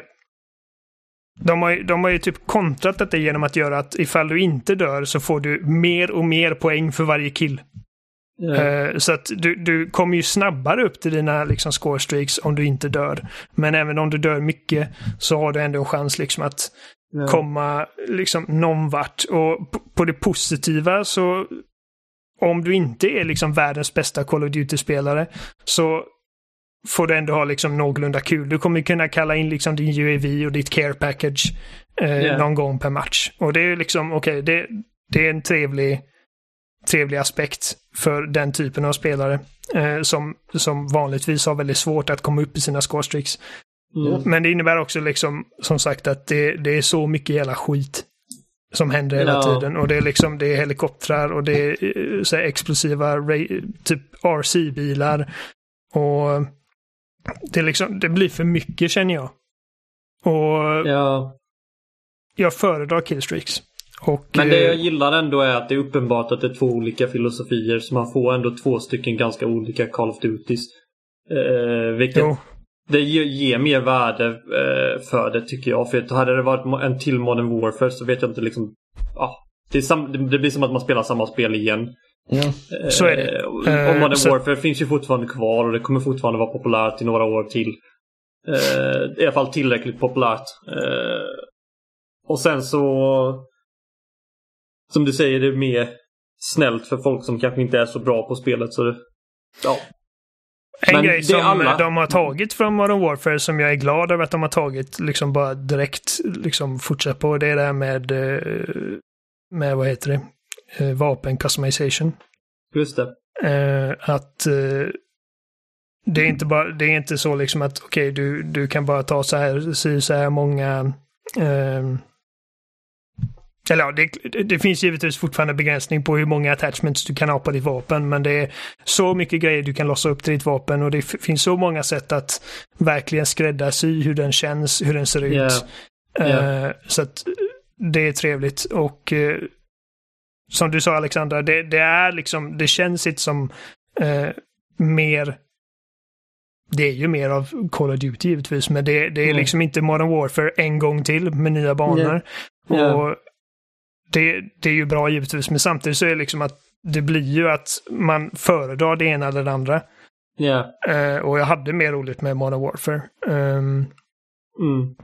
de, har, de har ju typ kontrat detta genom att göra att ifall du inte dör så får du mer och mer poäng för varje kill. Eh, Så att du, du kommer ju snabbare upp till dina liksom, score streaks om du inte dör. Men även om du dör mycket så har du ändå en chans liksom att Ja. komma liksom någon vart. Och på det positiva så om du inte är liksom världens bästa Call of Duty-spelare så får du ändå ha liksom någorlunda kul. Du kommer kunna kalla in liksom din UAV och ditt care package eh, Ja. någon gång per match. Och det är liksom, okej, det, det är en trevlig, trevlig aspekt för den typen av spelare eh, som, som vanligtvis har väldigt svårt att komma upp i sina score streaks. Mm. Men det innebär också liksom, som sagt, att det, det är så mycket jävla skit som händer hela Ja. tiden. Och det är liksom, det är helikoptrar och det är eh, så här, explosiva, typ RC-bilar. Och det, är liksom, det blir för mycket känner jag. Och Ja. jag föredrar killstreaks. Och, Men det jag eh, gillar ändå är att det är uppenbart att det är två olika filosofier så man får ändå två stycken ganska olika Call of Duties. Eh, vilket jo, det ger, mer värde eh, för det tycker jag. För hade det varit en till Modern Warfare så vet jag inte liksom... Ja, det, är sam, det- blir som att man spelar samma spel igen. Ja. Eh, Så är det. Eh, och Modern så- Warfare finns ju fortfarande kvar och det kommer fortfarande vara populärt i några år till. Eh, I alla fall tillräckligt populärt. Eh, och sen så... Som du säger, det är mer snällt för folk som kanske inte är så bra på spelet. Så det, ja. En Men grej som alla- de har tagit från Modern Warfare som jag är glad över att de har tagit liksom bara direkt liksom fortsatt på det är det här med, eh, med vad heter det, Eh, vapen customization. Just det. Eh, att det är inte bara, det är inte så liksom att okej du, du kan bara ta så här, så här många eh, eller ja, det, det finns givetvis fortfarande begränsning på hur många attachments du kan ha på ditt vapen, men det är så mycket grejer du kan lossa upp till ditt vapen och det finns så många sätt att verkligen skräddarsy hur den känns, hur den ser ut. Ja. Eh, så att det är trevligt och eh, som du sa Alexandra, det, det är liksom, det känns inte som eh, mer det är ju mer av Call of Duty givetvis, men det, det är Mm. liksom inte Modern Warfare en gång till med nya banor. Ja. Och det, det är ju bra givetvis, men samtidigt så är det liksom att det blir ju att man föredrar det ena eller det andra. Ja. Eh, och jag hade mer roligt med Modern Warfare. Ehm, Mm.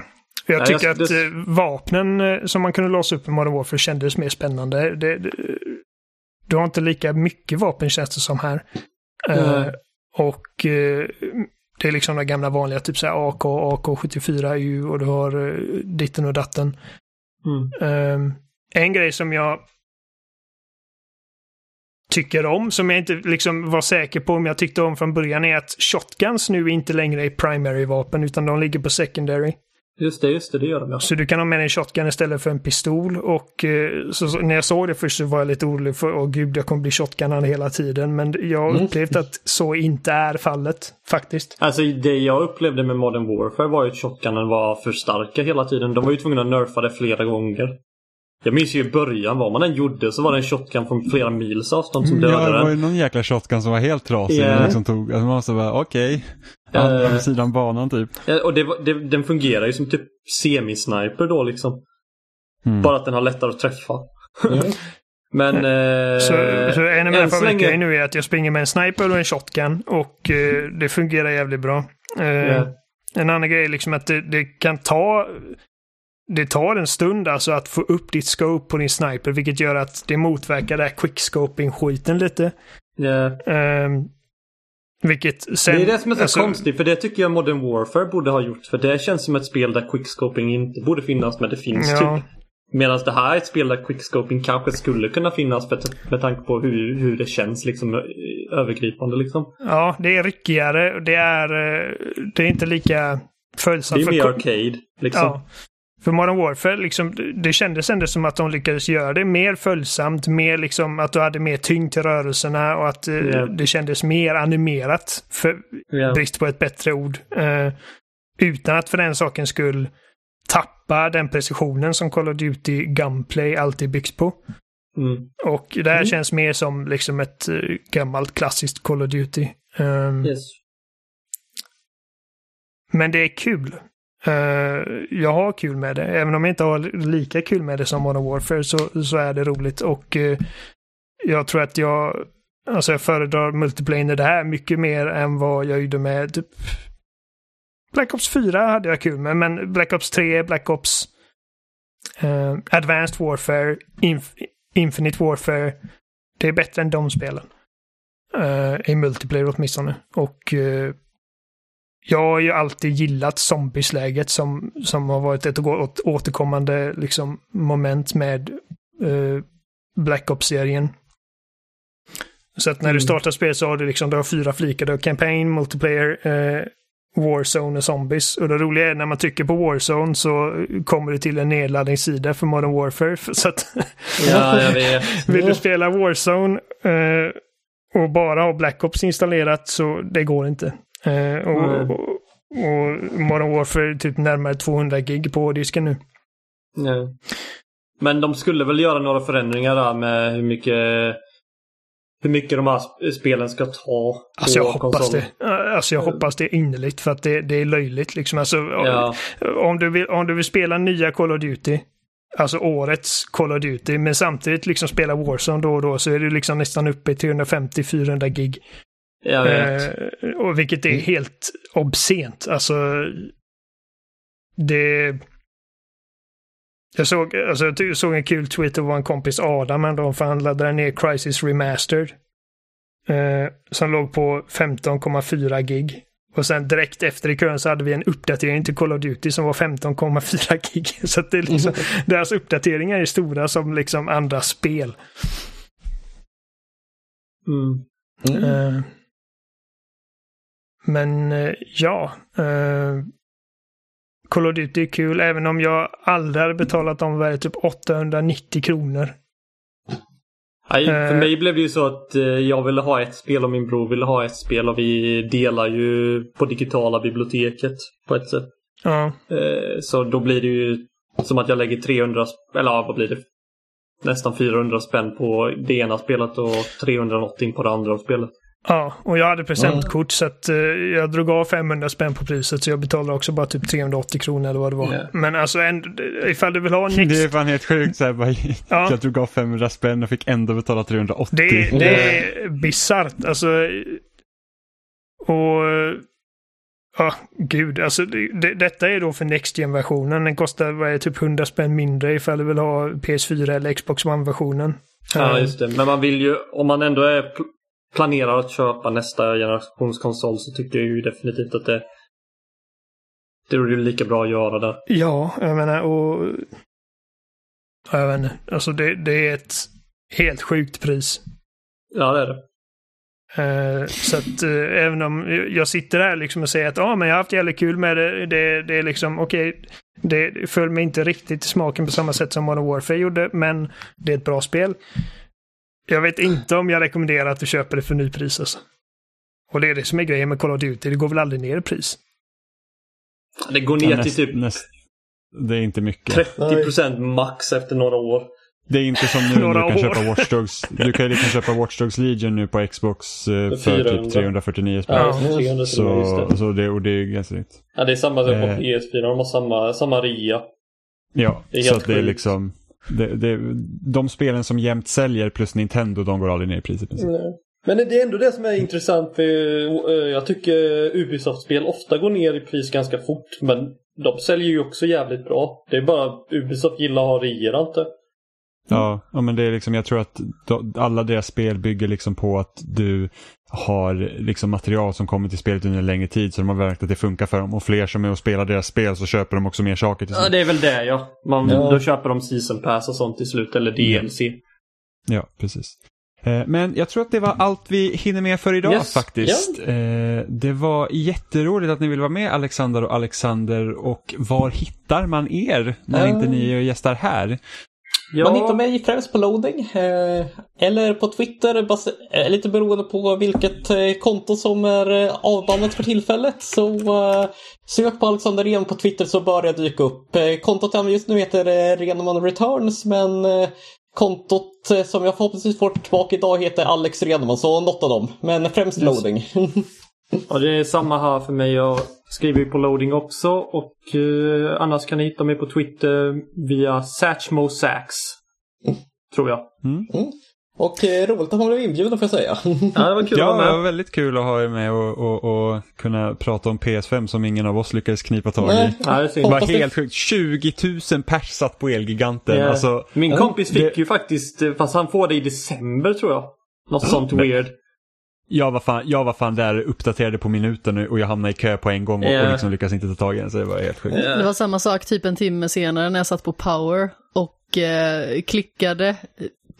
jag Ja, tycker jag- att det- eh, vapnen eh, som man kunde låsa upp i Modern Warfare kändes mer spännande. Det, det, du har inte lika mycket vapen känns det som här. Nej. och eh, det är liksom de gamla vanliga, typ så här AK, AK74 ju och du har eh, ditten och datten. Mm. En grej som jag tycker om, som jag inte liksom var säker på om jag tyckte om från början, är att shotguns nu inte längre är primary-vapen utan de ligger på secondary. Just det, just det, det gör de ja. Så du kan ha med dig en shotgun istället för en pistol. Och eh, så, så, när jag såg det först så var jag lite orolig för, åh gud, jag kommer bli shotgunnad hela tiden. Men jag har Mm. upplevt att så inte är fallet, faktiskt. Alltså det jag upplevde med Modern Warfare var ju att shotgunen var för starka hela tiden. De var ju tvungna att nerfa det flera gånger. Jag minns ju i början, vad man än gjorde så var det en shotgun från flera mils avstånd som Ja, dödade det var ju den. någon jäkla shotgun som var helt trasig. Ja. Yeah. Liksom tog, alltså man måste bara, okej. Andra Eh. vid sidan banan typ. Ja, Och det, det, den fungerar ju som typ semisniper då liksom. Mm. Bara att den har lättare att träffa. Mm. Men... Eh, Så, så en av mina favoritgrejer länge- nu är att jag springer med en sniper och en shotgun. Och eh, det fungerar jävligt bra. Eh, Ja. En annan grej är liksom att det, det kan ta... Det tar en stund alltså att få upp ditt scope på din sniper, vilket gör att det motverkar det här quickscoping-skiten lite. ja. Ehm, vilket sen... det är det som är så alltså, konstigt, för det tycker jag Modern Warfare borde ha gjort. För det känns som ett spel där quickscoping inte borde finnas, men det finns Ja. typ. Medan det här är ett spel där quickscoping kanske skulle kunna finnas för, med tanke på hur, hur det känns liksom övergripande liksom. Ja, det är ryckigare. Det är, eh, det är inte lika Det följsamt. är för mer arcade liksom. Ja. För Modern Warfare, liksom, det kändes ändå som att de lyckades göra det mer följsamt, mer liksom att du hade mer tyngd till rörelserna och att Ja. det kändes mer animerat. För Ja. brist på ett bättre ord. Eh, utan att för den saken skull tappa den precisionen som Call of Duty Gunplay alltid byggs på. Mm. Och det här känns mer som liksom ett eh, gammalt klassiskt Call of Duty. Ehm, Yes. Men det är kul. Eh, jag har kul med det. Även om jag inte har lika kul med det som Modern Warfare så, så är det roligt. Och eh, jag tror att jag, alltså jag föredrar multiplayer i det här mycket mer än vad jag gjorde med typ Black Ops 4 hade jag kul med, men Black Ops 3, Black Ops eh, Advanced Warfare, Inf- Infinite Warfare. Det är bättre än de spelen. Eh, I multiplayer åtminstone. Och eh, jag har ju alltid gillat zombiesläget som, som har varit ett återkommande liksom, moment med eh, Black Ops-serien. Så att när du startar spel så har du liksom du har fyra flikar. Du har campaign, multiplayer, eh, Warzone och zombies. Och det roliga är när man trycker på Warzone så kommer det till en nedladdningssida för Modern Warfare. Så att Ja, jag vet. vill du spela Warzone eh, och bara ha Black Ops installerat så det går inte. Eh, och, Mm. och, och Modern Warfare typ närmare 200 gig på disken nu. Ja. Men de skulle väl göra några förändringar där med hur mycket hur mycket de här sp- spelen ska ta på Alltså jag hoppas det. Eh, Alltså jag hoppas det innerligt för att det, det är löjligt liksom. Alltså, Ja. om, du vill, om du vill spela nya Call of Duty, alltså årets Call of Duty, men samtidigt liksom spela Warzone då och då så är du liksom nästan uppe i 350-400 gig. Jag vet. Eh, och vilket är helt obscent. Alltså, det... Jag såg, alltså, jag såg en kul tweet av vår kompis Adam när de förhandlade ner Crisis Remastered. Eh, som låg på 15,4 gig. Och sen direkt efter i kön så hade vi en uppdatering till Call of Duty som var 15,4 gig. Så det är liksom, deras uppdateringar är stora som liksom andra spel. Mm. Mm. Eh, men eh, ja. Uh, Call of Duty är kul, även om jag aldrig hade betalat om värde typ 890 kronor. Nej, för Eh. mig blev det ju så att eh, jag ville ha ett spel och min bror ville ha ett spel och vi delar ju på digitala biblioteket på ett sätt. Ja, Eh, Så då blir det ju som att jag lägger 300, sp- eller ja, vad blir det? Nästan 400 spänn på det ena spelet och 300 någonting på det andra spelet. Ja och jag hade presentkort så att eh, jag drog av 500 spänn på priset så jag betalade också bara typ 380 kronor eller vad det var. Ja. Men alltså ändå, ifall du vill ha Det är fan helt sjukt. Så här, bara, Ja. Jag drog av 500 spänn och fick ändå betala 380. Det, det är bisarrt. Alltså... Och... Ja, gud. Alltså, det, det, detta är då för Next Gen-versionen. Den kostar vad är typ 100 spänn mindre ifall du vill ha PS4 eller Xbox One-versionen. Ja, just det. Men man vill ju, om man ändå är planerar att köpa nästa generations konsol så tycker jag ju definitivt att det det är ju lika bra att göra det. Ja, jag menar och... Ja, jag vet inte. Alltså det, det är ett helt sjukt pris. Ja, det är det. Eh, så att eh, även om jag sitter här liksom och säger att ah, men jag har haft jävligt kul med det. Det, det är liksom okej. det föll mig inte riktigt i smaken på samma sätt som Modern Warfare gjorde. Men det är ett bra spel. Jag vet inte om jag rekommenderar att du köper det för nypris alltså. Och det är det som är grejen med Call of Duty. Det går väl aldrig ner i pris. Det går ner Ja, till näst- typ näst- det är inte mycket. 30% max efter några år. Det är inte som nu när du kan år. köpa Watch Dogs. Du kan ju liksom köpa Watch Dogs Legion nu på Xbox eh, för 400. typ 349 spänn. Ja, 300 till och med, just Så, det. så det, och det är ganska rätt. Ja, det är samma sak på Eh. PS4. De har samma, samma rea. Ja, Det är så att det är liksom... Det, det, de spelen som jämt säljer plus Nintendo, de går aldrig ner i pris i princip. Men det är ändå det som är intressant. För, eh, jag tycker Ubisoft-spel ofta går ner i pris ganska fort. Men de säljer ju också jävligt bra. Det är bara Ubisoft gillar att ha reor inte. Ja, ja, men det är liksom, jag tror att alla deras spel bygger liksom på att du har liksom material som kommer till spelet under en längre tid så de har märkt att det funkar för dem. Och fler som är och spelar deras spel så köper de också mer saker till Ja, slut. det är väl det ja. Man, Ja. Då köper de season pass och sånt till slut. Eller DLC. Ja, precis. Eh, Men jag tror att det var allt vi hinner med för idag Yes. faktiskt. Eh, Det var jätteroligt att ni ville vara med Alexander och Alexander och var hittar man er när Eh. inte ni gästar här? Man hittar mig främst på loading eh, eller på Twitter, eh, lite beroende på vilket eh, konto som är avbannat för tillfället. Så sök på Alexander Ren på Twitter så bör det dyka upp. Kontot jag just nu heter Renman Returns men kontot som jag förhoppningsvis får tillbaka idag heter Alex Renman, så något av dem. Men främst loading. Ja, det är samma här för mig. Jag skriver ju på loading också och eh, annars kan ni hitta mig på Twitter via Satchmosax. Tror jag. Och eh, roligt att man blev inbjuden får jag säga. Ja, det var kul Ja, att det vara var med. väldigt kul att ha er med och, och, och kunna prata om PS5 som ingen av oss lyckades knipa tag i. Nej. Ja, det. Det var det- helt sjukt. 20 000 pers satt på Elgiganten. Ja. Alltså, Min kompis fick det- ju faktiskt, fast han får det i december tror jag. Något sånt weird. Jag, var fan, jag var fan där uppdaterade på minuten och jag hamnade i kö på en gång och, Ja. och liksom lyckades inte ta tag i den. Så det var helt sjukt. Det var samma sak typ en timme senare när jag satt på power och eh, klickade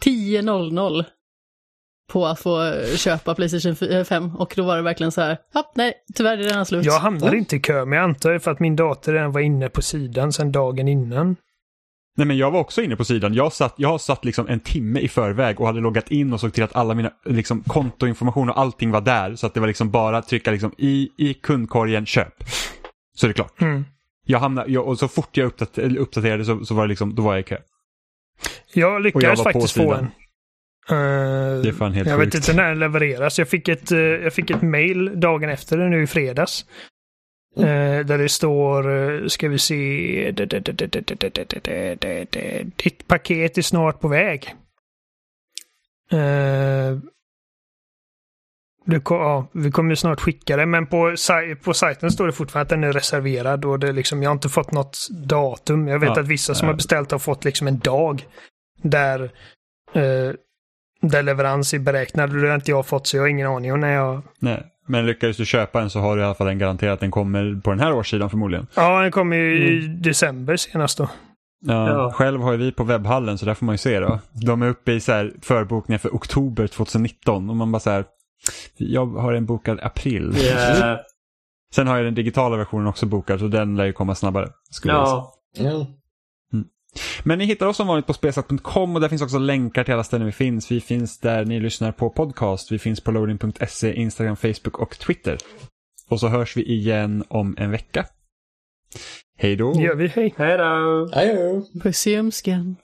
10.00 på att få köpa Playstation 5 och då var det verkligen så här, ja, nej, tyvärr är det redan slut. Jag hamnade inte i kö, men jag antar det för att min dator redan var inne på sidan sedan dagen innan. Nej men jag var också inne på sidan. Jag satt, jag satt liksom en timme i förväg och hade loggat in och såg till att alla mina liksom, kontoinformation och allting var där. Så att det var liksom bara att trycka liksom, i, i kundkorgen köp. Så är det klart. Mm. Jag hamnade, jag, och så fort jag uppdater, uppdaterade så, så var det liksom, då var jag i kö. Jag lyckades på faktiskt få en. Eh, Det är fan helt jag sjukt. vet inte när den levereras. Jag fick ett, eh, jag fick ett mail dagen efter nu i fredags. Eh, där det står, eh, ska vi se, ditt paket är snart på väg. Eh, du, ja, vi kommer snart skicka det, men på, på sajten står det fortfarande att den är reserverad och det liksom, jag har inte fått något datum. Jag vet Ja, att vissa som ja. har beställt har fått liksom en dag där, eh, där leverans är beräknad. Det har inte jag fått så jag har ingen aning om när jag... Nej. Men lyckades du köpa en så har du i alla fall en garanterat att den kommer på den här årssidan förmodligen. Ja, den kom ju i december senast då. Ja, Ja. Själv har ju vi på webbhallen så där får man ju se då. De är uppe i så här förbokningar för oktober 2019 och man bara så här, jag har en bokad april. Yeah. Sen har jag den digitala versionen också bokad så den lär ju komma snabbare. Skulle jag säga. Men ni hittar oss som vanligt på spelsat.com och där finns också länkar till alla ställen vi finns. Vi finns där ni lyssnar på podcast. Vi finns på loading.se, Instagram, Facebook och Twitter. Och så hörs vi igen om en vecka. Hej då! Gör vi, hej. Hej då! Adjö. Puss i ömskan.